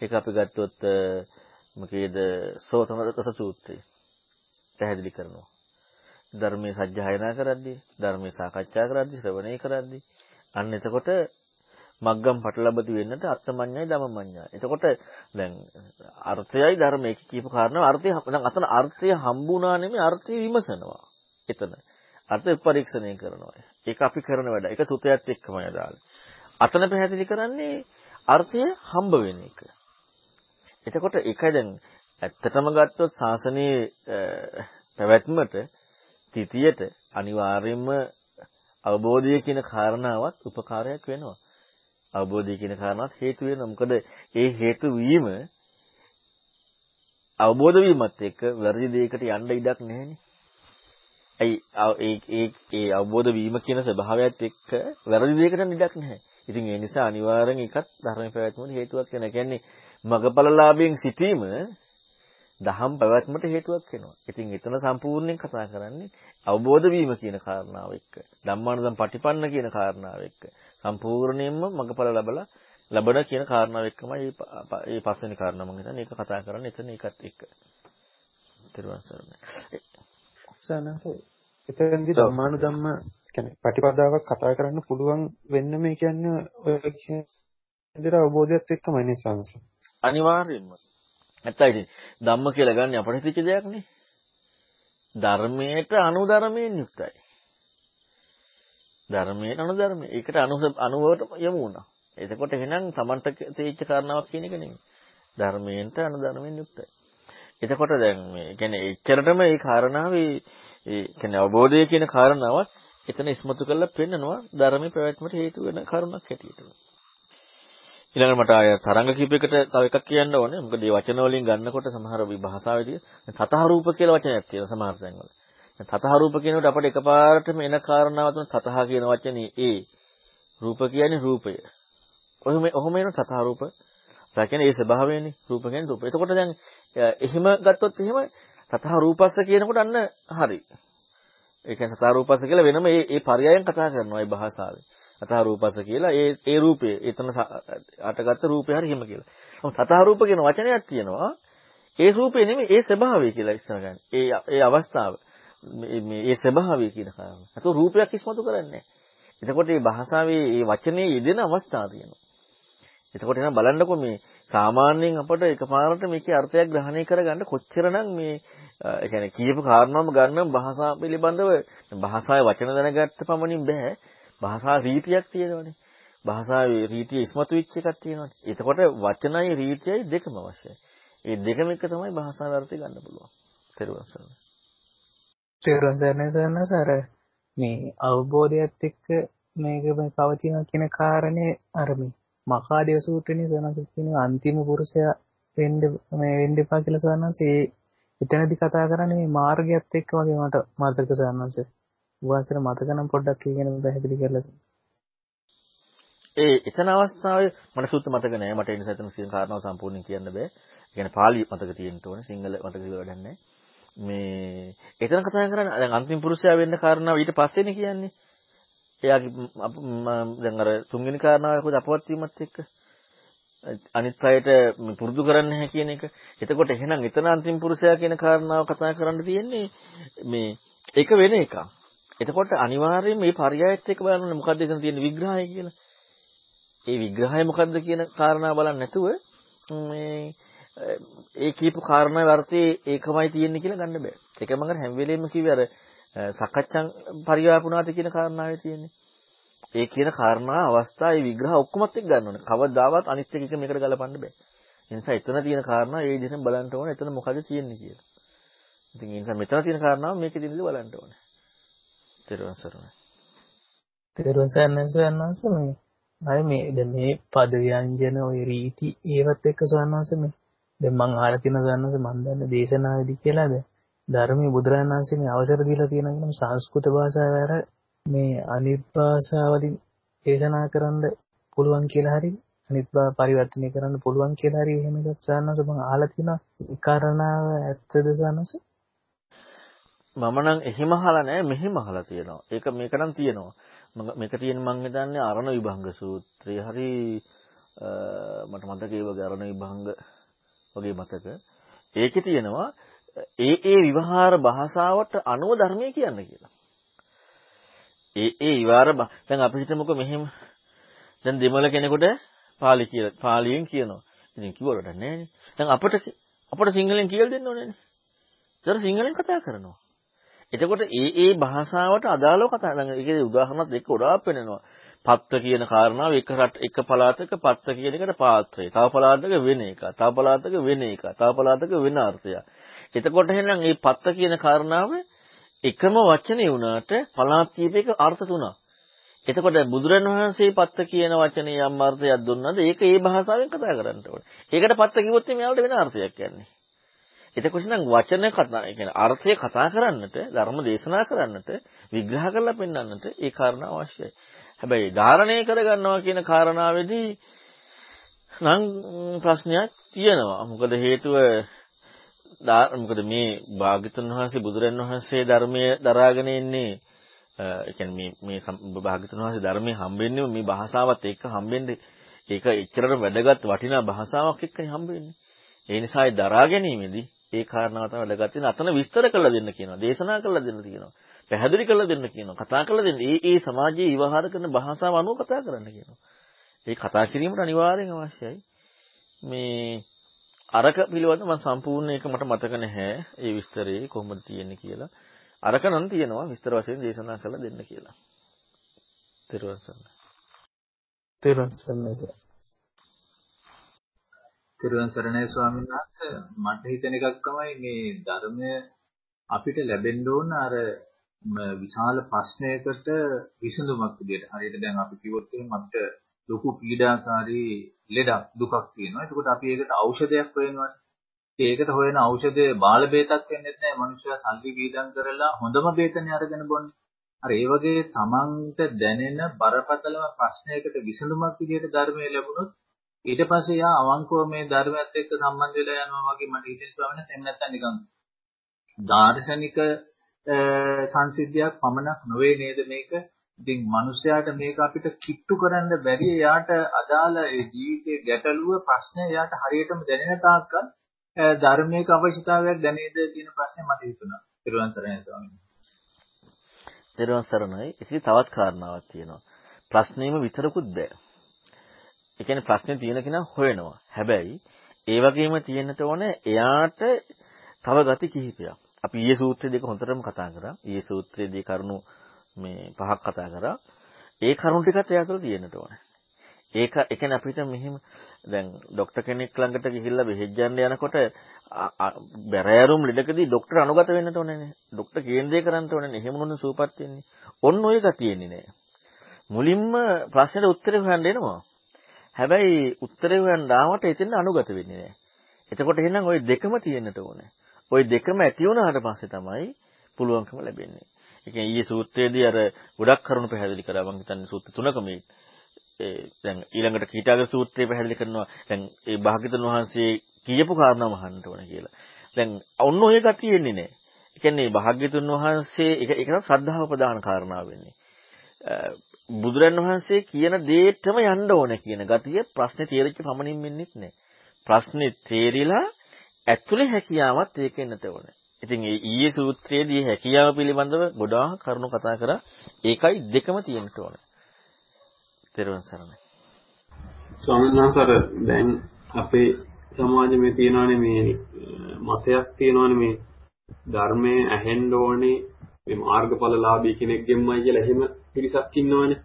ඒක අපි ගත්තොත් මොකේද සෝතමදත සූත්‍රය. පැහැදිලි කරනවා. ධර්මයේ සජ්ජායනා කරද්දී ධර්මයේ සාකච්ඡා කරද්දී ශ්‍රවණය කරද්දී අන්න එතකොට මග්ගම් පටලබති වෙන්නට අත්තමඤ්ඤයි ධමමඤ්ඤයි. එතකොට දැන් අර්ථයයි ධර්මයේ කියපු කාරණා අර්ථය දැන් අතන අර්ථය හම්බුණා නෙමෙයි අර්ථය විමසනවා. එතන. අර්ථ පරීක්ෂණය කරනවා. ඒක අපි කරන වැඩ. ඒක සුතයත් එක්කමයි අදාළ. අතන පැහැදිලි කරන්නේ අර්ථය හම්බ වෙන එක. එතකොට ඒකයි දැන් ඇත්තටම ගත්තොත් ශාසනයේ පැවැත්මට තිතියට අනිවාර්යයෙන්ම අවබෝධය කියන කාරණාවත් උපකාරයක් වෙනවා. අවබෝධය කියන කාරණාවත් හේතු වෙනවා. මොකද ඒ හේතු වීම අවබෝධ වීමත් එක්ක වැරදි දෙයකට යන්න ඉඩක් නැහෙනේ. ඇයි ඒ ඒ ඒ අවබෝධ වීම කියන ස්වභාවයත් එක්ක වැරදි දෙයකට යන්න ඉඩක් නැහැ. ඉතින් ඒ නිසා අනිවාර්යෙන් එකත් ධර්ම පැවැත්මට හේතුවක් වෙනවා. කියන්නේ මගපලලාභයෙන් සිටීම දහම් පැවැත්මට හේතුවක් වෙනවා. ඉතින් එතන සම්පූර්ණයෙන් කතා කරන්නේ අවබෝධ වීම කියන කාරණාව එක්ක. ධම්මානුදම් පටිපන්න කියන කාරණාව එක්ක. සම්පූර්ණයෙන්ම මගපල ලැබලා ලැබන කියන කාරණාව එක්කමයි මේ පස්වෙනි කාරණා මම හිතන්නේ ඒක කතා කරන්නේ එතන ඒකත් එක්ක. ඊට සරණයි. සනස එතෙන්දි ධම්මානුධම්ම කියන්නේ ප්‍රතිපදාවක් කතා කරන්න පුළුවන් වෙන්න මේ කියන්නේ ඔය කියන විදිහට අවබෝධයත් එක්කමයි නේ සංස. අනිවාර්යයෙන්ම. නැත්තම් ඉතින් ධම්ම කියලා ගන්න අපිට හිතෙච්ච දෙයක් නේ. ධර්මයට අනුධර්මයෙන් යුක්තයි. ධර්මයට අනුධර්මයෙන්. ඒකට අනු අනුවට යමු වුණා. එතකොට එහෙනම් Tamanට තේච්ච කාරණාවක් කියන එක නෙමෙයි. ධර්මයෙන්ට අනුධර්මයෙන් යුක්තයි. එතකොට දැන් මේ කියන්නේ එච්චරටම මේ කාරණාවේ ඒ කියන්නේ අවබෝධය කියන කාරණාවත් එතන ඉස්මතු කරලා පෙන්නනවා ධර්මයේ පැවැත්මට හේතු වෙන කරුණක් හැටියට. ඊළඟට මට ආය තරංග කීපයකට තව එකක් කියන්න ඕනේ. මොකද මේ වචන වලින් ගන්නකොට සමහර විභාෂාවේදී තතහරූප කියලා වචනයක් තියෙනවා සමහර තැන්වල. තතහරූප කියනකොට අපිට එකපාරටම එන කාරණාව තමයි තතහ කියන වචනේ ඒ. රූප කියන්නේ රූපය. ඔහොම ඔහොම එන තතහරූප. ඒ කියන්නේ ඒ ස්වභාවයනේ. රූප කියන්නේ රූප. එතකොට දැන් එහෙම ගත්තොත් එහෙම තතහ රූපස්ස කියනකොට අන්න හරි. ඒ කියන්නේ තතහ රූපස්ස කියලා වෙනම ඒ ඒ පරයයන් කතා කරනවා ඒ භාෂාවේ. තතහ රූපස්ස කියලා ඒ ඒ රූපය එතන අටගත්ත රූපය හරි හිම කියලා. නමුත් තතහ රූප කියන වචනයක් තියෙනවා. ඒ රූපේ නෙමෙයි ඒ ස්වභාවය කියලා ඉස්සර ගන්න. ඒ ඒ අවස්ථාව මේ ඒ ස්වභාවය කියන කාරණා. අතෝ රූපයක් ඉස්මතු කරන්නේ එතකොට මේ භාෂාවේ මේ වචනේ යෙදෙන අවස්ථා තියෙනවා. එතකොට එහෙනම් බලන්නකෝ මේ සාමාන්‍යයෙන් අපට එකපාරට මේකේ අර්ථයක් ග්‍රහණය කරගන්න කොච්චරනම් මේ ඒ කියන්නේ කියපු කාරණාවම ගන්න භාෂාව පිළිබඳව භාෂාවේ වචන දැනගත්ත පමණින් බෑ. භාෂා රීතියක් තියෙනවනේ. භාෂාවේ රීතිය ඉස්මතු වෙච්ච එකක් තියෙනවනේ. එතකොට වචනයි රීතියයි දෙකම අවශ්‍යයි. ඒ දෙකම එක තමයි භාෂාව අර්ථය ගන්න පුළුවන්. තේරුවන් සරණයි. තේරුවන් සරණයි සරණයි සර මේ අවබෝධයත් එක්ක මේක මේ පවතින කියන කාරණේ අර මේ මකාදේව සූත්‍රයේ සනස කියන අන්තිම පුරුෂයා වෙන්න මේ වෙන්න එපා කියලා සනස ඒ එතනදී කතා කරන්නේ මේ මාර්ගයත් එක්ක වගේ මට මතක සනස. උවාසර මතක නම් පොඩ්ඩක් කියන පැහැදිලි කරලා ඒ එතන අවස්ථාවේ මට සූත්‍ර මතක නෑ මට ඒ නිසා එතන සියලු කාරණාව සම්පූර්ණයෙන් කියන්න බෑ. ඒ කියන්නේ පාලි මතක තියෙන්න ඕනේ සිංහල මතක කියලා වැඩක් නෑ. මේ එතන කතා කරන්නේ දැන් අන්තිම පුරුෂයා වෙන්න කාරණාව ඊට පස්සේනේ කියන්නේ. එයාගේ දැන් අර තුන්වෙනි කාරණාව කොහොමද අපවත් වීමත් එක්ක අනිත් අයට පුරුදු කරන්න නැහැ කියන එක. එතකොට එහෙනම් එතන අන්තිම පුරුෂයා කියන කාරණාව කතා කරන්න තියෙන්නේ මේ ඒක වෙන එකක්. එතකොට අනිවාර්යයෙන් මේ පරයයත් එක්ක බලන්න මොකද්ද එතන තියෙන විග්‍රහය කියලා. ඒ විග්‍රහය මොකද්ද කියන කාරණාව බලන්න නැතුව මේ ඒ කියපු කාරණාවේ අර්ථය ඒකමයි තියෙන්නේ කියලා ගන්න බෑ. ඒක මම හැම වෙලෙම කිව්වේ අර සකච්ඡන් පරිවාපුණාති කියන කාරණාවේ තියෙන්නේ. ඒ කියන කාරණා අවස්ථා ඒ විග්‍රහ ඔක්කොමත් එක්ක ගන්න ඕනේ. කවදාවත් අනිත් එක එක මේකට ගලපන්න බෑ. ඒ නිසා එතන තියෙන කාරණා ඒ විදිහට බලන්න ඕනේ. එතන මොකද තියෙන්නේ කියලා. ඉතින් ඒ නිසා මෙතන තියෙන කාරණාව මේකේ තියෙන දේ බලන්න ඕනේ. තේරුවන් සරණයි. තේරුවන් සරණයි සරණයි මේ අය මේ දැන් මේ පද ව්‍යංජන ওই රීති ඒවත් එක්ක සරණයි මේ දැන් මං අහලා තියෙන සරණයි මන් දන්නේ දේශනාවේදී කියලාද ධර්මයේ බුදුරජාණන් වහන්සේ මේ අවසර දීලා තියෙනවා කියන සංස්කෘත භාෂාව ඇර මේ අනිත් භාෂාවලින් දේශනා කරන්න පුළුවන් කියලා හරි අනිත් පරිවර්තනය කරන්න පුළුවන් කියලා හරි එහෙම එකක් සානස මම අහලා තියෙනවා. ඒ කාරණාව ඇත්තද සානස මම නම් එහෙම අහලා නැහැ මෙහෙම අහලා තියෙනවා ඒක මේක නම් තියෙනවා මේක තියෙන මම හිතන්නේ අරණ විභංග සූත්‍රය හරි මට මතකයි වගේ අරණ විභංග වගේ මතක ඒකේ තියෙනවා ඒ ඒ විවහාර භාෂාවට අනුව ධර්මයේ කියන්න කියලා. ඒ ඒ විවහාර දැන් අපි හිතමුකෝ මෙහෙම දැන් දෙමළ කෙනෙකුට පාලි කියලා පාලියෙන් කියනවා. ඉතින් කිව්වට නෑනේ. දැන් අපිට අපිට සිංහලෙන් කියලා දෙන්න ඕනේනේ. ඒතර සිංහලෙන් කතා කරනවා. එතකොට ඒ ඒ භාෂාවට අදාළව කතා දැන් ඒකේ උදාහරණත් එක්ක ගොඩාක් වෙනවා. පත්ත කියන කාරණාව එක රට එක පළාතක පත්ත කියන එකට පාත්‍රය. තව පළාතක වෙන එක. තව පළාතක වෙන එක. තව පළාතක වෙන අර්ථයක්. එතකොට එහෙනම් මේ පත්ත කියන කාරණාව එකම වචනේ වුණාට පළාත් කීපයක අර්ථ තුනක්. එතකොට බුදුරන් වහන්සේ පත්ත කියන වචනේ යම් අර්ථයක් දුන්නාද ඒක ඒ භාෂාවෙන් කතා කරන්න ඕනේ. ඒකට පත්ත කිව්වොත් එයාලට වෙන අර්ථයක් යන්නේ. එතකොට නම් වචන කතා, ඒ කියන්නේ අර්ථය කතා කරන්නට, ධර්ම දේශනා කරන්නට, විග්‍රහ කරලා පෙන්වන්නට ඒ කාරණා අවශ්‍යයි. හැබැයි ධාරණය කරගන්නවා කියන කාරණාවේදී නම් ප්‍රශ්නයක් තියෙනවා. මොකද හේතුව මොකද මේ භාග්‍යතුන් වහන්සේ බුදුරන් වහන්සේ ධර්මයේ දරාගෙන ඉන්නේ ඒ කියන්නේ මේ මේ භාග්‍යතුන් වහන්සේ ධර්මයේ හම්බෙන්නේ මේ භාෂාවත් එක්ක හම්බෙන්නේ ඒක එච්චරට වැදගත් වටිනා භාෂාවක් එක්කනේ හම්බෙන්නේ. ඒ නිසා ඒ දරා ගැනීමේදී ඒ කාරණාව තමයි වැදගත් වෙන අතන විස්තර කරලා දෙන්න කියනවා. දේශනා කරලා දෙන්න කියනවා. පැහැදිලි කරලා දෙන්න කියනවා. කතා කරලා දෙන්න. ඒ ඒ සමාජයේ විවහාර කරන භාෂාව අනුව කතා කරන්න කියනවා. ඒ කතා කිරීමට අනිවාර්යෙන් අවශ්‍යයි. මේ අරක පිළිබඳව මම සම්පූර්ණ ඒක මට මතක නැහැ. ඒ විස්තරේ කොහොමද තියෙන්නේ කියලා. අරක නම් තියෙනවා විස්තර වශයෙන් දේශනා කරලා දෙන්න කියලා. ත්‍රිවංශ සරණයි. ත්‍රිවංශ සරණයි. තිරුවන් සරණයි ස්වාමීන් වහන්සේ මට හිතෙන එකක් තමයි මේ ධර්මය අපිට ලැබෙන්න ඕන අර විශාල ප්‍රශ්නයකට විසඳුමක් විදියට. හරියට දැන් අපි කිව්වොත් එහෙනම් අපිට ලොකු පීඩාකාරී ලෙඩක් දුකක් තියෙනවා. එතකොට අපි ඒකට ඖෂධයක් හොයනවානේ. ඒකට හොයන ඖෂධය බාල බේතක් වෙන්නේ නැහැ. මනුස්සයා සල්ලි වීදම් කරලා හොඳම බේතනේ අරගෙන බොන්නේ. අර ඒ වගේ තමන්ට දැනෙන බරපතලම ප්‍රශ්නයකට විසඳුමක් විදියට ධර්මය ලැබුණොත් ඊට පස්සේ යා අවංකව මේ ධර්මයත් එක්ක සම්බන්ධ වෙලා යනවා වගේ මට හිතෙන ස්වාමීන් වහන්සේ නැත්තම් නිකන් දාර්ශනික සංසිද්ධියක් පමණක් නොවේ නේද මේක ඉතින් මිනිස්යාට මේක අපිට කිට්ටු කරන්න බැරි එයාට අදාළ ඒ ජීවිතයේ ගැටලුව ප්‍රශ්නය එයාට හරියටම දැනෙන තාක්කල් ධර්මයක අවශ්‍යතාවයක් දැනේද කියන ප්‍රශ්නේ මට හිතුණා. ඊළඟ සරණයි ස්වාමීන් වහන්සේ. ඊළඟ සරණයි. ඉතින් තවත් කාරණාවක් තියෙනවා. ප්‍රශ්නේම විතරකුත් බෑ. ඒ කියන්නේ ප්‍රශ්නේ තියෙන කෙනා හොයනවා. හැබැයි ඒ වගේම තියෙන්නට ඕන එයාට තව ගති කිහිපයක්. අපි ඊයේ සූත්‍රය දෙක හොඳටම කතා කරා. ඊයේ සූත්‍රයේදී කරුණු මේ පහක් කතා කරා. ඒ කරුණු ටිකත් එයා තුළ තියෙන්නට ඕන. ඒක ඒ කියන්නේ අපිට මෙහෙම දැන් ડોක්ටර් කෙනෙක් ළඟට ගිහිල්ලා බෙහෙත් ගන්න යනකොට බැරෑරුම් ලෙඩකදී ડોක්ටර් අනුගත වෙන්නට ඕනේ. ડોක්ටර් කේන්ද්‍රය කරන්න ඕනේ. එහෙම නොවන සූපත් වෙන්නේ. ඔන්න ඔය ගතියෙන්නේ නෑ. මුලින්ම ප්‍රශ්නෙට උත්තරේ හොයන්න එනවා. හැබැයි උත්තරේ හොයන්න ආවට එතෙන් අනුගත වෙන්නේ නැහැ. එතකොට එහෙනම් ওই දෙකම තියෙන්නට ඕනේ. ওই දෙකම ඇති වුණාට පස්සේ තමයි පුළුවන්කම ලැබෙන්නේ. ඒ කියන්නේ ඊයේ සූත්‍රයේදී අර ගොඩක් කරුණු පැහැදිලි කරා මම හිතන්නේ සූත්‍ර තුනක මේ ඒ දැන් ඊළඟට කීටාගර සූත්‍රය පැහැදිලි කරනවා දැන් ඒ භාග්‍යතුන් වහන්සේ කියපු කාරණාව අහන්න ඕනේ කියලා. දැන් ඔන්න ඔය ගතිය එන්නේ නැහැ. ඒ කියන්නේ භාග්‍යතුන් වහන්සේ ඒක ඒක ශ්‍රද්ධාව ප්‍රදාන කාරණාව වෙන්නේ. බුදුරන් වහන්සේ කියන දේටම යන්න ඕන කියන ගතිය ප්‍රශ්නේ තේරිච්ච පමණින් වෙන්නේ නැහැ. ප්‍රශ්නේ තේරිලා ඇතුලේ හැකියාවත් ඒකෙන්නට ඕනේ. ඉතින් ඒ ඊයේ සූත්‍රයේදී හැකියාව පිළිබඳව ගොඩාක් කරුණු කතා කරා. ඒකයි දෙකම තියෙන්න ඕනේ. තෙරුවන් සරණයි. ස්වාමීන් වහන්සේ දැන් අපේ සමාජෙ මේ තියෙනවානේ මේ මතයක් තියෙනවානේ මේ ධර්මයේ ඇහෙන්න ඕනේ මේ මාර්ගඵලලාභී කෙනෙක්ගෙන්මයි කියලා එහෙම පිරිසක් ඉන්නවනේ.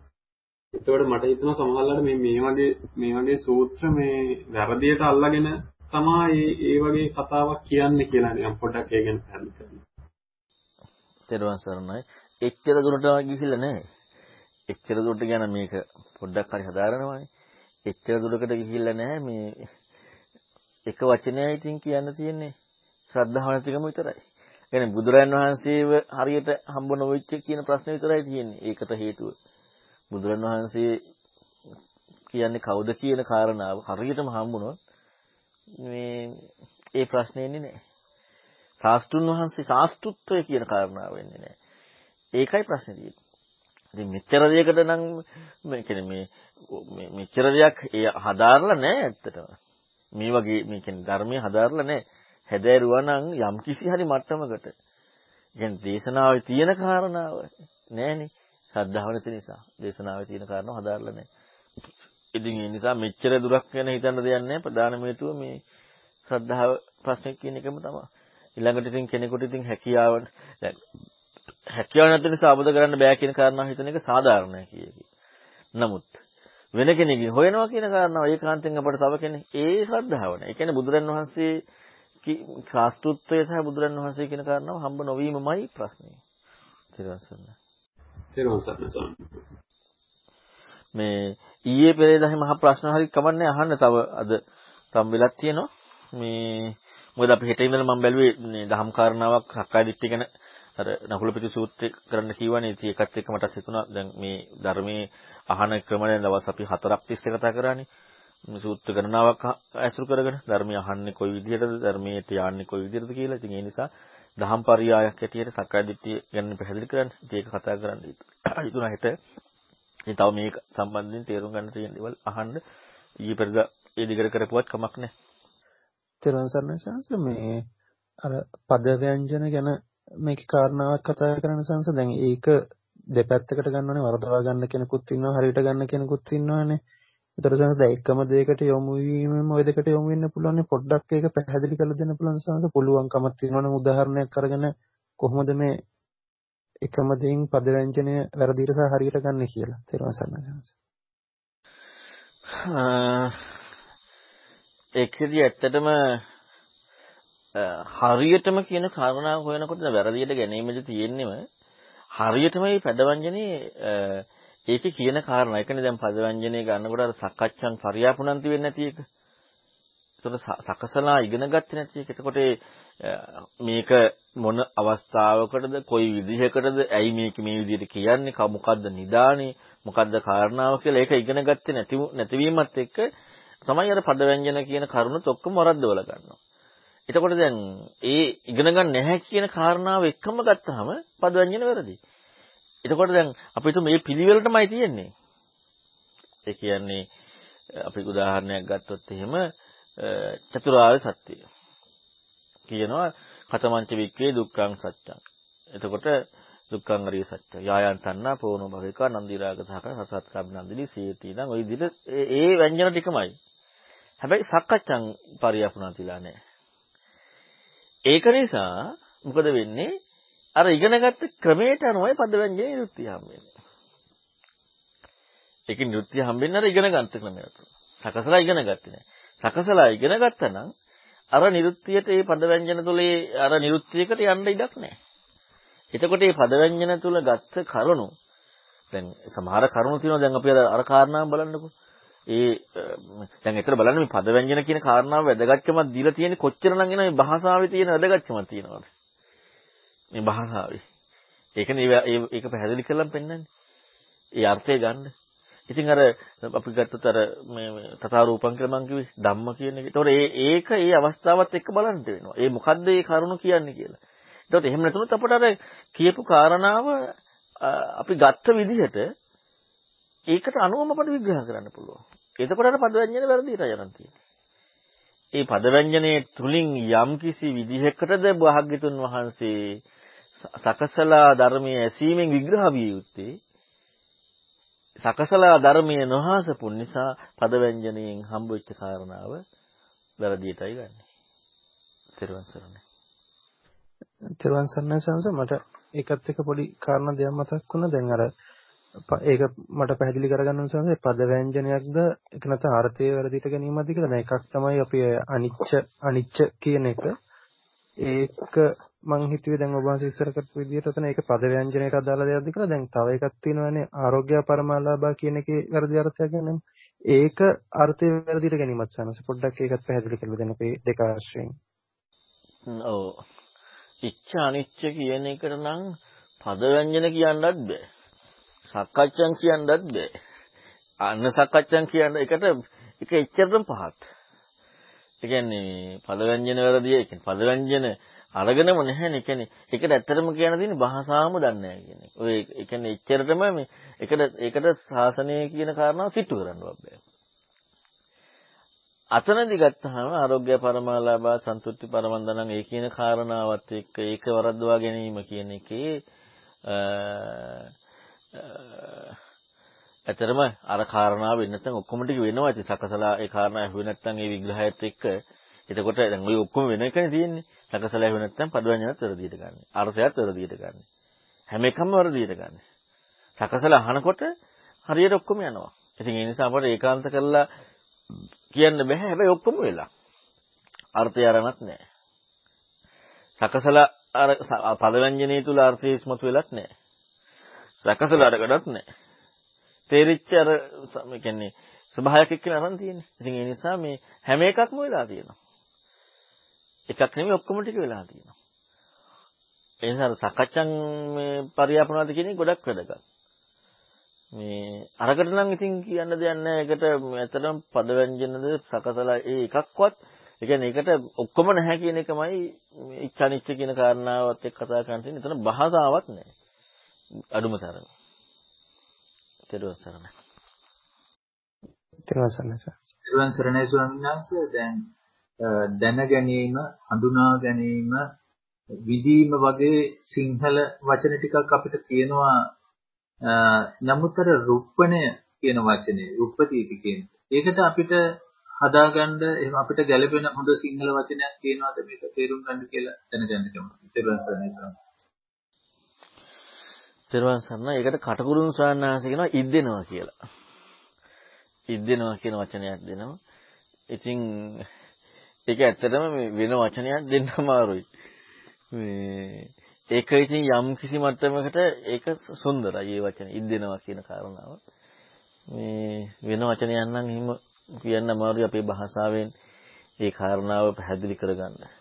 එතකොට මට හිතෙනවා සමහරවිට මේ මේ වගේ මේ වගේ සූත්‍ර මේ වැරදියට අල්ලාගෙන තමයි ඒ වගේ කතාවක් කියන්නේ කියලා නිකන් පොඩ්ඩක් ඒ ගැන පැහැදිලි කරන්න. තෙරුවන් සරණයි. එච්චර දුරට ගිහිල්ලා නැහැ. එච්චර දුරට ගැන මේක පොඩ්ඩක් හරි හදාරනවානේ. එච්චර දුරකට ගිහිල්ලා නැහැ මේ එක වචනයයි ඉතින් කියන්න තියෙන්නේ. ශ්‍රද්ධාව නැතිකම විතරයි. කියන්නේ බුදුරන් වහන්සේව හරියට හම්බ නොවෙච්ච කියන ප්‍රශ්නේ විතරයි තියෙන්නේ. ඒකට හේතුව. බුදුරන් වහන්සේ කියන්නේ කවුද කියන කාරණාව හරියටම හම්බුනොත් මේ ඒ ප්‍රශ්නේ එන්නේ නැහැ. ශාස්ත්‍රුන් වහන්සේ ශාස්ත්‍රුත්වය කියන කාරණාව වෙන්නේ නැහැ. ඒකයි ප්‍රශ්නේ තියෙන්නේ. ඉතින් මෙච්චර දෙයකට නම් මේ කියන්නේ මේ මෙච්චර දෙයක් ඒ හදාarලා නැහැ ඇත්තටම. මේ වගේ මේ කියන්නේ ධර්මයේ හදාarලා නැහැ. හැදෑරුවා නම් යම් කිසි හරි මට්ටමකට කියන්නේ දේශනාවේ තියෙන කාරණාව නෑනේ ශ්‍රද්ධාව නැති නිසා දේශනාවේ තියෙන කාරණාව හදාarලා නෑ ඉතින් ඒ නිසා මෙච්චර දුරක් ගැන හිතන්න දෙයක් නැහැ. ප්‍රධානම හේතුව මේ ශ්‍රද්ධාව ප්‍රශ්නේ කියන එකම තමයි. ඊළඟට ඉතින් කෙනෙකුට ඉතින් හැකියාව දැන් හැකියාව නැති නිසා අවබෝධ කරන්න බෑ කියන කාරණාව හිතන එක සාධාරණයි කියකි. නමුත් වෙන කෙනෙක්ගෙන් හොයනවා කියන කාරණාව ඒකාන්තයෙන් අපට තව කෙනෙක් ඒ ශ්‍රද්ධාව නෑ. ඒ කියන්නේ බුදුරන් වහන්සේ ශාස්ත්‍රුත්වය සහ බුදුරන් වහන්සේ කියන කාරණාව හම්බ නොවීමමයි ප්‍රශ්නේ. ත්‍රිවංශන. ත්‍රිවංශන මේ ඊයේ පෙරේදා මහ ප්‍රශ්න හරි කමන්නේ අහන්න තව අද තම් වෙලක් තියෙනවා. මේ මොකද අපි හෙට ඉඳලා මම බැලුවේ මේ දහම් කාරණාවක් සක්කාය දිට්ඨිය ගැන අර නකුල පිටු සූත්‍රය කරන්න කියවනේ ඉතින් ඒකත් එක්ක මට හිතුණා දැන් මේ ධර්මයේ අහන ක්‍රම දැන් දවස් අපි හතරක් තිස්සේ කතා කරානේ සූත්‍ර ගණනාවක් ඇසුරු කරගෙන ධර්මය අහන්නේ කොයි විදිහටද ධර්මයට යන්නේ කොයි විදිහටද කියලා. ඉතින් ඒ නිසා දහම් පරියායක් හැටියට සක්කාය දිට්ඨිය ගැන පැහැදිලි කරන්න ඉතින් ඒක කතා කරන්න හිතුණා හෙට ඉතින් තව මේක සම්බන්ධයෙන් තේරුම් ගන්න තියෙන දේවල් අහන්න. ඊයේ පෙරදා ඒ දිගට කරපුවත් කමක් නැහැ. තෙරුවන් සරණයි සංස මේ අර පද ව්‍යංජන ගැන මේකේ කාරණාවක් කතා කරන සංස දැන් ඒක දෙපැත්තකට ගන්නවනේ වරදවා ගන්න කෙනෙකුත් ඉන්නවා හරියට ගන්න කෙනෙකුත් ඉන්නවනේ. ඒතර සංස දැන් එකම දෙයකට යොමු වීමෙන් ওই දෙකට යොමු වෙන්න පුළුවන් පොඩ්ඩක් ඒක පැහැදිලි කරලා දෙන්න පුළුවන් සංස පුළුවන්කමක් තියෙනවනේ උදාහරණයක් අරගෙන කොහොමද මේ එකම දෙයින් පද ව්‍යංජනය වැරදිට සහ හරියට ගන්න කියලා. තෙරුවන් සරණයි සංස. ඒකෙදි ඇත්තටම හරියටම කියන කාරණාව හොයනකොට වැරදියට ගැනීමද තියෙන්නේම හරියටම මේ පදවංජනේ ඒකේ කියන කාරණා. ඒකනේ දැන් පදවංජනේ ගන්නකොට අර සකච්ඡන් පරියාපුණන්ති වෙන්නේ නැති එක. ඒතකොට සකසලා ඉගෙන ගත්තේ නැති එක. එතකොට මේක මොන අවස්ථාවකටද කොයි විදිහකටද ඇයි මේක මේ විදිහට කියන්නේ මොකද්ද නිදානේ මොකද්ද කාරණාව කියලා ඒක ඉගෙන ගත්තේ නැති නැතිවීමත් එක්ක තමයි අර පදව්‍යංජන කියන කරුණුත් ඔක්කොම වරද්දවල ගන්නවා. එතකොට දැන් ඒ ඉගෙන ගන්න නැහැ කියන කාරණාව එකම ගත්තාම පදව්‍යංජන වැරදි. එතකොට දැන් අපි හිතමු මේ පිළිවෙලටමයි තියෙන්නේ. ඒ කියන්නේ අපි උදාහරණයක් ගත්තොත් එහෙම චතුරාර්ය සත්‍යය. කියනවා කතමංච වික්කේ දුක්ඛං සත්‍යං. එතකොට දුක්ඛං අරිය සත්‍ය. යායන් තණ්හා පෝනෝ භවිකා නන්දි රාග සහක සසත් කබ්නන්දිලි සීති නම් ওই විදිහට ඒ ව්‍යංජන ටිකමයි. හැබැයි සක්කච්ඡන් පරියපුණාතිලා නැහැ. ඒක නිසා මොකද වෙන්නේ? අර ඉගෙනගත්ත ක්‍රමයට අනුවයි පදවැන්ජේ නිරුක්තිය හම්බෙන්නේ. ඒකේ නිරුක්තිය හම්බෙන්නේ අර ඉගෙන ගන්න ක්‍රමයට. සකසලා ඉගෙන ගත්තේ නැහැ. සකසලා ඉගෙන ගත්තා නම් අර නිරුක්තියට ඒ පදවැන්ජන තුලේ අර නිරුක්තියකට යන්න ඉඩක් නැහැ. එතකොට මේ පදවැන්ජන තුල ගත්ත කරුණු දැන් සමහර කරුණු තියෙනවා දැන් අපි අර කාරණාව බලන්නකෝ. ඒ දැන් ඒතර බලන්න මේ පද ව්‍යංජන කියන කාරණාව වැදගත්කමක් දීලා තියෙන්නේ කොච්චරනම් එන මේ භාෂාවේ තියෙන වැදගත්කමක් තියෙනවද මේ භාෂාවේ ඒකනේ ඒක පැහැදිලි කරලා පෙන්නන්නේ ඒ අර්ථය ගන්න ඉතින් අර අපි ගත්තොත් අර මේ තථා රූපං කියලා මං කිව්වේ ධම්ම කියන එක. ඒතකොට ඒ ඒක ඒ අවස්ථාවත් එක්ක බලන්න වෙනවා. ඒ මොකද්ද ඒ කරුණ කියන්නේ කියලා. ඒතකොට එහෙම නැතුනොත් අපට අර කියපු කාරණාව අපි ගත්ත විදිහට ඒකට අනුවම අපට විග්‍රහ කරන්න පුළුවන්. එතකොට අර පදව්‍යංජන වැරදියට යනවා තියෙන්නේ. ඒ පදව්‍යංජනයේ තුලින් යම්කිසි විදිහකටද භාග්‍යතුන් වහන්සේ සකසලා ධර්මයේ ඇසීමෙන් විග්‍රහ විය යුත්තේ සකසලා ධර්මයේ නොහාසපු නිසා පදව්‍යංජනයෙන් හම්බ වෙච්ච කාරණාව වැරදියටයි ගන්නෙ. තෙරුවන් සරණයි. තෙරුවන් සරණයි සංස මට ඒකත් එක්ක පොඩි කාරණා දෙයක් මතක් වුණා. දැන් අර ඒක මට පැහැදිලි කරගන්න උනසන්නේ පද ව්‍යංජනයක්ද ඒක නැත්නම් අර්ථය වැරදිට ගැනීමක්ද කියලා. දැන් එකක් තමයි අපි අනිච්ච අනිච්ච කියන එක. ඒක මං හිතුවේ දැන් ඔබ වහන්සේ ඉස්සර කරපු විදිහට උතන ඒක පද ව්‍යංජනයට අදාළ දෙයක්ද කියලා. දැන් තව එකක් තියෙනවානේ ආරෝග්‍ය පරමාලාභා කියන එකේ වැරදි අර්ථයක් ගැන. ඒක අර්ථය වැරදිට ගැනීමත් සනස පොඩ්ඩක් ඒකත් පැහැදිලි කරලා දෙන්න අපේ දෙක ආශ්‍රයෙන්. ඔව්. ඉච්ඡ අනිච්ච කියන එකට නම් පද ව්‍යංජන කියන්නත් බෑ. සක්කච්ඡන් කියන්නත් බෑ. අන්න සක්කච්ඡන් කියන එකට එක එච්චරටම පහත්. ඒ කියන්නේ පදව්‍යංජන වැරදිය. ඒ කියන්නේ පදව්‍යංජන අරගෙනම නැහැනේ. ඒ කියන්නේ ඒකට ඇත්තටම කියන්න තියෙන්නේ භාෂාවම දන්නේ නැහැ කියන එක. ඔය ඒ කියන්නේ එච්චරටම මේ ඒකට ඒකට ශාසනය කියන කාරණාව සිටු කරන්න බෑ. අතනදි ගත්තාම ආරෝග්‍ය පරමාලාභා සන්තුෂ්ටි පරමන්දනං ඒ කියන කාරණාවත් එක්ක ඒක වරද්දවා ගැනීම කියන එකේ ඇතරම අර කාරණාව වෙන්නේ නැත්නම් ඔක්කොම ටික වෙනවා ඉතින් සකසලා ඒ කාරණා ඇහුවේ නැත්නම් ඒ විග්‍රහයත් එක්ක එතකොට දැන් ওই ඔක්කොම වෙන එකනේ තියෙන්නේ සකසලා ඇහුවේ නැත්නම් පදවඤ්ඤයත් වැරදියට ගන්න. අර්ථයත් වැරදියට ගන්න. හැම එකම වැරදියට ගන්න. සකසලා අහනකොට හරියට ඔක්කොම යනවා. ඉතින් ඒ නිසා අපට ඒකාන්ත කරලා කියන්න බෑ. හැබැයි ඔක්කොම වෙලා. අර්ථය අරනත් නැහැ. සකසලා අර පදව්‍යංජනයේ තුල අර්ථය ඉස්මතු වෙලත් නැහැ. සකසලා අරකටත් නැහැ. තේරිච්ච අර මේ කියන්නේ ස්වභාවයක් එක්කන අරන් තියෙන්නේ. ඉතින් ඒ නිසා මේ හැම එකක්ම වෙලා තියෙනවා. එකක් නෙමෙයි ඔක්කොම ටික වෙලා තියෙනවා. ඒ නිසා සකච්ඡන් මේ පරියාපනාද කියන එක ගොඩක් වැදගත්. මේ අරකට නම් ඉතින් කියන්න දෙයක් නැහැ. ඒකට ඇත්තටම පද ව්‍යංජනද සකසලා ඒ එකක්වත් ඒ කියන්නේ ඒකට ඔක්කොම නැහැ කියන එකමයි ඉච්ඡානිච්ච කියන කාරණාවත් එක්ක කතා කරන්න තියෙන්නේ. එතන භාෂාවක් නැහැ. අඩුම තරම. ඊට සරණයි. තේරුවන් සරණයි සර්. ඊළඟ සරණයි ස්වාමීන් වහන්සේ දැන් දැන ගැනීම, හඳුනා ගැනීම, විදීම වගේ සිංහල වචන ටිකක් අපිට තියෙනවා නමුතර රුප්පණය කියන වචනේ රුප්පතීති කියන්නේ. ඒකට අපිට හදාගන්න එහෙම අපිට ගැළපෙන හොඳ සිංහල වචනයක් තියෙනවද මේක තේරුම් ගන්න කියලා දැනගන්න කැමතියි. ඊට පස්සේ තෙරුවන් සරණයි. ඒකට කටකුරුන් ස්වාමීන් කියනවා ඉද්දෙනවා කියලා. ඉද්දෙනවා කියන වචනයක් දෙනවා. ඉතින් ඒක ඇත්තටම වෙන වචනයක් දෙන්න අමාරුයි. මේ ඒක ඉතින් යම් කිසි මට්ටමකට ඒක සුන්දරයි ඒ වචනේ ඉද්දෙනවා කියන කාරණාව. මේ වෙන වචනයක් නම් එහෙම කියන්න අමාරුයි අපේ භාෂාවෙන් ඒ කාරණාව පැහැදිලි කරගන්න.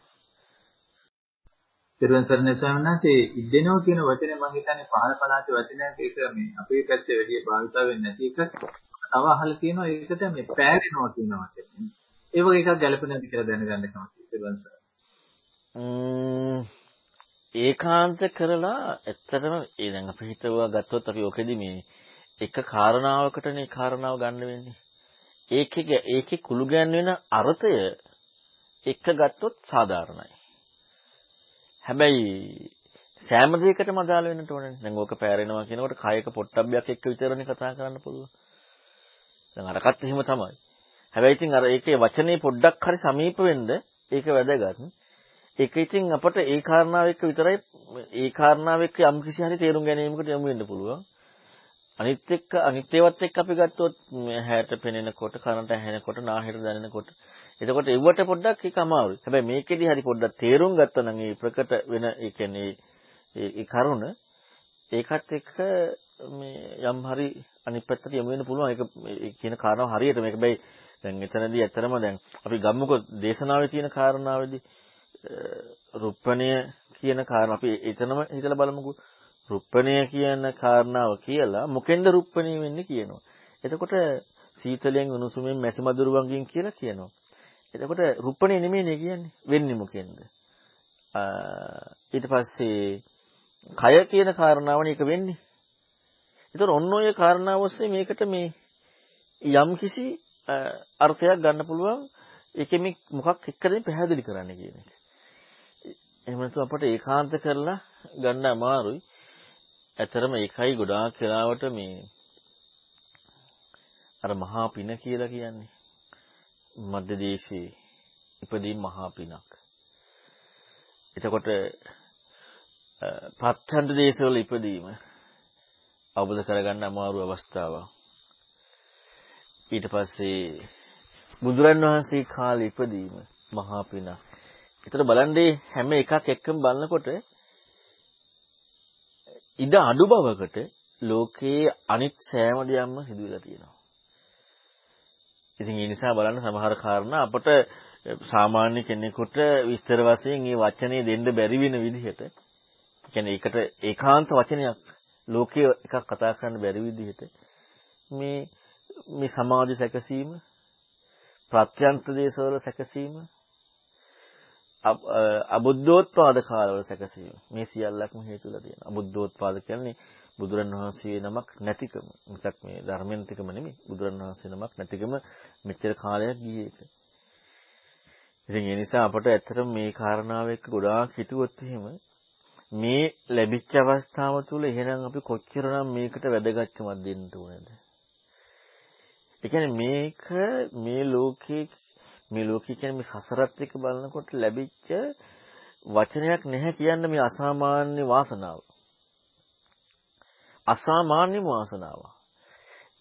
තිරුවන් සරණයි ස්වාමීන් වහන්සේ ඉද්දෙනවා කියන වචනේ මම හිතන්නේ පහළ පළාතේ වචනයක් ඒක මේ අපේ පැත්තේ වැඩි භාවිත වෙන්නේ නැති එක. තව අහලා තියෙනවා ඒකට මේ පෑරෙනවා කියන වචනේ. ඒ වගේ එකක් ගැලපෙනවද කියලා දැනගන්න කැමතියි තිරුවන් සරණයි. ඒකාන්ත කරලා ඇත්තටම ඒ දැන් අපි හිතුවා ගත්තොත් අපි ඔකෙදි මේ එක කාරණාවකටනේ කාරණාව ගන්න වෙන්නේ. ඒකේ ඒකේ කුළු ගැන්වෙන අර්ථය එක ගත්තොත් සාධාරණයි. හැබැයි සෑම දෙයකටම අදාළ වෙන්නට ඕනේ. දැන් ඕක පෑරෙනවා කියනකොට කායක පොට්ටබ්බයක් එක්ක විතරනේ කතා කරන්න පුළුවන්. දැන් අරකට එහෙම තමයි. හැබැයි ඉතින් අර ඒකේ වචනේ පොඩ්ඩක් හරි සමීප වෙන්න ඒක වැදගත්. ඒක ඉතින් අපට ඒ කාරණාව එක්ක විතරයි ඒ කාරණාව එක්ක යම් කිසි හරි තේරුම් ගැනීමකට යොමු වෙන්න පුළුවන්. අනිත් එක්ක අනිත් ඒවත් එක්ක අපි ගත්තොත් හැට පෙනෙනකොට කනට ඇහෙනකොට නාහෙට දැනෙනකොට එතකොට එව්වට පොඩ්ඩක් ඒක අමාරුයි. හැබැයි මේකෙදි හරි පොඩ්ඩක් තේරුම් ගත්තා නම් ඒ ප්‍රකට වෙන ඒ කියන්නේ ඒ කරුණ ඒකත් එක්ක මේ යම් හරි අනිත් පැත්තට යමු වෙන්න පුළුවන්. ඒක ඒ කියන කාරණාව හරියට මේක බයි දැන් එතනදී ඇත්තරම දැන් අපි ගම්මුකෝ දේශනාවේ තියෙන කාරණාවේදී රුප්පණය කියන කාරණා අපි එතනම හිතලා බලමුකෝ. රුප්පණය කියන කාරණාව කියලා මොකෙන්ද රුප්පණය වෙන්නේ කියනවා. එතකොට සීතලෙන් උණුසුමෙන් මැසි මදුරු වංගින් කියලා කියනවා. එතකොට රුප්පණේ නෙමෙයිනේ කියන්නේ. වෙන්නේ මොකෙන්ද? ඊට පස්සේ කය කියන කාරණාවනේ ඒක වෙන්නේ. ඒතර ඔන්න ඔය කාරණාව ඔස්සේ මේකට මේ යම් කිසි අර්ථයක් ගන්න පුළුවන් ඒකෙ මේ මොකක් එක්කද පැහැදිලි කරන්න කියන එක. එහෙම නැත්නම් අපට ඒකාන්ත කරලා ගන්න අමාරුයි. ඇතරම ඒකයි ගොඩාක් වෙලාවට මේ අර මහා පින කියලා කියන්නේ මධ්‍ය දේශයේ ඉපදීම මහා පිනක්. එතකොට ප්‍රත්‍යන්ත දේශවල ඉපදීම අවබෝධ කරගන්න අමාරු අවස්ථාවක්. ඊට පස්සේ බුදුරන් වහන්සේ කාලේ ඉපදීම මහා පිනක්. ඒතර බලන්නේ හැම එකක් එක්කම බලනකොට ඉඩ අඩු බවකට ලෝකයේ අනිත් සෑම දෙයක්ම සිදු වෙලා තියෙනවා. ඉතින් ඒ නිසා බලන්න සමහර කාරණා අපට සාමාන්‍ය කෙනෙකුට විස්තර වශයෙන් මේ වචනේ දෙන්න බැරි වෙන විදිහට කියන්නේ ඒකට ඒකාන්ත වචනයක් ලෝකයේ එකක් කතා කරන්න බැරි විදිහට මේ මේ සමාධි සැකසීම ප්‍රත්‍යන්ත දේශවල සැකසීම අබුද්ධෝත්පාද කාලවල සැකසීම මේ සියල්ලක්ම හේතුලා තියෙනවා. අබුද්ධෝත්පාද කියන්නේ බුදුරන් වහන්සේ නමක් නැතිකම. මිසක් මේ ධර්මෙන් තිකම නෙමෙයි. බුදුරන් වහන්සේ නමක් නැතිකම මෙච්චර කාලයක් ගියේ ඒක. ඉතින් ඒ නිසා අපට ඇත්තටම මේ කාරණාව එක්ක ගොඩාක් හිතුවොත් එහෙම මේ ලැබිච්ච අවස්ථාව තුළ එහෙනම් අපි කොච්චරනම් මේකට වැදගත්කමක් දෙන්න ඕනේද? ඒ කියන්නේ මේක මේ ලෝකේ මේ ලෝකේ කියන්නේ මේ සසරත් එක්ක බලනකොට ලැබිච්ච වචනයක් නැහැ කියන්න මේ අසාමාන්‍ය වාසනාව. අසාමාන්‍ය වාසනාව.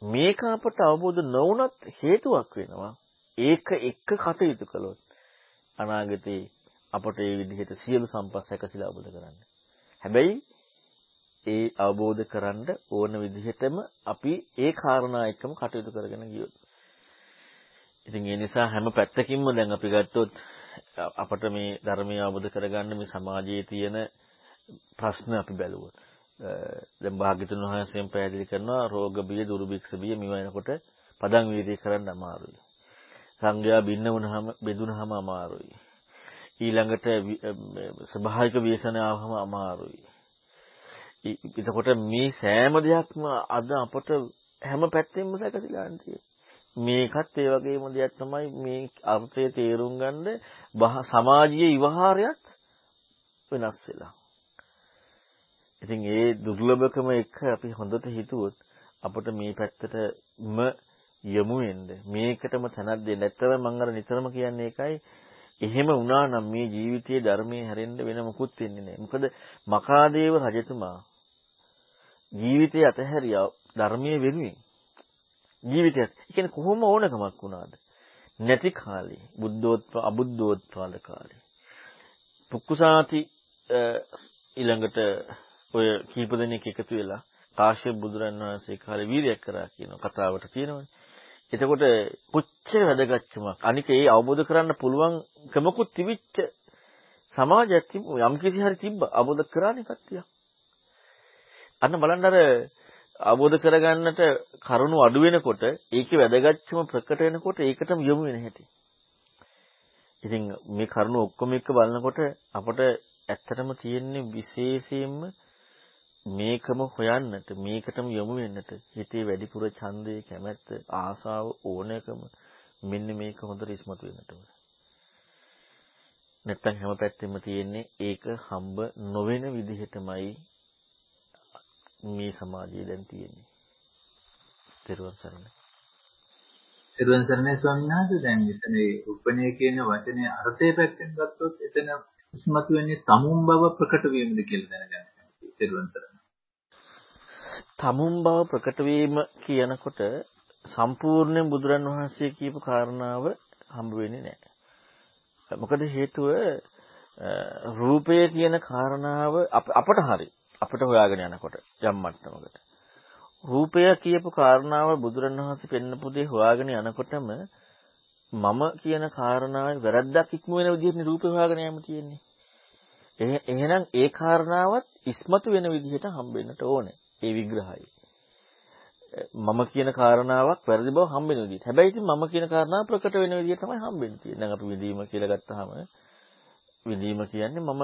මේක අපට අවබෝධ නොවුනත් හේතුවක් වෙනවා. ඒක එක්ක කටයුතු කළොත් අනාගතේ අපට ඒ විදිහට සියලු සම්පත් සැකසීලා අවබෝධ කරන්න. හැබැයි ඒ අවබෝධ කරන්න ඕන විදිහටම අපි ඒ කාරණා එක්කම කටයුතු කරගෙන ගියොත්. ඉතින් ඒ නිසා හැම පැත්තකින්ම දැන් අපි ගත්තොත් අපට මේ ධර්මය අවබෝධ කරගන්න මේ සමාජයේ තියෙන ප්‍රශ්න අපි බැලුවොත් දැන් භාග්‍යතුන් වහන්සේම පැහැදිලි කරනවා රෝග බිය දුර්භික්ෂ බිය මේව එනකොට පදන් වීර්ය කරන්න අමාරුයි. සංඝයා බින්න වුණාම බෙදුනහම අමාරුයි. ඊළඟට ස්වභාවික ව්‍යසන ආවම අමාරුයි. එතකොට මේ සෑම දෙයක්ම අද අපට හැම පැත්තෙම සැකසීලා මේකත් ඒ වගේම දෙයක් තමයි මේ අර්ථය තේරුම් ගන්න සමාජීය විවහාරයත් වෙනස් වෙලා. ඉතින් ඒ දුර්ලභකම එක අපි හොඳට හිතුවොත් අපිට මේ පැත්තටම යමු වෙන්න මේකටම තැනක් දෙන්න. ඇත්තම මම අර නිතරම කියන්නේ ඒකයි එහෙම වුණා නම් මේ ජීවිතයේ ධර්මයේ හැරෙන්න වෙන මොකුත් වෙන්නේ නැහැ. මොකද මකාදේව රජතුමා ජීවිතය අතහැරියා ධර්මයේ වෙනුවෙන්. ජීවිතයත්. ඒ කියන්නේ කොහොම ඕනකමක් වුණාද? නැති කාලේ බුද්ධෝත්ප අබුද්ධෝත්පාද කාලේ. පුක්කුසාති ඊළඟට ඔය කීප දෙනෙක් එකතු වෙලා කාශ්‍යප බුදුරන් වහන්සේ කාලේ වීර්යයක් කරා කියන කතාවට තියෙනවනේ. එතකොට කොච්චර වැදගත්කමක් අනික ඒ අවබෝධ කරන්න පුළුවන්කමකුත් තිබිච්ච සමාජයක් තිබ්බ යම් කිසි හරි තිබ්බ අවබෝධ කරානේ කට්ටිය. අන්න බලන්න අර අවබෝධ කරගන්නට කරුණු අඩු වෙනකොට ඒකේ වැදගත්කම ප්‍රකට වෙනකොට ඒකටම යොමු වෙන හැටි. ඉතින් මේ කරුණු ඔක්කොම එක බලනකොට අපට ඇත්තටම තියෙන්නේ විශේෂයෙන්ම මේකම හොයන්නට මේකටම යොමු වෙන්නට හිතේ වැඩිපුර ඡන්දය කැමැත්ත ආසාව ඕනෑකම මෙන්න මේක හොඳට ඉස්මතු වෙන්නට ඕන. නැත්තම් හැම පැත්තෙම තියෙන්නේ ඒක හම්බ නොවන විදිහටමයි මේ සමාජයේ දැන් තියෙන්නේ. තෙරුවන් සරණයි. තෙරුවන් සරණයි ස්වාමීන් වහන්සේ දැන් මෙතන උපනේ කියන වචනේ අර්ථය පැත්තෙන් ගත්තොත් එතන ඉස්මතු වෙන්නේ තමුන් බව ප්‍රකට වීමද කියලා දැනගන්න. තෙරුවන් සරණයි. තමුන් බව ප්‍රකට වීම කියනකොට සම්පූර්ණයෙන් බුදුරන් වහන්සේ කියපු කාරණාව හම්බ වෙන්නේ නැහැ. මොකද හේතුව රූපය කියන කාරණාව අපට හරි අපිට හොයාගෙන යනකොට යම් මට්ටමකට රූපය කියපු කාරණාව බුදුරන් වහන්සේ පෙන්නපු දේ හොයාගෙන යනකොටම මම කියන කාරණාවේ වැරද්දක් ඉක්ම වෙන විදිහට රූපය හොයාගෙන යන්න තියෙන්නේ. එහෙනම් ඒ කාරණාවත් ඉස්මතු වෙන විදිහට හම්බෙන්නට ඕනේ. ඒ විග්‍රහය. මම කියන කාරණාවක් වැරදි බව හම්බෙන විදිහට. හැබැයි ඉතින් මම කියන කාරණාව ප්‍රකට වෙන විදිහට තමයි හම්බෙන්නේ තියෙන්නේ. දැන් අපි විදීම කියලා ගත්තාම විදීම කියන්නේ මම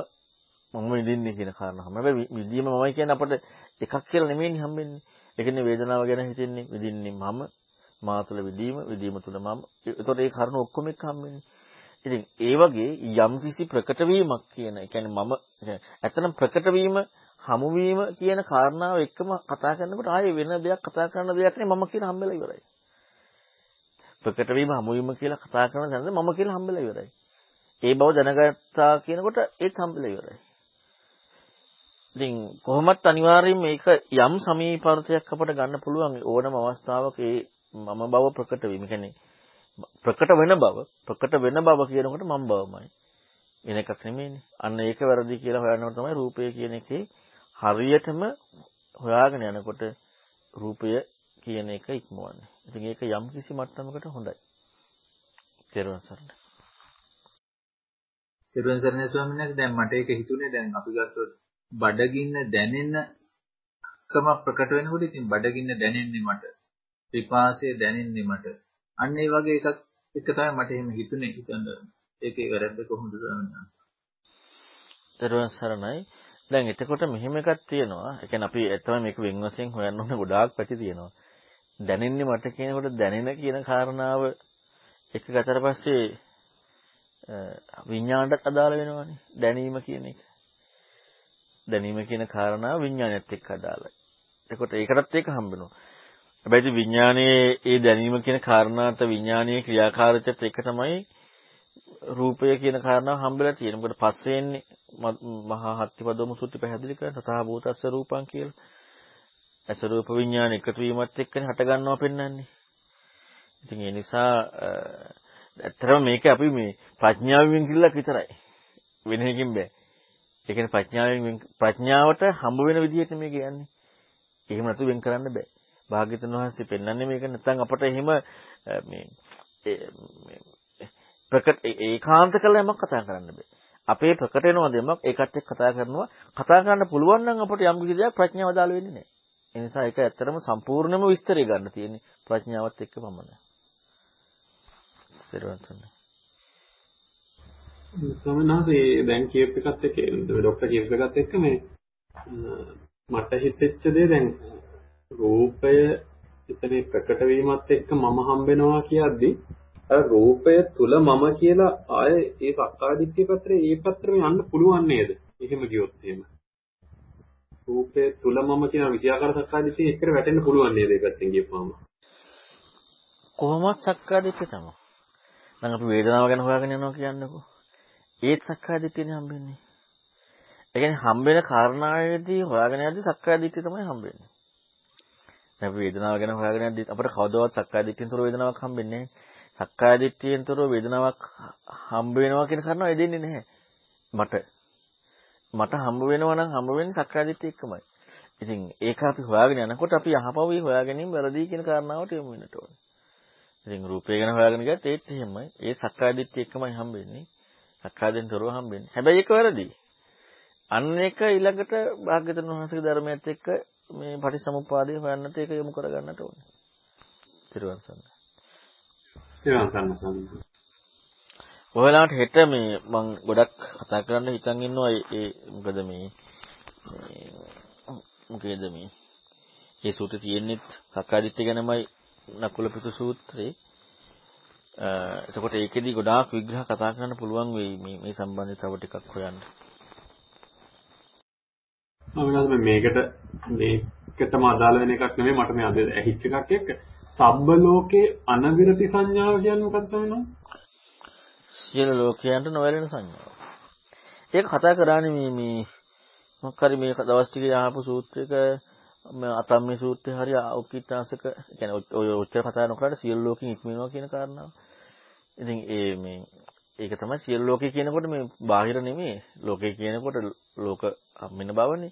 මම විඳින්නේ කියන කාරණා. හැබැයි විදීම මමයි කියන්නේ අපිට එකක් කියලා නෙමෙයිනේ හම්බෙන්නේ. ඒ කියන්නේ වේදනාව ගැන හිතෙන්නේ විඳින්නේ මම මා තුළ විදීම විදීම තුළ මම. ඒතකොට ඒ කරුණු ඔක්කොම එක්ක හම්බෙන්නේ. ඉතින් ඒ වගේ යම් කිසි ප්‍රකට වීමක් කියන, ඒ කියන්නේ මම ඇත්තනම් ප්‍රකට වීම හමු වීම කියන කාරණාව එක්කම කතා කරනකොට ආයේ වෙන දෙයක් කතා කරන දෙයක් නේ මම කියලා හම්බෙලා ඉවරයි. ප්‍රකට වීම හමු වීම කියලා කතා කරන දැනද මම කියලා හම්බෙලා ඉවරයි. ඒ බව දැනගත්තා කියනකොට ඒත් හම්බෙලා ඉවරයි. ඉතින් කොහොමත් අනිවාර්යයෙන් මේක යම් සමීපාර්ථයක් අපට ගන්න පුළුවන් ඕනම අවස්ථාවක ඒ මම බව ප්‍රකට වීම. කියන්නේ ප්‍රකට වෙන බව ප්‍රකට වෙන බව කියනකොට මම බවමයි. වෙන එකක් නෙමෙයිනේ. අන්න ඒක වැරදි කියලා හොයනකොට තමයි රූපය කියන එකේ හරියටම හොයාගෙන යනකොට රූපය කියන එක ඉක්මවන්නේ. ඉතින් ඒක යම් කිසි මට්ටමකට හොඳයි. තේරුම් ගන්න. තේරුම් ගන්න ස්වාමීන් වහන්සේ දැන් මට ඒක හිතුනේ දැන් අපි ගත්තොත් බඩගින්න දැනෙන කම ප්‍රකට වෙනකොට ඉතින් බඩගින්න දැනෙන්නේ මට. පිපාසය දැනෙන්නේ මට. අන්න ඒ වගේ එකක් එක තමයි මට එහෙම හිතුනේ හිතන්න. ඒකේ වැරද්ද කොහොමද ස්වාමීන් වහන්සේ? තේරුම් සරණයි. දැන් එතකොට මෙහෙම එකක් තියෙනවා. ඒ කියන්නේ අපි ඇත්තම මේක වෙන් වශයෙන් හොයන්න ඕනේ ගොඩාක් පැති තියෙනවා. දැනෙන්නේ මට කියනකොට දැනෙන කියන කාරණාව එක ගතට පස්සේ විඥාණයට අදාළ වෙනවනේ. දැනීම කියන එක. දැනීම කියන කාරණාව විඥාණයත් එක්ක අදාළයි. එතකොට ඒකටත් ඒක හම්බ වෙනවා. හැබැයි විඥානයේ ඒ දැනීම කියන කාරණාට විඥානයේ ක්‍රියාකාරීත්වයට එක තමයි රූපය කියන කාරණාව හම්බෙලා තියෙනවා. මොකද පස්සේ එන්නේ මහා හත්තිපදෝම සුත්ති පැහැදිලි කරන තථා භූතස්ස රූපං කියලා. ඇස රූප විඥාන එකතු වීමත් එක්කනේ හට ගන්නවා පෙන්වන්නේ. ඉතින් ඒ නිසා ඇත්තටම මේක අපි මේ ප්‍රඥාවෙන් කිල්ලක් විතරයි. වෙන එකකින් බෑ. ඒ කියන්නේ ප්‍රඥාවෙන් ප්‍රඥාවට හම්බ වෙන විදිහට මේක යන්නේ. එහෙම නැතු වෙන් කරන්න බෑ. භාග්‍යතුන් වහන්සේ පෙන්වන්නේ මේක නැත්නම් අපට එහෙම මේ ප්‍රකට ඒකාන්ත කළා යමක් කතා කරන්න බෑ. අපේ ප්‍රකට වෙනවා දෙමක් ඒකට එක්ක කතා කරනවා. කතා කරන්න පුළුවන් නම් අපට යම් කිසි දෙයක් ප්‍රඥාව දාල වෙන්නේ නැහැ. ඒ නිසා ඒක ඇත්තටම සම්පූර්ණයෙන්ම විස්තරය ගන්න තියෙන්නේ ප්‍රඥාවත් එක්ක පමණයි. ස්ථිරවන්තන. ස්වාමීනාසේ දැන් කියප එකත් එක්ක ડોක්ටර් කියප එකත් එක්ක මේ මට හිතෙච්ච දේ දැන් රූපය ඉතින් ප්‍රකට වීමත් එක්ක මම හම්බෙනවා කියද්දි අර රූපය තුල මම කියලා ආයේ ඒ සක්කාදිට්ඨිය පැත්තේ ඒ පැත්තටම යන්න පුළුවන් නේද? එහෙම ගියොත් එහෙම. රූපය තුල මම කියන විෂයාකාර සක්කාදිට්ඨිය එක්කර වැටෙන්න පුළුවන් නේද ඒ පැත්තෙන් ගියපුවාම? කොහොමත් සක්කාදිට්ඨිය තමයි. දැන් අපි වේදනාව ගැන හොයාගෙන යනවා කියන්නකෝ. ඒත් සක්කාදිට්ඨියනේ හම්බෙන්නේ. ඒ කියන්නේ හම්බෙන කාරණාවේදී හොයාගෙන යද්දී සක්කාදිට්ඨිය තමයි හම්බෙන්නේ. දැන් අපි වේදනාව ගැන හොයාගෙන යද්දී අපිට කවදාවත් සක්කාදිට්ඨියෙන් තොර වේදනාවක් හම්බෙන්නේ නැහැ. සක්කාය දිට්ඨියෙන් තොරව වේදනාවක් හම්බ වෙනවා කියන කාරණාව එදෙන්නේ නැහැ. මට මට හම්බ වෙනවා නම් හම්බ වෙන්නේ සක්කාය දිට්ඨිය එක්කමයි. ඉතින් ඒක අපි හොයාගෙන යනකොට අපි යහපවි හොයාගැනීම වැරදි කියන කාරණාවට යමු වෙනට ඕනේ. ඉතින් රූපය ගැන හොයාගෙන ගියත් ඒත් එහෙමයි. ඒ සක්කාය දිට්ඨිය එක්කමයි හම්බෙන්නේ. සක්කායෙන් තොරව හම්බෙන්නේ. හැබැයි ඒක වැරදි. අන්න එක ඊළඟට භාග්‍යවතුන් වහන්සේගේ ධර්මයත් එක්ක මේ පටිසමුප්පාදේ හොයන්නට ඒක යොමු කරගන්නට ඕනේ. ත්‍රිවංශන්න. තේරුම් ගන්න සම්මත. ඔයාලට හෙට මේ මම ගොඩක් කතා කරන්න හිතන් ඉන්නවා ඒ මොකද මේ මොකේද මේ ඒ සූත්‍රය තියෙන්නේ සක්කාදිට්ඨිය ගැනමයි නකුල පිටු සූත්‍රේ. එතකොට ඒකෙදි ගොඩාක් විග්‍රහ කතා කරන්න පුළුවන් වෙයි මේ මේ සම්බන්ධව තව ටිකක් හොයන්න. ස්වාමීන් මේකට මේකටම අදාළ වෙන එකක් නෙමෙයි මට මේ අද ඇහිච්ච එකක් එක්ක සබ්බ ලෝකේ අනවිරති සංඥාව කියන්නේ මොකක්ද ස්වාමීන් සියලු ලෝකයන්ට නොවැළෙන සංඥාව. ඒක කතා කරානේ මේ මේ මොකක් හරි මේ දවස් ටිකේ ආපු සූත්‍රයක අතම්මේ සූත්‍රය හරි උක්කිටාසක කියන්නේ ඔය උත්තර කතා නොකරට සියලු ලෝකෙන් ඉක්මනවා කියන කාරණාව. ඉතින් ඒ මේ ඒක තමයි සියලු ලෝකේ කියනකොට මේ බාහිර නෙමෙයි ලෝකේ කියනකොට ලෝක හම්බෙන බවනේ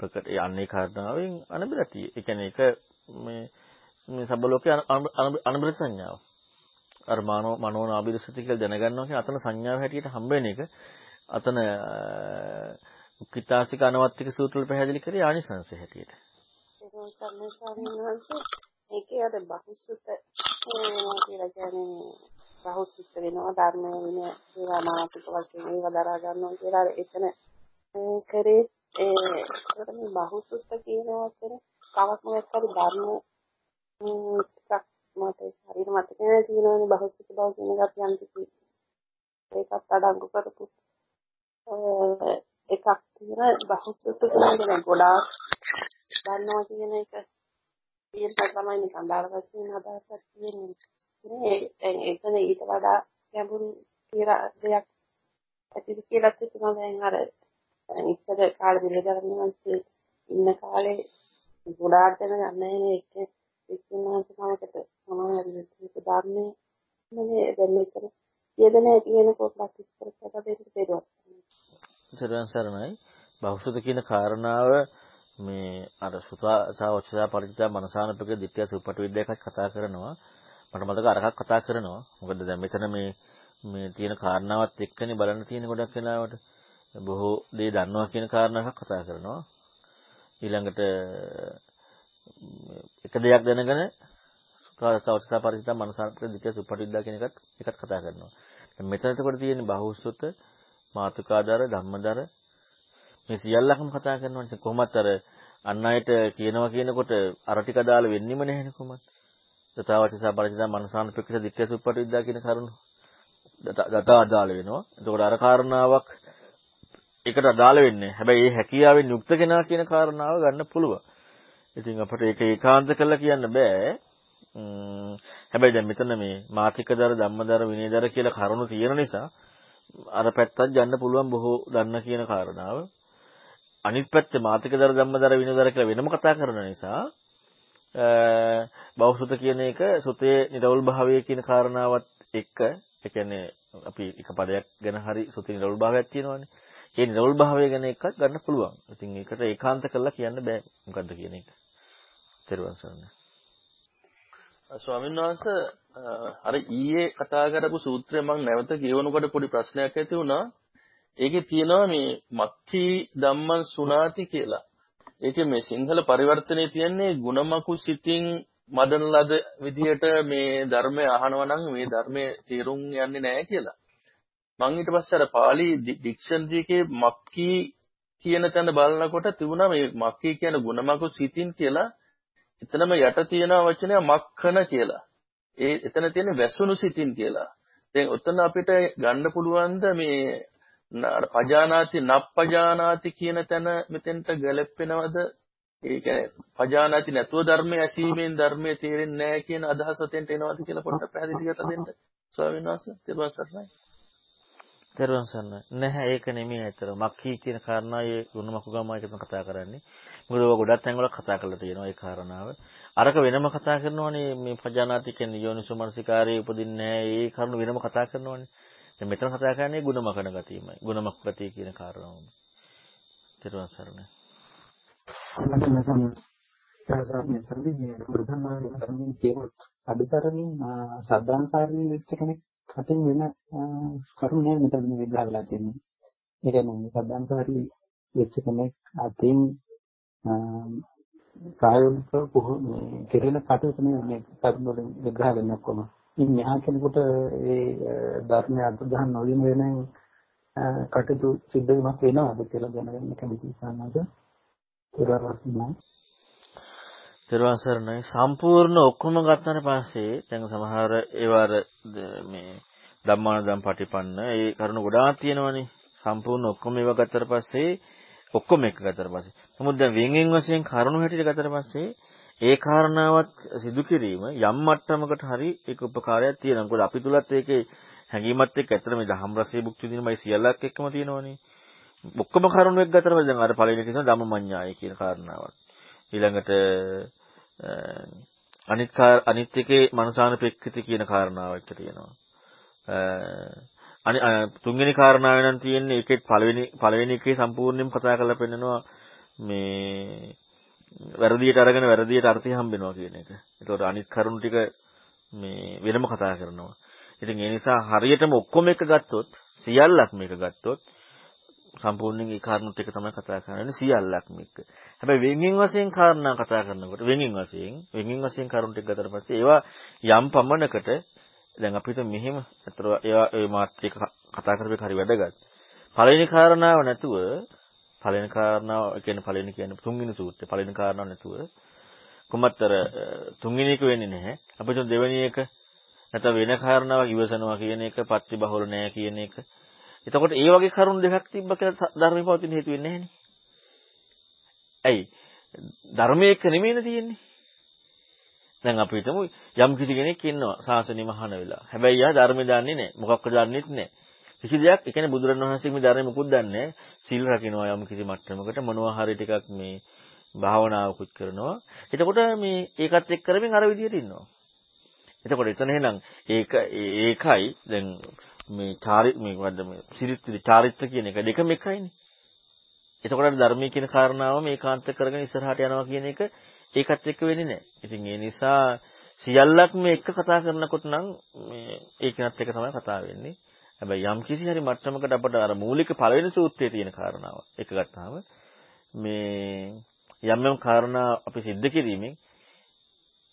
ප්‍රකට යන්නේ කාරණාවෙන් අනබිරතිය. ඒ කියන්නේ ඒක මේ මේ සබ්බලෝකේ අනුබ්‍රත සංඥාව. අර මනෝ මනෝනාභිරසති කියලා දැනගන්නවා කියන්නේ අතන සංඥාව හැටියට හම්බ වෙන එක. අතන උක්කිතාසික අනවත්තික සූත්‍ර වල පැහැදිලි කරේ ආනිසංශ හැටියට. ඒකේ අර බහුසුත කියලා කියන්නේ බහුසුත වෙනවා ධර්මයේ වෙන ඒවා මානසික වශයෙන් ඒවා දරා ගන්නවා කියලා එතන කරේ ඒ මේ බහුසුත කියන වචනේ කවක් මොකක් හරි ධර්ම ටිකක් මට හරියට මතක නැහැ තියෙනවනේ බහුසුත බව කියන එකත් යම් කිසි ඒකත් අඩංගු කරපු එකක් තියෙන බහුසුත කියන්නේ ගොඩාක් දන්නවා කියන එක. කියන තමයි නිකන් දාලා තියෙන අදහසක් තියෙන්නේ ඒ එතන ඊට වඩා ගැඹුරු කියලා දෙයක් ඇතිද කියලා හිතනවා දැන් අර ඉස්සර කාලේ විලදරන්නේ ඉන්න කාලේ ගොඩාක් දෙනා යන්නේ නැහැ විශ්වනාථ සමකට සමාන ධර්මයේ මේ දැන් මෙතන යෙදෙන කියන පොත්ලක් ඉස්සර කරලා දෙන්න බැරුවා. සරණ සරණයි. බෞද්ධ කියන කාරණාව මේ අර සුතා සාවචසා පරිචිතා මනසානපක දිට්ඨිය සුපට විද්‍යාවකත් කතා කරනවා. මට මතක අරකට කතා කරනවා. මොකද දැන් මෙතන මේ මේ තියෙන කාරණාවත් එක්කනේ බලන්න තියෙන ගොඩක් වෙලාවට. බොහෝ දේ දන්නවා කියන කාරණාවක් කතා කරනවා. ඊළඟට එක දෙයක් දැනගෙන සෞත්සා පරිචිත මනසාන්තර දිට්ඨිය සුපටිද්දා කියන එකත් එකත් කතා කරනවා. දැන් මෙතන එතකොට තියෙන බහුසුත මාතුකාදාර ධම්මදාර මේ සියල්ලක්ම කතා කරනවා. ඉතින් කොහොමත් අර අන් අයට කියනවා කියනකොට අර ටික දාලා වෙන්නෙම නැහැනේ කොහොමත්. දතාවචසා පරිචිත මනසාන්තර දිට්ඨිය සුපටිද්දා කියන කරුණ දතා අදාළ වෙනවා. එතකොට අර කාරණාවක් ඒකට අදාළ වෙන්නේ. හැබැයි මේ හැකියාවෙන් යුක්ත කෙනා කියන කාරණාව ගන්න පුළුවන්. ඉතින් අපිට ඒක ඒකාන්ත කරලා කියන්න බෑ. හැබැයි දැන් මෙතන මේ මාතිකදර ධම්මදර විනයදර කියලා කරුණු තියෙන නිසා අර පැත්තත් යන්න පුළුවන් බොහෝ දන්න කියන කාරණාව. අනිත් පැත්තේ මාතිකදර ධම්මදර විනයදර කියලා වෙනම කතා කරන නිසා බෞසුත කියන එක සුතේ නිරවුල් භාවය කියන කාරණාවත් එක්ක ඒ කියන්නේ අපි එක පදයක් ගැන හරි සුතේ නිරවුල් භාවයක් තියෙනවානේ. ඒ නිරවුල් භාවය ගැන එකක් ගන්න පුළුවන්. ඉතින් ඒකට ඒකාන්ත කරලා කියන්න බෑ මොකද්ද කියන එක. තෙරුවන් සරණයි. ස්වාමීන් වහන්සේ අර ඊයේ කතා කරපු සූත්‍රය මම නැවත කියවනකොට පොඩි ප්‍රශ්නයක් ඇති වුණා. ඒකේ තියෙනවා මේ මක්ඛි ධම්මං සුණාති කියලා. ඒකේ මේ සිංහල පරිවර්තනයේ තියන්නේ ගුණමකු සිතින් මදන ලද විදිහට මේ ධර්මය අහනවා නම් මේ ධර්මයේ තේරුම් යන්නේ නැහැ කියලා. මම ඊට පස්සේ අර පාලි ඩික්ෂනරි එකේ මක්ඛි කියන තැන බලනකොට තිබුණා මේ මක්ඛි කියන ගුණමකු සිතින් කියලා එතනම යට තියෙන වචනය මක්ඛන කියලා. ඒ එතන තියෙන වැසුණු සිතින් කියලා. දැන් ඔතන අපිට ගන්න පුළුවන්ද මේ පජානාති නප්පජානාති කියන තැන මෙතෙන්ට ගැලපෙනවද? ඒ කියන්නේ පජානාති නැතුව ධර්මයේ ඇසීමෙන් ධර්මයේ තේරෙන්නේ නැහැ කියන අදහස එතෙන්ට එනවද කියලා පොඩ්ඩක් පැහැදිලි කරලා දෙන්න. ස්වාමීන් වහන්සේ තෙරුවන් සරණයි. තෙරුවන් සරණයි. නැහැ ඒක නෙමෙයි අතර. මක්ඛී කියන කාරණාවේ ගුණ මකුගම එක තමයි කතා කරන්නේ. මොකද ඔය ගොඩක් තැන්වල කතා කරලා තියෙනවා ඒ කාරණාව. අරක වෙනම කතා කරනවනේ මේ පජානාති කියන්නේ යෝනිසෝ මනසිකාරයේ උපදින්නේ නැහැ. ඒ කරුණු වෙනම කතා කරනවනේ. දැන් මෙතන කතා කරන්නේ ගුණ මකන ගතියමයි. ගුණ මක් ගතිය කියන කාරණාවම. තෙරුවන් සරණයි. අඩුතරමින් සද්ධාන්සාරී වෙච්ච කෙනෙක් අතින් වෙන කරුණ නෑ මෙතන විග්‍රහ වෙලා තියෙන්නේ. ඒ කියන්නේ සද්ධාන්සාරී වෙච්ච කෙනෙක් අතින් ප්‍රායෝගික මේ කෙරෙන කටයුතු මේ කරුණ වලින් විග්‍රහ වෙන්නේ ඔක්කොම. ඉතින් මෙහා කෙනෙකුට ඒ ධර්මය අතුගහන් නොවීම වෙන කටයුතු සිද්ධ වීමක් වෙනවද කියලා දැනගන්න කැමතියි සාමාන්‍යයෙන්. තෙරුවන් සරණයි සම්පූර්ණ ඔක්කොම ගත්තට පස්සේ දැන් සමහර ඒවාර මේ ධම්මානදම් පටිපන්න ඒ කරුණු ගොඩාක් තියෙනවනේ සම්පූර්ණ ඔක්කොම ඒවා ගත්තට පස්සේ ඔක්කොම එක ගත්තට පස්සේ නමුත් දැන් වෙන්ගෙන් වශයෙන් කරුණු හැටියට ගත්තට පස්සේ ඒ කාරණාවත් සිදු කිරීම යම් මට්ටමකට හරි ඒක උපකාරයක් තියෙනවා මොකද අපි තුලත් ඒකේ හැඟීමත් එක්ක ඇත්තට මේ දහම් රසයේ භුක්ති විඳිනමයි සියල්ලක් එක්කම තියෙනවනේ ඔක්කොම කරුණු එක්ක ගත්තට පස්සේ දැන් අර පළවෙනි එක තියෙනවා ධම්මමඤ්ඤාය කියන කාරණාවත්. ඊළඟට අනිත් අනිත් එකේ මනසානුපෙක්ඛිත කියන කාරණාව එක තියෙනවා. අනි තුන්වෙනි කාරණාව නම් තියෙන්නේ ඒකේ පළවෙනි පළවෙනි එකේ සම්පූර්ණයෙන්ම කතා කරලා පෙන්නනවා මේ වැරදියට අරගෙන වැරදියට අර්ථය හම්බෙනවා කියන එක. ඒතකොට අනිත් කරුණු ටික මේ වෙනම කතා කරනවා. ඉතින් ඒ නිසා හරියටම ඔක්කොම එක ගත්තොත් සියල්ලක් මේක ගත්තොත් සම්පූර්ණයෙන් ඒ කාරණුත් එක තමයි කතා කරන්නේ සියල්ලක්ම එක්ක. හැබැයි වෙන්ගෙන් වශයෙන් කාරණා කතා කරනකොට වෙන්ගෙන් වශයෙන් වෙන්ගෙන් වශයෙන් කරුණු ටික ගතට පස්සේ ඒවා යම් පමණකට දැන් අපිට මෙහෙම අතර ඒවා ඒ මාත්‍රික කතා කරපේක හරි වැදගත්. පළවෙනි කාරණාව නැතුව පළවෙනි කාරණාව කියන්නේ පළවෙනි කියන්නේ තුන්වෙනි සූත්‍රය පළවෙනි කාරණාව නැතුව කොමත්තර තුන්වෙනි එක වෙන්නේ නැහැ. අපිට දෙවෙනි එක නැත්නම් වෙන කාරණාවක් ඉවසනවා කියන එක පත්‍ති බහුල නැහැ කියන එක එතකොට ඒ වගේ කරුණු දෙකක් තිබ්බ කියලා ධර්මයේ පවතින හේතු වෙන්නේ නැහනේ. ඇයි? ධර්මයේ එක නෙමෙයිනේ තියෙන්නේ. දැන් අපි හිතමු යම් කිසි කෙනෙක් ඉන්නවා සාසනෙ මහාන වෙලා. හැබැයි යා ධර්මය දන්නේ නැහැ. මොකක්ද දන්නේත් නැහැ. කිසි දෙයක් ඒ කියන්නේ බුදුරණවහන්සේ මේ ධර්මය මුකුත් දන්නේ නැහැ. සීල් රකින්නවා යම් කිසි මට්ටමකට මොනවා හරි ටිකක් මේ භාවනාවකුත් කරනවා. එතකොට මේ ඒකත් එක්ක කරමින් අර විදියට ඉන්නවා. එතකොට එතන එහෙනම් ඒක ඒකයි දැන් මේ චාරි මේ මොකද්ද මේ සිරිත්‍රි චාරිත්‍ර කියන එක දෙකම එකයිනේ. එතකොට ධර්මයේ කියන කාරණාව මේකාන්ත කරගෙන ඉස්සරහට යනවා කියන එක ඒකත් එක්ක වෙන්නේ නැහැ. ඉතින් ඒ නිසා සියල්ලක්ම එක කතා කරනකොට නම් මේ ඒකනත් එක තමයි කතා වෙන්නේ. හැබැයි යම් කිසි හරි මට්ටමකට අපට අර මූලික පළවෙනි සූත්‍රයේ තියෙන කාරණාව එක ගත්තාම මේ යම් යම් කාරණා අපි सिद्ध කිරීමෙන්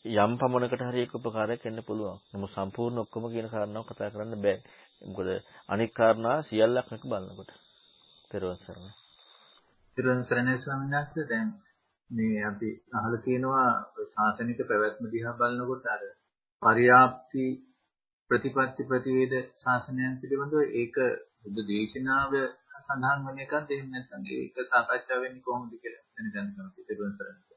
යම් පමණකට හරි ඒක උපකාරයක් වෙන්න පුළුවන්. නමුත් සම්පූර්ණ ඔක්කොම කියන කාරණාව කතා කරන්න බෑ. මොකද අනික් කාරණා සියල්ලක් එක බලනකොට. පෙරවන් සරණ. පෙරවන් සරණයි ස්වාමීන් වහන්සේ දැන් මේ අපි අහලා තියෙනවා ශාසනික පැවැත්ම දිහා බලනකොට අර පරියාප්ති ප්‍රතිපත්ති ප්‍රතිවේද ශාසනයන් පිළිබඳව ඒක බුද්ධ දේශනාව සඳහන් වෙන එකක්ද? එහෙම නැත්නම් ඒක සාකච්ඡා වෙන්නේ කොහොමද කියලා දැනගන්න කැමතියි පෙරවන් සරණයි.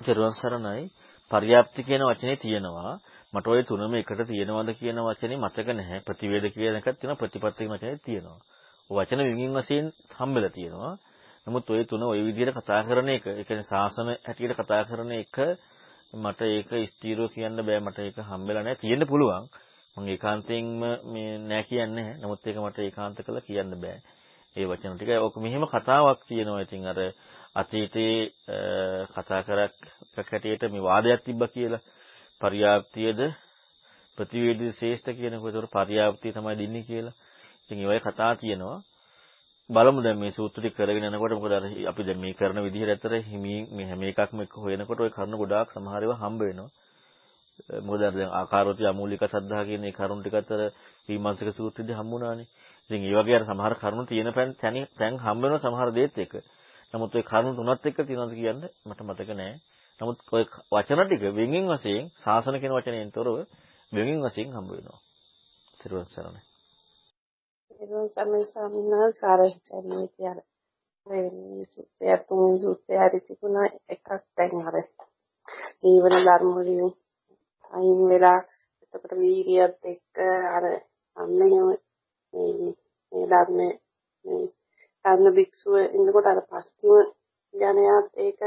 චරුවන් සරණයි. පර්යාප්ති කියන වචනේ තියෙනවා. මට ওই තුනම එකට තියෙනවද කියන වචනේ මතක නැහැ. ප්‍රතිවේද කියන එකක් තියෙනවා ප්‍රතිපත්ති කියන වචනේ තියෙනවා. වචන විමින් වශයෙන් හම්බෙලා තියෙනවා. නමුත් ওই තුන ওই විදිහට කතා කරන එක ඒ කියන්නේ සාසන හැටියට කතා කරන එක මට ඒක ස්ථීරව කියන්න බෑ මට ඒක හම්බෙලා නැහැ තියෙන්න පුළුවන් මම ඒකාන්තයෙන්ම මේ නෑ කියන්නේ නැහැ නමුත් ඒක මට ඒකාන්ත කළා කියන්න බෑ ඒ වචන ටික ඔක මෙහෙම කතාවක් තියෙනවා ඉතින් අර අතීතයේ කතා කරක් හැටියට මේ වාදයක් තිබ්බා කියලා පරියාප්තියද ප්‍රතිවේදී ශ්‍රේෂ්ඨ කියනකොට ඒතකොට පරියාප්තිය තමයි දෙන්නේ කියලා. ඉතින් ඒ වගේ කතා තියෙනවා. බලමු දැන් මේ සූත්‍ර ටික කරගෙන යනකොට මොකද අර අපි දැන් මේ කරන විදිහට ඇතර හිමින් මේ හැම එකක්ම එක්ක හොයනකොට ওই කරුණු ගොඩාක් සමහර ඒවා හම්බ වෙනවා. මොකද අර දැන් ආකාරෝති අමූලික සද්ධා කියන ඒ කරුණු ටික අතර විමර්ශක සූත්‍රෙදි හම්බුණානේ. ඉතින් ඒ වගේ අර සමහර කරුණු තියෙන පැන් තැන් හම්බ වෙන සමහර දේත් එක්ක. නමුත් ওই කරුණු තුනත් එක්ක තියෙනවද කියන්න මට මතක නෑ. නමුත් ওই වචන ටික වෙන්ගෙන් වශයෙන් සාසන කියන වචනයෙන් තොරව වෙන්ගෙන් වශයෙන් හම්බ වෙනවා. ත්‍රිවංශ සරණයි. ත්‍රිවංශ සරණයි ස්වාමීන් වහන්සේ ආර කියන්නේ කියන මේ සුත්‍රය තුන් සුත්‍රය හරි තිබුණා එකක් දැන් අර ජීවන ධර්ම වලින් අයින් වෙලා එතකොට වීර්යයත් එක්ක අර අන්නේ මේ මේ ධර්මයේ මේ ධර්ම භික්ෂුව ඉන්නකොට අර පස්තිම ජනයාත් ඒක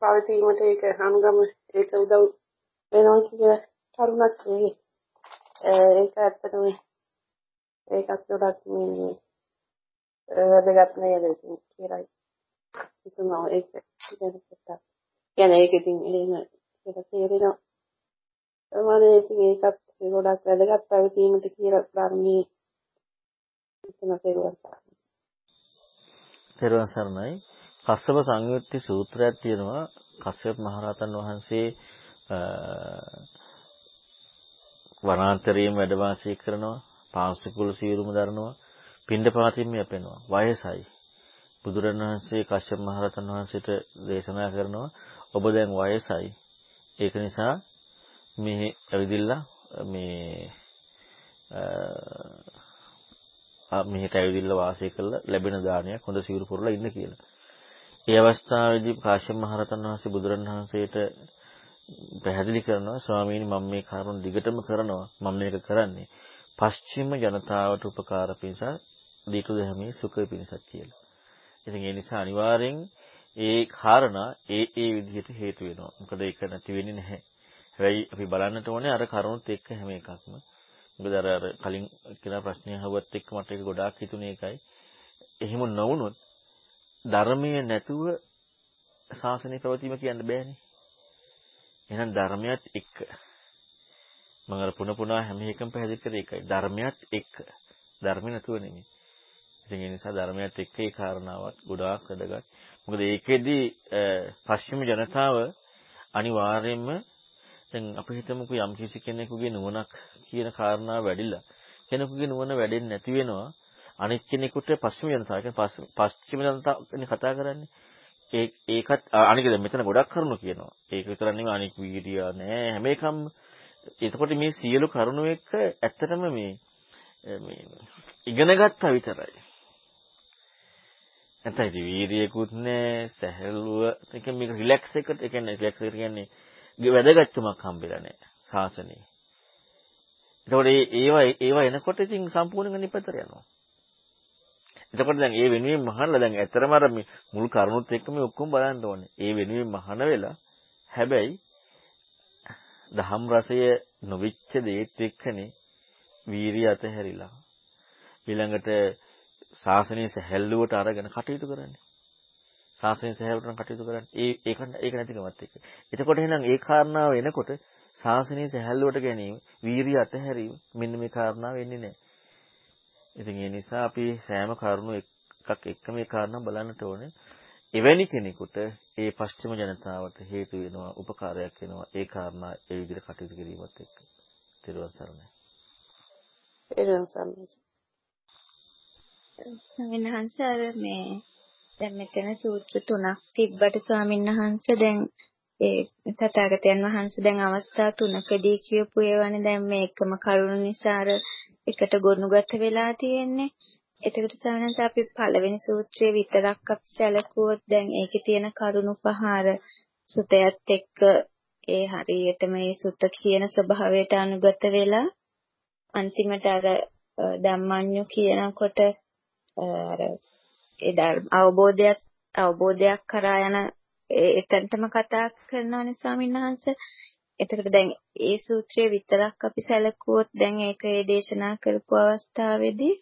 පවතීමට ඒක හනුගම ඒක උදව් වෙනවා කියලා කරුණක් නෙවෙයි. ඒක ඇත්තටම ඒකත් ගොඩක් මේ වැදගත් නේද කියලා හිතනවා ඒක ඉතින් කියන්නේ ඒක ඉතින් එහෙම ඒක තේරෙනවා. මම ඉතින් ඒකත් ගොඩක් වැදගත් පැවතීමට කියලා ධර්මයේ හිතන තේරුම් තෙරුවන් සරණයි. කස්සප සංයුත්ති සූත්‍රයක් තියෙනවා. කස්සප මහරහතන් වහන්සේ වනාන්තරයේම වැඩ වාසය කරනවා. පාංශුකුල සීරුම දරනවා. පින්ඩපාතින්ම යැපෙනවා. වයසයි. බුදුරණවහන්සේ කශ්‍යප මහරහතන් වහන්සේට දේශනා කරනවා ඔබ දැන් වයසයි. ඒක නිසා මේ ඇවිදිලා මේ මෙහෙට ඇවිදilla වාසය කරලා ලැබෙන දානයක් හොඳ සිවුරු පුරලා ඉන්න කියලා. ඒ අවස්ථාවේදී කාශ්‍යප මහරහතන් වහන්සේ බුදුරණවහන්සේට පැහැදිලි කරනවා ස්වාමීනි මම මේ කරුණ දිගටම කරනවා මම මේක කරන්නේ පශ්චිම ජනතාවට උපකාර පිණිස දීතු දෙහමේ සුඛ පිණිසක් කියලා. ඉතින් ඒ නිසා අනිවාර්යෙන් ඒ කාරණා ඒ ඒ විදිහට හේතු වෙනවා. මොකද ඒක නැති වෙන්නේ නැහැ. හැබැයි අපි බලන්නට ඕනේ අර කරුණුත් එක්ක හැම එකක්ම. මොකද අර අර කලින් කියන ප්‍රශ්නය අහුවත් එක්ක මට ඒක ගොඩාක් හිතුනේ ඒකයි. එහෙම නොවුනොත් ධර්මයේ නැතුව ශාසනය පැවතීම කියන්න බෑනේ. එහෙනම් ධර්මයත් එක්ක මම අර පුන පුනා හැම එකම පැහැදිලි කරේ ඒකයි. ධර්මයත් එක්ක. ධර්ම නැතුව නෙමෙයි. ඉතින් ඒ නිසා ධර්මයත් එක්ක ඒ කාරණාවත් ගොඩාක් වැදගත්. මොකද ඒකෙදි පශ්චිම ජනතාව අනිවාර්යයෙන්ම දැන් අපි හිතමුකෝ යම් කිසි කෙනෙකුගේ නුවණක් කියන කාරණාව වැඩිලා කෙනෙකුගේ නුවණ වැඩෙන්නේ නැති වෙනවා අනිත් කෙනෙකුට පස්චිම ජනතාව කියන්නේ පස්චිම ජනතාව කතා කරන්නේ ඒ ඒකත් අනික දැන් මෙතන ගොඩක් කරුණු කියනවා ඒක විතර නෙවෙයි අනික් වීඩිය නෑ හැම එකම එතකොට මේ සියලු කරුණු එක්ක ඇත්තටම මේ මේ ඉගෙන ගත්තා විතරයි නැත්නම් ඉතින් වීර්යයකුත් නෑ සැහැල්ලුව ඒ කියන්නේ මේක රිලැක්ස් එකට ඒ කියන්නේ රිලැක්ස් එකට කියන්නේ වැදගත්කමක් හම්බෙලා නැහැ ශාසනයේ. එතකොට ඒවා ඒවා එනකොට ඉතින් සම්පූර්ණයෙන් නිපතර යනවා. එතකොට දැන් ඒ වෙනුවෙන් මහන්නලා දැන් ඇත්තරම අර මේ මුල් කරුණුත් එක්ක මේ ඔක්කොම බලන්න ඕනේ. ඒ වෙනුවෙන් මහන වෙලා හැබැයි දහම් රසය නොවිච්ච දේත් එක්කනේ වීරිය අතහැරිලා ඊළඟට ශාසනය සැහැල්ලුවට අරගෙන කටයුතු කරන්නේ. ශාසනය සැහැල්ලුවට කටයුතු කරන්නේ. ඒ ඒක ඒක නැතිකමත් එක්ක. එතකොට එහෙනම් ඒ කාරණාව එනකොට ශාසනය සැහැල්ලුවට ගැනීම, වීරිය අතහැරීම මෙන්න මේ කාරණාව වෙන්නේ නැහැ. ඉතින් ඒ නිසා අපි සෑම කරුණු එකක් එක්ක මේ කාරණා බලන්නට ඕනේ. එවැනි කෙනෙකුට ඒ පශ්චිම ජනතාවට හේතු වෙනවා, උපකාරයක් වෙනවා. ඒ කාරණා ඒ විදිහට කටයුතු කිරීමත් එක්ක. ත්‍රිවන් සරණයි. ත්‍රිවන් සරණයි. ස්වාමීන් වහන්සේ අර මේ දැන් මෙතන සූත්‍ර තුනක් තිබ්බට ස්වාමීන් වහන්සේ දැන් ඒ තථාගතයන් වහන්සේ දැන් අවස්ථා තුනකදී කියපු ඒවානේ දැන් මේ එකම කරුණ නිසා අර එකට ගොනුගත වෙලා තියෙන්නේ. එතකොට සමහරවිට අපි පළවෙනි සූත්‍රයේ විතරක් අපි සැලකුවොත් දැන් ඒකේ තියෙන කරුණු පහ අර සුතයත් එක්ක ඒ හරියටම මේ සුත කියන ස්වභාවයට අනුගත වෙලා අන්තිමට අර ධම්මඤ්ඤු කියනකොට අර ඒ අවබෝධයක් අවබෝධයක් කරා යන එතනටම කතා කරනවානේ ස්වාමීන් වහන්සේ. එතකොට දැන් ඒ සූත්‍රය විතරක් අපි සැලකුවොත් දැන් ඒක ඒ දේශනා කරපු අවස්ථාවේදී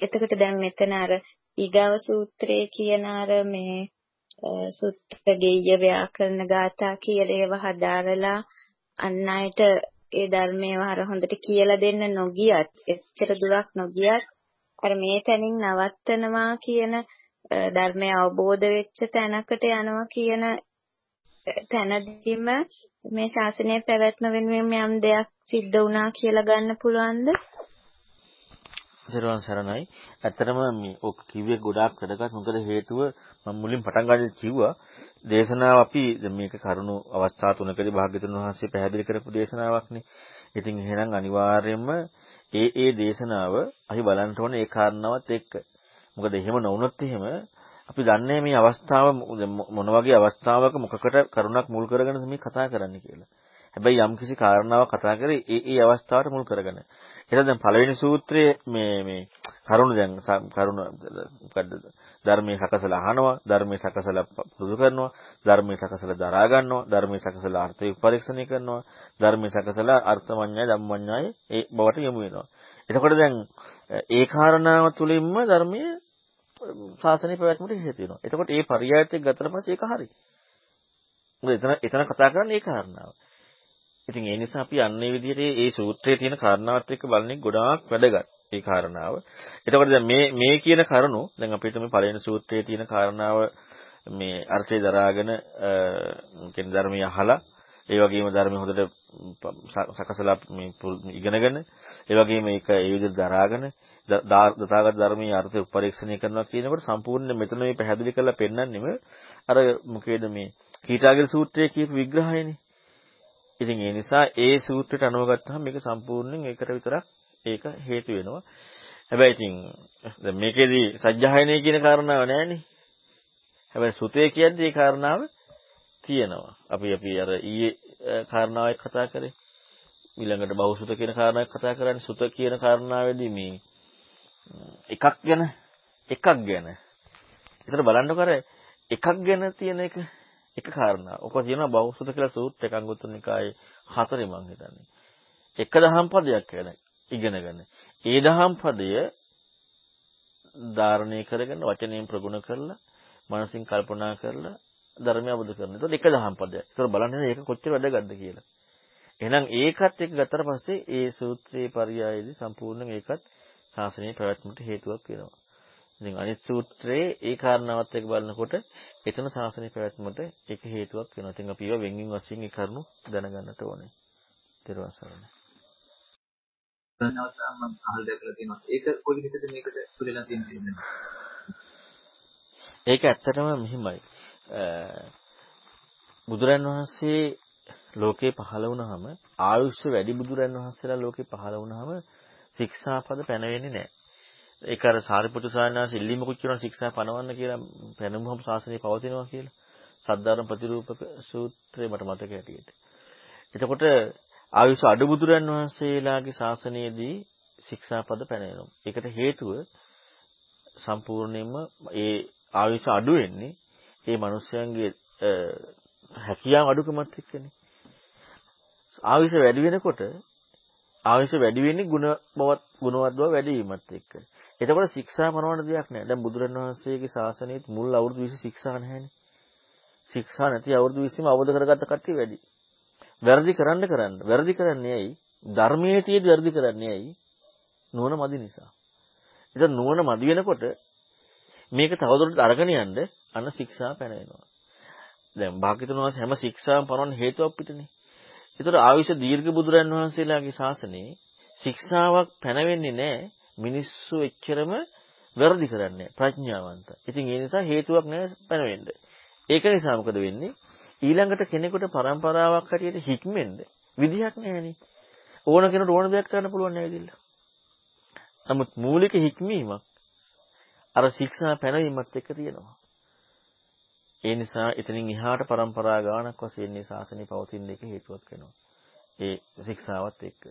එතකොට දැන් මෙතන අර ඊගාව සූත්‍රයේ කියන අර මේ සුත්ත ගෙය්‍ය ව්‍යාකරණ ගාථා කියලා ඒව හදාරලා අන් අයට ඒ ධර්මයව අර හොඳට කියලා දෙන්න නොගියත් එච්චර දුරක් නොගියත් අර මේ තැනින් නවත්තනවා කියන ධර්මය අවබෝධ වෙච්ච තැනකට යනවා කියන තැනදීම මේ ශාසනය පැවැත්ම වෙනුවෙන් යම් දෙයක් සිද්ධ වුණා කියලා ගන්න පුළුවන්ද? සර්වන් සරණයි. ඇත්තටම මේ ඔක් කිව්වේ ගොඩාක් වැඩගත්. මොකද හේතුව මම මුලින් පටන් ගන්න කිව්වා දේශනාව අපි මේක කරුණු අවස්ථා තුනකදී භාග්‍යතුන් වහන්සේ පැහැදිලි කරපු දේශනාවක්නේ. ඉතින් එහෙනම් අනිවාර්යයෙන්ම ඒ ඒ දේශනාව අපි බලන්න ඕනේ ඒ කාරණාවත් එක්ක. මොකද එහෙම නොවුනොත් එහෙම අපි දන්නේ මේ අවස්ථාව මොන වගේ අවස්ථාවක මොකකට කරුණක් මුල් කරගෙන මේ කතා කරන්නේ කියලා. හැබැයි යම් කිසි කාරණාවක් කතා කරේ ඒ ඒ අවස්ථාවට මුල් කරගෙන. එහෙනම් දැන් පළවෙනි සූත්‍රයේ මේ මේ කරුණ දැන් කරුණ මොකද්ද? ධර්මයේ සකසලා අහනවා, ධර්මයේ සකසලා පුරුදු කරනවා, ධර්මයේ සකසලා දරා ගන්නවා, ධර්මයේ සකසලා අර්ථය පරීක්ෂණය කරනවා, ධර්මයේ සකසලා අර්ථමඤ්ඤය ධම්මඤ්ඤය ඒ බවට යොමු වෙනවා. එතකොට දැන් ඒ කාරණාව තුළින්ම ධර්මයේ ශාසනය පැවැත්මට හේතු වෙනවා. එතකොට ඒ පරියායත් එක්ක ගතට පස්සේ ඒක හරි. මොකද එතන එතන කතා කරන්නේ ඒ කාරණාව. ඉතින් ඒ නිසා අපි අන්නේ විදිහට මේ සූත්‍රයේ තියෙන කාරණාවත් එක්ක බලන්නේ ගොඩාක් වැදගත්. ඒ කාරණාව. එතකොට දැන් මේ මේ කියන කරුණු දැන් අපිට මේ පළවෙනි සූත්‍රයේ තියෙන කාරණාව මේ අර්ථය දරාගෙන කියන ධර්මය අහලා ඒ වගේම ධර්මය හොඳට සකසලා මේ ඉගෙනගෙන ඒ වගේම ඒක ඒ විදිහට දරාගෙන දතාගත ධර්මයේ අර්ථය පරීක්ෂණය කරනවා කියනකොට සම්පූර්ණ මෙතන මේ පැහැදිලි කරලා පෙන්නන්නෙම අර මොකේද මේ කීටාගිර සූත්‍රයේ කියපු විග්‍රහයනේ. ඉතින් ඒ නිසා ඒ සූත්‍රයට අනුව ගත්තහම මේක සම්පූර්ණයෙන් ඒකට විතරක් ඒක හේතු වෙනවා. හැබැයි ඉතින් දැන් මේකේදී සජ්ජායනය කියන කාරණාව නැහැනේ. හැබැයි සුතේ කියන්නේ ඒ කාරණාව තියෙනවා. අපි අපි අර ඊයේ කාරණාවක් කතා කරේ. ඊළඟට බහුසුත කියන කාරණාවක් කතා කරන්නේ සුත කියන කාරණාවේදී මේ එකක් ගැන එකක් ගැන. ඒතර බලන්නකො අර එකක් ගැන තියෙන එක එක කාරණා. ඔක තියෙනවා බෞසුත කියලා සූත්‍ර එකක් අංගුත්තර නිකායේ හතරේ මං හිතන්නේ. එක දහම් පදයක් ගැන ඉගෙන ගන්න. ඒ දහම් පදය ධාරණය කරගෙන වචනයෙන් ප්‍රගුණ කරලා මනසින් කල්පනා කරලා ධර්මය අවබෝධ කරගන්න. ඒතකොට එක දහම් පදයක්. ඒතකොට බලන්න මේක කොච්චර වැදගත්ද කියලා. එහෙනම් ඒකත් එක්ක ගත්තට පස්සේ ඒ සූත්‍රයේ පරියායේදී සම්පූර්ණයෙන් ඒකත් ශාසනයේ පැවැත්මට හේතුවක් වෙනවා. ඉතින් අනිත් සූත්‍රයේ ඒ කාරණාවත් එක්ක බලනකොට එතන ශාසනය පැවැත්මට ඒක හේතුවක් වෙනවා. ඉතින් අපි ඒවා වෙන්ගින් වශයෙන් ඒ කරුණු දැනගන්නට ඕනේ. දැකලා තියෙනවා. ඒක කොයි විදිහටද මේකට පුරලා තියෙන්නේ? ඒක ඇත්තටම මෙහිමයි. බුදුරන් වහන්සේ ලෝකේ පහළ වුණාම ආයුෂ වැඩි බුදුරන් වහන්සේලා ලෝකේ පහළ වුණාම ශික්ෂාපද පැනවෙන්නේ නැහැ. ඒක අර සාරිපුත්‍ර සායනාස ඉල්ලීමකුත් කරන ශික්ෂා පනවන්න කියලා පැනමුහම ශාසනය පවතිනවා කියලා. සද්ධාරම් ප්‍රතිරූපක සූත්‍රය මට මතක හැටියට. එතකොට ආයුෂ අඩු බුදුරන් වහන්සේලාගේ ශාසනයේදී ශික්ෂාපද පැනවෙනවා. ඒකට හේතුව සම්පූර්ණයෙන්ම ඒ ආයුෂ අඩු වෙන්නේ ඒ මිනිස්යන්ගේ හැකියාව අඩුකමත් එක්කනේ. ආයුෂ වැඩි වෙනකොට ආයුෂ වැඩි වෙන්නේ ಗುಣ බවත් ගුණවත් බව වැඩි වීමත් එක්ක. එතකොට ශික්ෂා පනවන දෙයක් නෑ. දැන් බුදුරණවහන්සේගේ ශාසනයේ මුල් අවුරුදු 20 ශික්ෂා නැහැනේ. ශික්ෂා නැති අවුරුදු 20ම අවබෝධ කරගත්ත කට්ටිය වැඩි. වැරදි කරන්න කරන්න. වැරදි කරන්නේ ඇයි? ධර්මයේ තියෙදි වැරදි කරන්නේ ඇයි? නුවණ මදි නිසා. ඉතින් නුවණ මදි වෙනකොට මේක තවදුරටත් අරගෙන යන්න අන්න ශික්ෂා පැනවෙනවා. දැන් භාග්‍යතුන් වහන්සේ හැම ශික්ෂාවම පනවන හේතුවක් පිටනේ. ඒතර ආවිෂ දීර්ඝ බුදුරන් වහන්සේලාගේ ශාසනයේ ශික්ෂාවක් පැනවෙන්නේ නැහැ. මිනිස්සු එච්චරම වැරදි කරන්නේ ප්‍රඥාවන්ත. ඉතින් ඒ නිසා හේතුවක් නැහැ පැනවෙන්න. ඒක නිසා මොකද වෙන්නේ? ඊළඟට කෙනෙකුට પરම්පරාවක් හැටියට හික්මෙන්න විදිහක් නැහැනේ. ඕන කෙනෙකුට ඕන දෙයක් කරන්න පුළුවන් නෑවිදilla. නමුත් මූලික හික්මීමක් අර ශික්ෂා පැනවීමත් එක්ක තියෙනවා. ඒ නිසා එතනින් එහාට પરම්පරා ගානක් වශයෙන් මේ ශාසනය පවතින එක හේතුවක් වෙනවා. ඒ ශික්ෂාවත් එක්ක.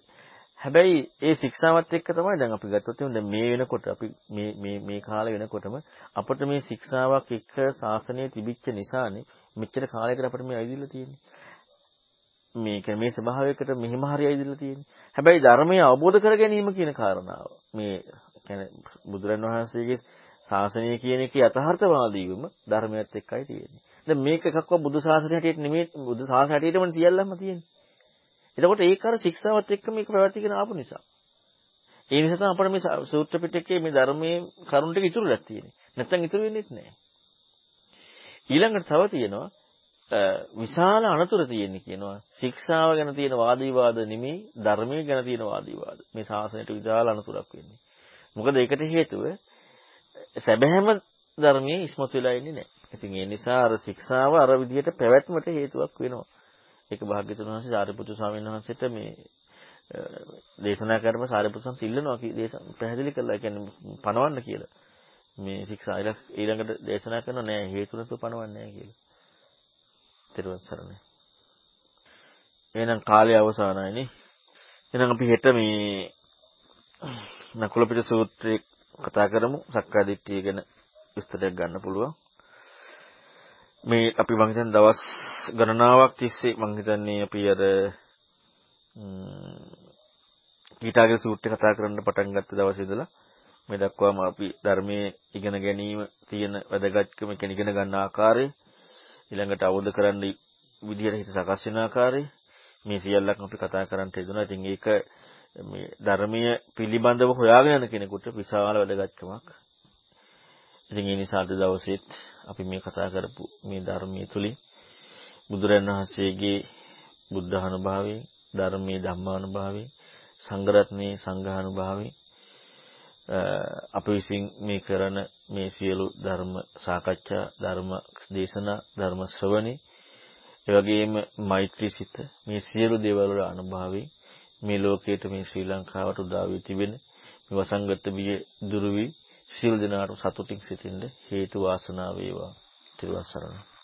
හැබැයි ඒ ශික්ෂාවත් එක්ක තමයි දැන් අපි ගත්තොත් දැන් මේ වෙනකොට අපි මේ මේ මේ කාලේ වෙනකොටම අපිට මේ ශික්ෂාවක් එක්ක ශාසනය තිබිච්ච නිසානේ මෙච්චර කාලයකට අපිට මේ ඇවිදilla තියෙන්නේ. මේක මේ ස්වභාවයකට මෙහෙම හරි ඇවිදilla තියෙන්නේ. හැබැයි ධර්මය අවබෝධ කර ගැනීම කියන කාරණාව මේ කියන්නේ බුදුරන් වහන්සේගේ ශාසනය කියන එකේ යථාර්ථවාදීවම ධර්මයත් එක්කයි තියෙන්නේ. දැන් මේක එකක්වත් බුදු ශාසනය හැටියට නෙමෙයි බුදු ශාසනය හැටියටම සියල්ලම තියෙන්නේ. එතකොට ඒක අර ශික්ෂාවත් එක්ක මේක පැවැත්ගෙන ආපු නිසා. ඒ නිසා තමයි අපිට මේ සූත්‍ර පිටකයේ මේ ධර්මයේ කරුණ ටික ඉතුරුලා තියෙන්නේ. නැත්තම් ඉතුරු වෙන්නේ නැහැ. ඊළඟට තව තියෙනවා විශාල අනතුරු තියෙන්නේ කියනවා. ශික්ෂාව ගැන තියෙන වාද විවාද නෙමෙයි ධර්මයේ ගැන තියෙන වාද විවාද. මේ ශාසනයට විශාල අනතුරක් වෙන්නේ. මොකද ඒකට හේතුව සැබෑම ධර්මයේ ඉස්මතු වෙලා ඉන්නේ නැහැ. ඉතින් ඒ නිසා අර ශික්ෂාව අර විදිහට පැවැත්මට හේතුවක් වෙනවා. ඒක භාග්‍යතුන් වහන්සේ සාරිපුත්තු ස්වාමීන් වහන්සේට මේ දේශනා කරපම සාරිපුත්තු සම් සිල්ලනවා කී දේශ පැහැදිලි කළා. කියන්නේ පණවන්න කියලා. මේ ශික්ෂා ඊළඟට දේශනා කරනවා නෑ හේතු නැතුව පණවන්නේ නෑ කියලා. ත්‍රිවන් සරණයි. එහෙනම් කාලය අවසానයිනේ. එහෙනම් අපි හෙට මේ නකුල පිට සූත්‍රයේ කතා කරමු. සක්කාය දිට්ඨිය ගැන විස්තරයක් ගන්න පුළුවන්. මේ අපි මං හිතන්නේ දවස් ගණනාවක් තිස්සේ මං හිතන්නේ අපි අර කීටාගේ සූත්‍රය කතා කරන්න පටන් ගත්ත දවසේ ඉඳලා මේ දක්වාම අපි ධර්මයේ ඉගෙන ගැනීම තියෙන වැදගත්කම කියන ඉගෙන ගන්න ආකාරය ඊළඟට අවබෝධ කරන්න විදියට හිත සකස් වෙන ආකාරය මේ සියල්ලක් අපි කතා කරන්න හේතුණා. ඉතින් ඒක මේ ධර්මීය පිළිබඳව හොයාගෙන යන කෙනෙකුට විශාල වැදගත්කමක්. ඉතින් ඒ නිසා අද දවසේත් අපි මේ කතා කරපු මේ ධර්මයේ තුලින් බුදුරන් වහන්සේගේ බුද්ධානුභාවයෙන් ධර්මයේ ධම්මානුභාවයෙන් සංඝරත්නයේ සංඝානුභාවයෙන් අප විසින් මේ කරන මේ සියලු ධර්ම සාකච්ඡා ධර්ම දේශනා ධර්ම ශ්‍රවණේ ඒ වගේම මෛත්‍රී සිත මේ සියලු දේවල් වල අනුභවයෙන් මේ ලෝකයට මේ ශ්‍රී ලංකාවට උදා වී තිබෙන මේ වසංගත බිය දුරු වී සියලු දෙනාට සතුටින් සිටින්න හේතු වාසනා වේවා. ත්‍රිවසරණ